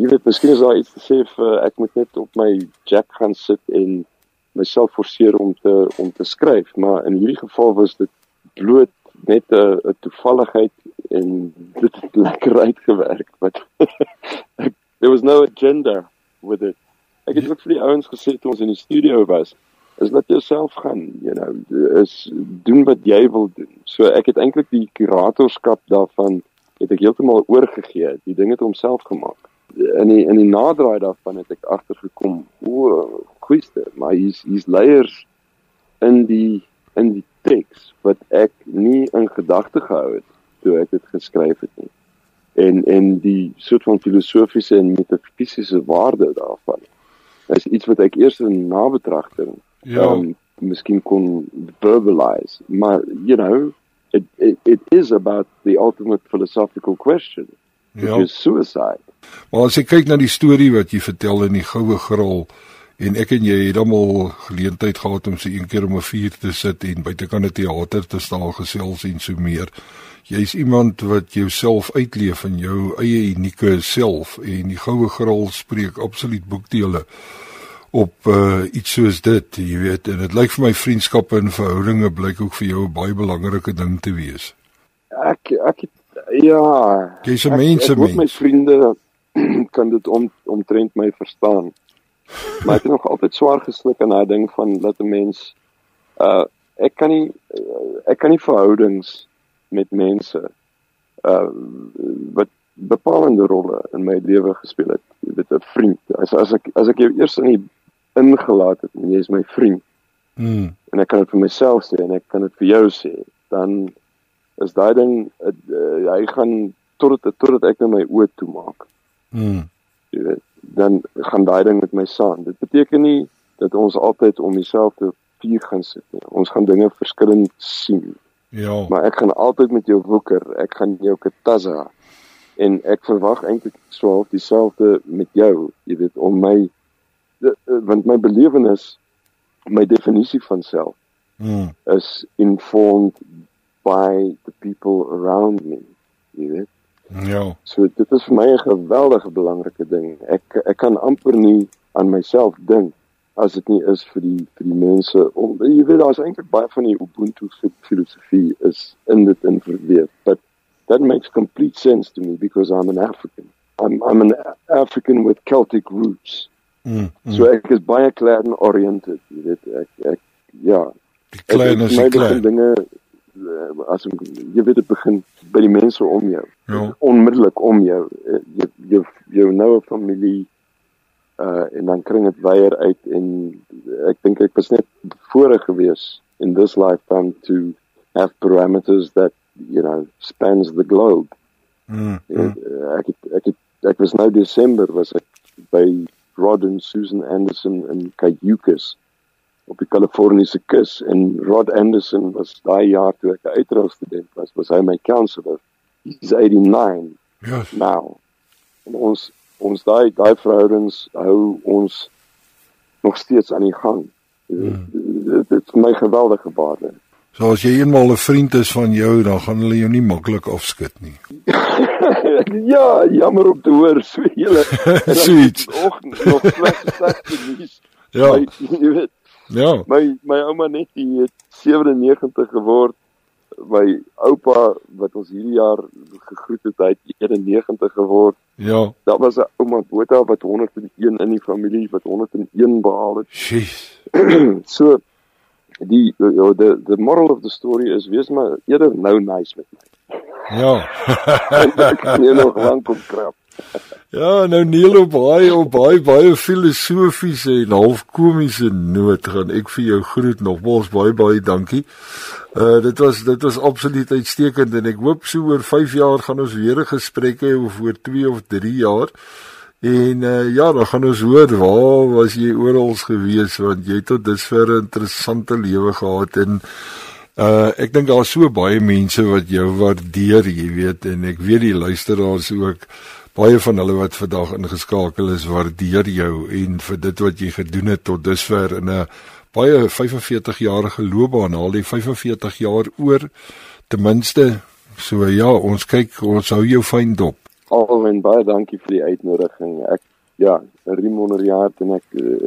jy weet miskien is daar iets te sê vir ek moet net op my jack gaan sit en myself forceer om te om te skryf, maar in hierdie geval was dit bloot net 'n 'n toevalligheid en dit het lekker uitgewerk wat there was no agenda with it. Ek het ook vir die ouens gesê toe ons in die studio was, is laat jouself gaan, you know, is doen wat jy wil doen. So ek het eintlik die kuratorskap daarvan het ek heeltemal oorgegee. Die ding het homself gemaak. In die in die naderdraai daarvan het ek agtergekom, o, goeieste, maar hier's hier's leiers in die in die teks wat ek nie in gedagte gehou het toe ek dit geskryf het nie. En en die soort van filosofiese en metafisiese waarde daarvan is iets wat ek eers in nabetragting Ja. um, miskien kon verbalize. Maar you know, it, it it is about the ultimate philosophical question, which Ja. is suicide. Maar as jy kyk na die storie wat jy vertel in die goue grol en ek en jy het almal geleentheid gehad om so een keer om 'n vuur te sit en buitekant 'n teater te staan gesels en so meer. Jy's iemand wat jouself uitleef in jou eie unieke self en die goue grol spreek absoluut boekdele op uh, iets soos dit, jy weet, en dit lyk vir my vriendskappe en verhoudinge blyk ook vir jou 'n baie belangrike ding te wees. Ek ek het, ja, Jy's 'n ek- mense ek hoop my mens. vriende kan dit om omtrent my verstaan. Maar ek het nog altyd swaar gesluk aan daai ding van dat 'n mens uh ek kan nie uh, ek kan nie verhoudings met mense uh wat bepalende rolle in my lewe gespeel het. Jy weet 'n vriend. As as ek as ek jou eers in die ingelaat het en jy is my vriend Mm. en ek kan dit vir myself sê en ek kan dit vir jou sê, dan is daai ding uh, uh, hy gaan tot dit totdat ek nou my oë toemaak. Mm. Jy weet, dan gaan daai ding met my saam. Dit beteken nie dat ons altyd om dieselfde vuur gaan sit nie. Ons gaan dinge verskillend sien. Ja. Maar ek gaan altyd met jou woeker. Ek gaan jou katazza. En ek verwag eintlik so half dieselfde met jou, jy weet, om my eh, want my belewenis, my definisie van self Mm. is informed by the people around me. Jy weet. Ja. So dit is vir my 'n geweldige belangrike ding. Ek ek kan amper nie aan myself dink as dit nie is vir die vir die mense om jy weet daar's eintlik baie van die Ubuntu fi- filosofie is in dit in verweef. But that makes complete sense to me because I'm an African. I'm I'm an African with Celtic roots. Mm. mm. So ek is baie clan oriented, jy weet ek ek ja, Die klein is die klein. dinge as jy weet dit begin by die mense om jou. Ja. Onmiddellik om jou. Eh, Jy jou jou noue familie uh en dan kring dit weier uit en ek dink ek was net voorreg gewees in this lifetime to have parameters that you know spans the globe. Mm. Mm. Ek het, ek het, ek was nou Desember was ek by Rod en Susan Anderson in Cayucas op die Kaliforniese kus en Rod Anderson was daai jaar toe ek 'n uitrolstudent was, was hy my counselor. He's 89 Ja. now. En ons ons daai daai verhoudings hou ons nog steeds aan die gang. Hmm. Dit is my geweldige waarde. So as jy eenmal 'n vriend is van jou, dan gaan hulle jou nie maklik afskud nie. ja, jammer om te hoor, so julle. Suits. Och, nog slegte nuus. Ja. My, jy weet. Ja. My my ouma net die het 97 geword. My oupa wat ons hierdie jaar gegroet het, hy het 91 geword. Ja. Daar was 'n ouma Botha wat 101 in die familie wat 101 behaal het. Jeez. so die the the moral of the story is wees maar eerder nou nice met my. Ja. ek sien nog lank op krap. Ja, nou Neil op baie op baie baie filosofiese en half komiese noot gaan ek vir jou groet nogmaals baie baie dankie. Uh dit was dit was absoluut uitstekend en ek hoop so oor 5 jaar gaan ons weer 'n gesprek hê of oor 2 of 3 jaar. En uh, ja, dan gaan ons hoor waar was jy oral gewees want jy het tot dusver 'n interessante lewe gehad en uh ek dink daar's so baie mense wat jou waardeer, jy weet en ek weet die luisteraars ook baie van hulle wat vandag ingeskakel is waardeer jou en vir dit wat jy gedoen het tot dusver in 'n baie 45 jarige loopbaan, al die 45 jaar oor ten minste. So ja, ons kyk, ons hou jou fyn dop. Alwen baie dankie vir die uitnodiging. Ek ja, riem onder die hart en ek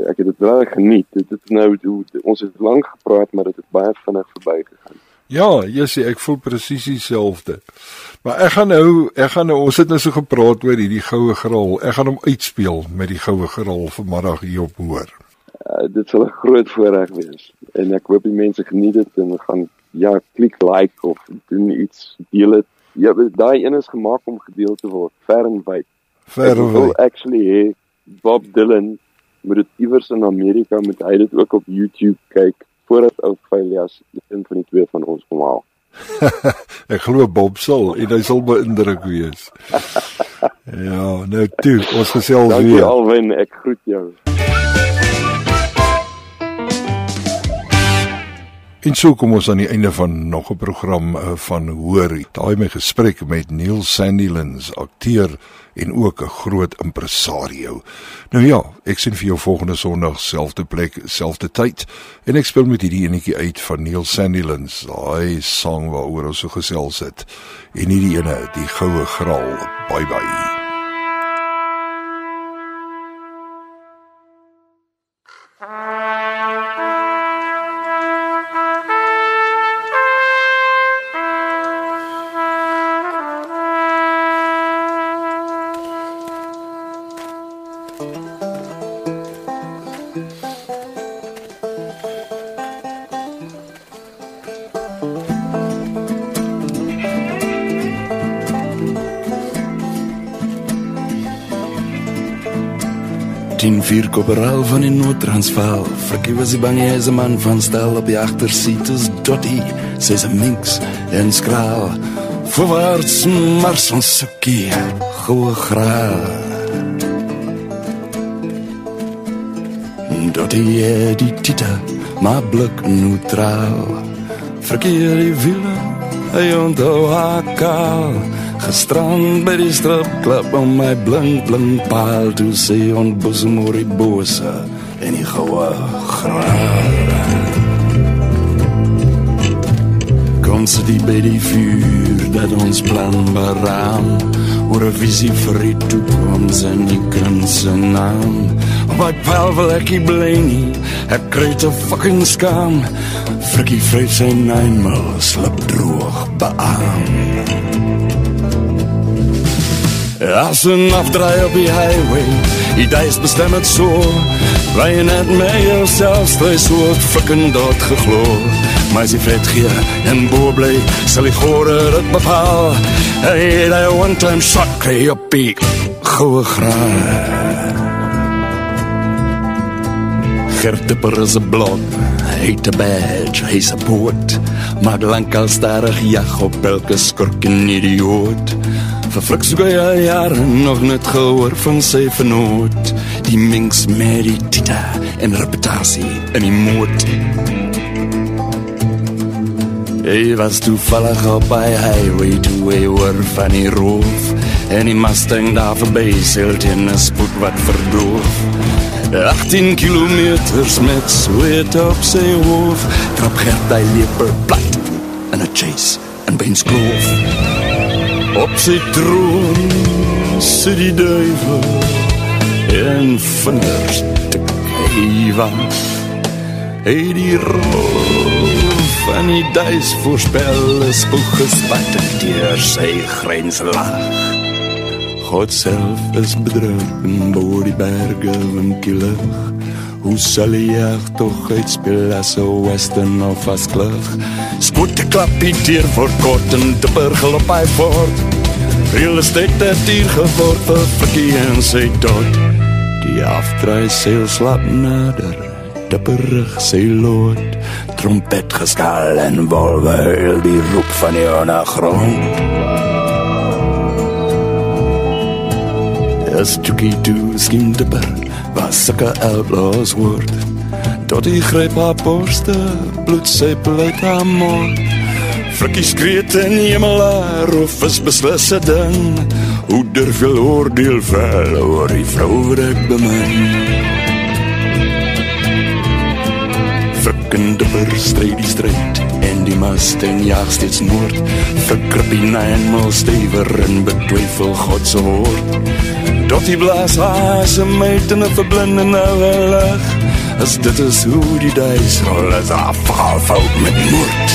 ek het dit baie geniet. Dit het nou ons het lank gepraat, maar dit het baie vinnig verbygegaan. Ja, Jessie, ek voel presies dieselfde. Maar ek gaan nou, ek gaan nou ons het nou so gepraat oor hierdie goue gerol. Ek gaan hom uitspeel met die goue gerol vanmiddag hier op hoor. Uh, dit sal 'n groot voorreg wees en ek hoop die mense geniet dit en gaan ja, klik like of doen iets deel dit Ja, daai een is gemaak om gedeel te word, ver en wyd. Ver en wyd. Actually, hey, Bob Dylan moet dit iewers in Amerika moet hy dit ook op YouTube kyk voordat ou Phileas een van die twee van ons kom haal. ek glo Bob sal en hy sal beïndruk wees. ja, nou toe, ons gesels weer. Dankie Alwyn, ek groet jou. En so kom ons aan die einde van nog 'n program uh, van Hoor. Daai my gesprek met Neil Sandilands, akteur en ook 'n groot impresario. Nou ja, ek sien vir jou volgende Sondag selfde plek, selfde tyd en ek speel met hierdie enetjie uit van Neil Sandilands, daai sang waaroor ons so gesels het. En hierdie ene, die goue graal. Bye bye. Tien vier koperaal van die Noord-Transvaal. Frikkie was die bange man van stel op die agtersiet is Dottie, sy's 'n minks en skraal. Voorwaarts mars ons sukkie, goeie graal. Dottie het die tita, maar blik neutraal. Frikkie het die wiele, hy onthou haar kaal. Gestrand by die stripklub om my blink blink paal toe sê on bosemori bose en die goue graal. Kom sit die by die vuur dat ons plan beraam oor 'n visie vir die toekoms en die kunse naam. Wat wel wil ek nie bly nie, ek te fucking skaam. Frikkie vryf sy nine slip droog beaam. As een afdraai op die highway Die duis bestem het so Waar jy net met jouself Strijs woord flikken dood geglo Maar as jy vet gee en boe bly Sal die gore dit bepaal. Hey, die one time shot Kry op die goeie graag. Gert Dipper is een blok Hy het een badge, hy is een poot. Maar lang al starig jag op elke skurk en idioot Verflik soek hy al jare nog net gehoor van sy vernoot. Die minks met die tita en reputatie in die moot. Hy was toevallig op by highway toe hy hoor van die roof. En die Mustang daar verby seilt in 'n spoed wat verdoof. 18 kilometers met sweet op sy hoof. Trap Gert hy leper plat in 'n chase in Benskloof Op sy troon sit die duivel En vingers tik hy was Hy die roof van die duis voorspel is gespat deur sy grenslag God self is bedreven boor die berge winkielig Hoe sal die jag toch uitspeel as a western of as klug? Spoed die klappie dier voor kort en dipper gelop hy voort. Real estate het hier geword vir Frikkie en sy dood Die afdraai seil slap nader Dipperig sy lood. Trompet geskal en wolwe heel die roep van die ondergrond As Chucky toe skim dipper Was sulke outlaws word. Die gryp haar borste Bloed sy pleit haar mond. Frikkie skreet in jemelaar Of is beslisse ding. Hoe durf jy oordeel vel Oor die vrou wat ek bemin? Frikken dipper strijd die strijd En die Mustang jaag steeds moord. Verkrippie na eenmaal stever En betwijfel Godse woord Dottie blaas asem uit in 'n verblindende lig. As dit is hoe die duis rol as afval fout met moed.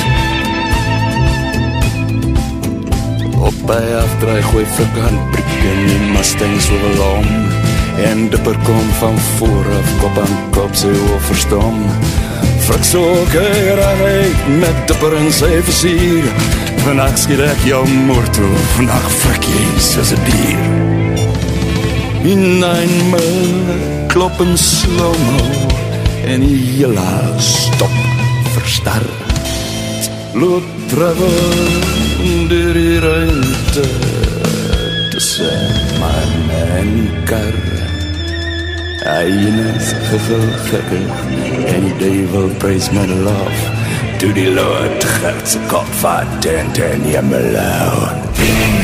Op by afdraai gooi verkant prik in die Mustang so verlam. En dipper kom van voor af kop aan kop sy oor verstom. Frik so gerig met dipper in sy versier. Vandag skiet ek jou moord toe, vandag frik jy soos 'n dier. In ein mil kloppen slow-mo En die hele stop verstar Loop travel door die ruimte Tussen man en kar. Eienes gevul gekker En die duivel praise my love. To die Lord Gertse kop tent en jemmeloon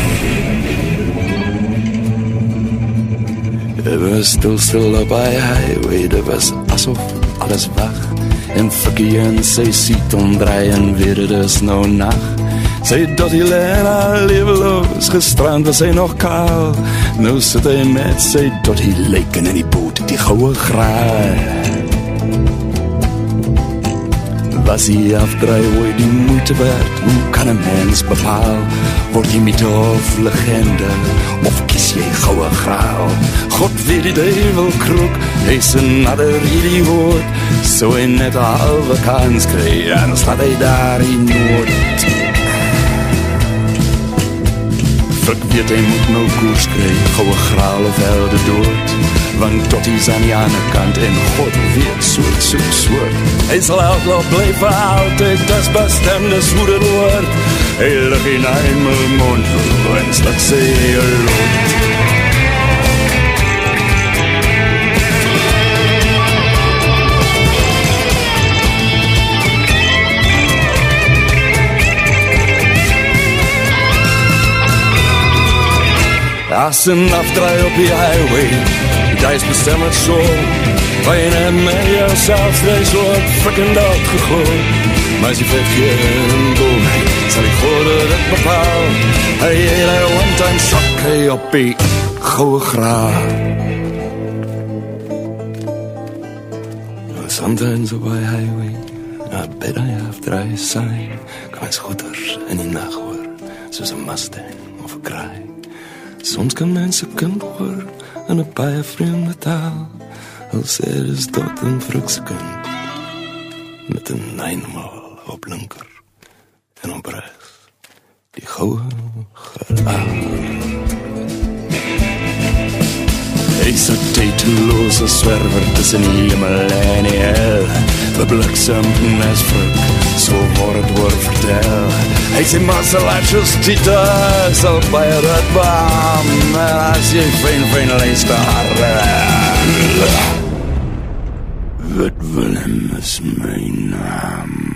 Het was stil stil op by highway. Dit was asof alles wag. En Fikkie en sy siet omdraai En weer het is nou nacht Sy dat die Lena leveloos Gestrand was hy nog kaal. Nou sit hy met sy tot die lijken in die boot Die gouwe graai Was die afdraai ooit die moeite werd. Hoe kan een mens bepaal Word die mythe of legende? Of kies jy gouwe graal? God weet die duivel kroek Hy is een adder idioot So hy net een halve kans kry En slaat hy daar in nood Frik weet hy moet nou koers kry Gouwe graal of helde dood Want tot is aan die ander kant. En God weet soort soek soort Hy sal outlaw bly vir altyd Das bestem dis hoe dit word Hy lig in een my mond En slik sy lood As een afdraai op die highway Jy is bestem het so Wijn en met jouself Wees wat frikken dat gegooi Maar as jy vet geen boom Sal die gode dit bepaal Hy het een one time shock Hy op die gouwe graag Sometimes op die highway I bet I have dry sign Kan my scooters in die nacht hoor. Soos een Mustang of een kraai. Soms kan mense kind hoor in 'n baie vreemde taal. Al sê dit tot 'n vrugse kind met 'n nynmal op linker en op regs. Die goue geraal. Is 'n titelose swerwer tussen hemel en hel. Bebliksem nes vrug, so word word vertel. Hy sê masalatjes tita, sal baie rat bam. As jy fyn fyn luister. Wat Willem is my naam.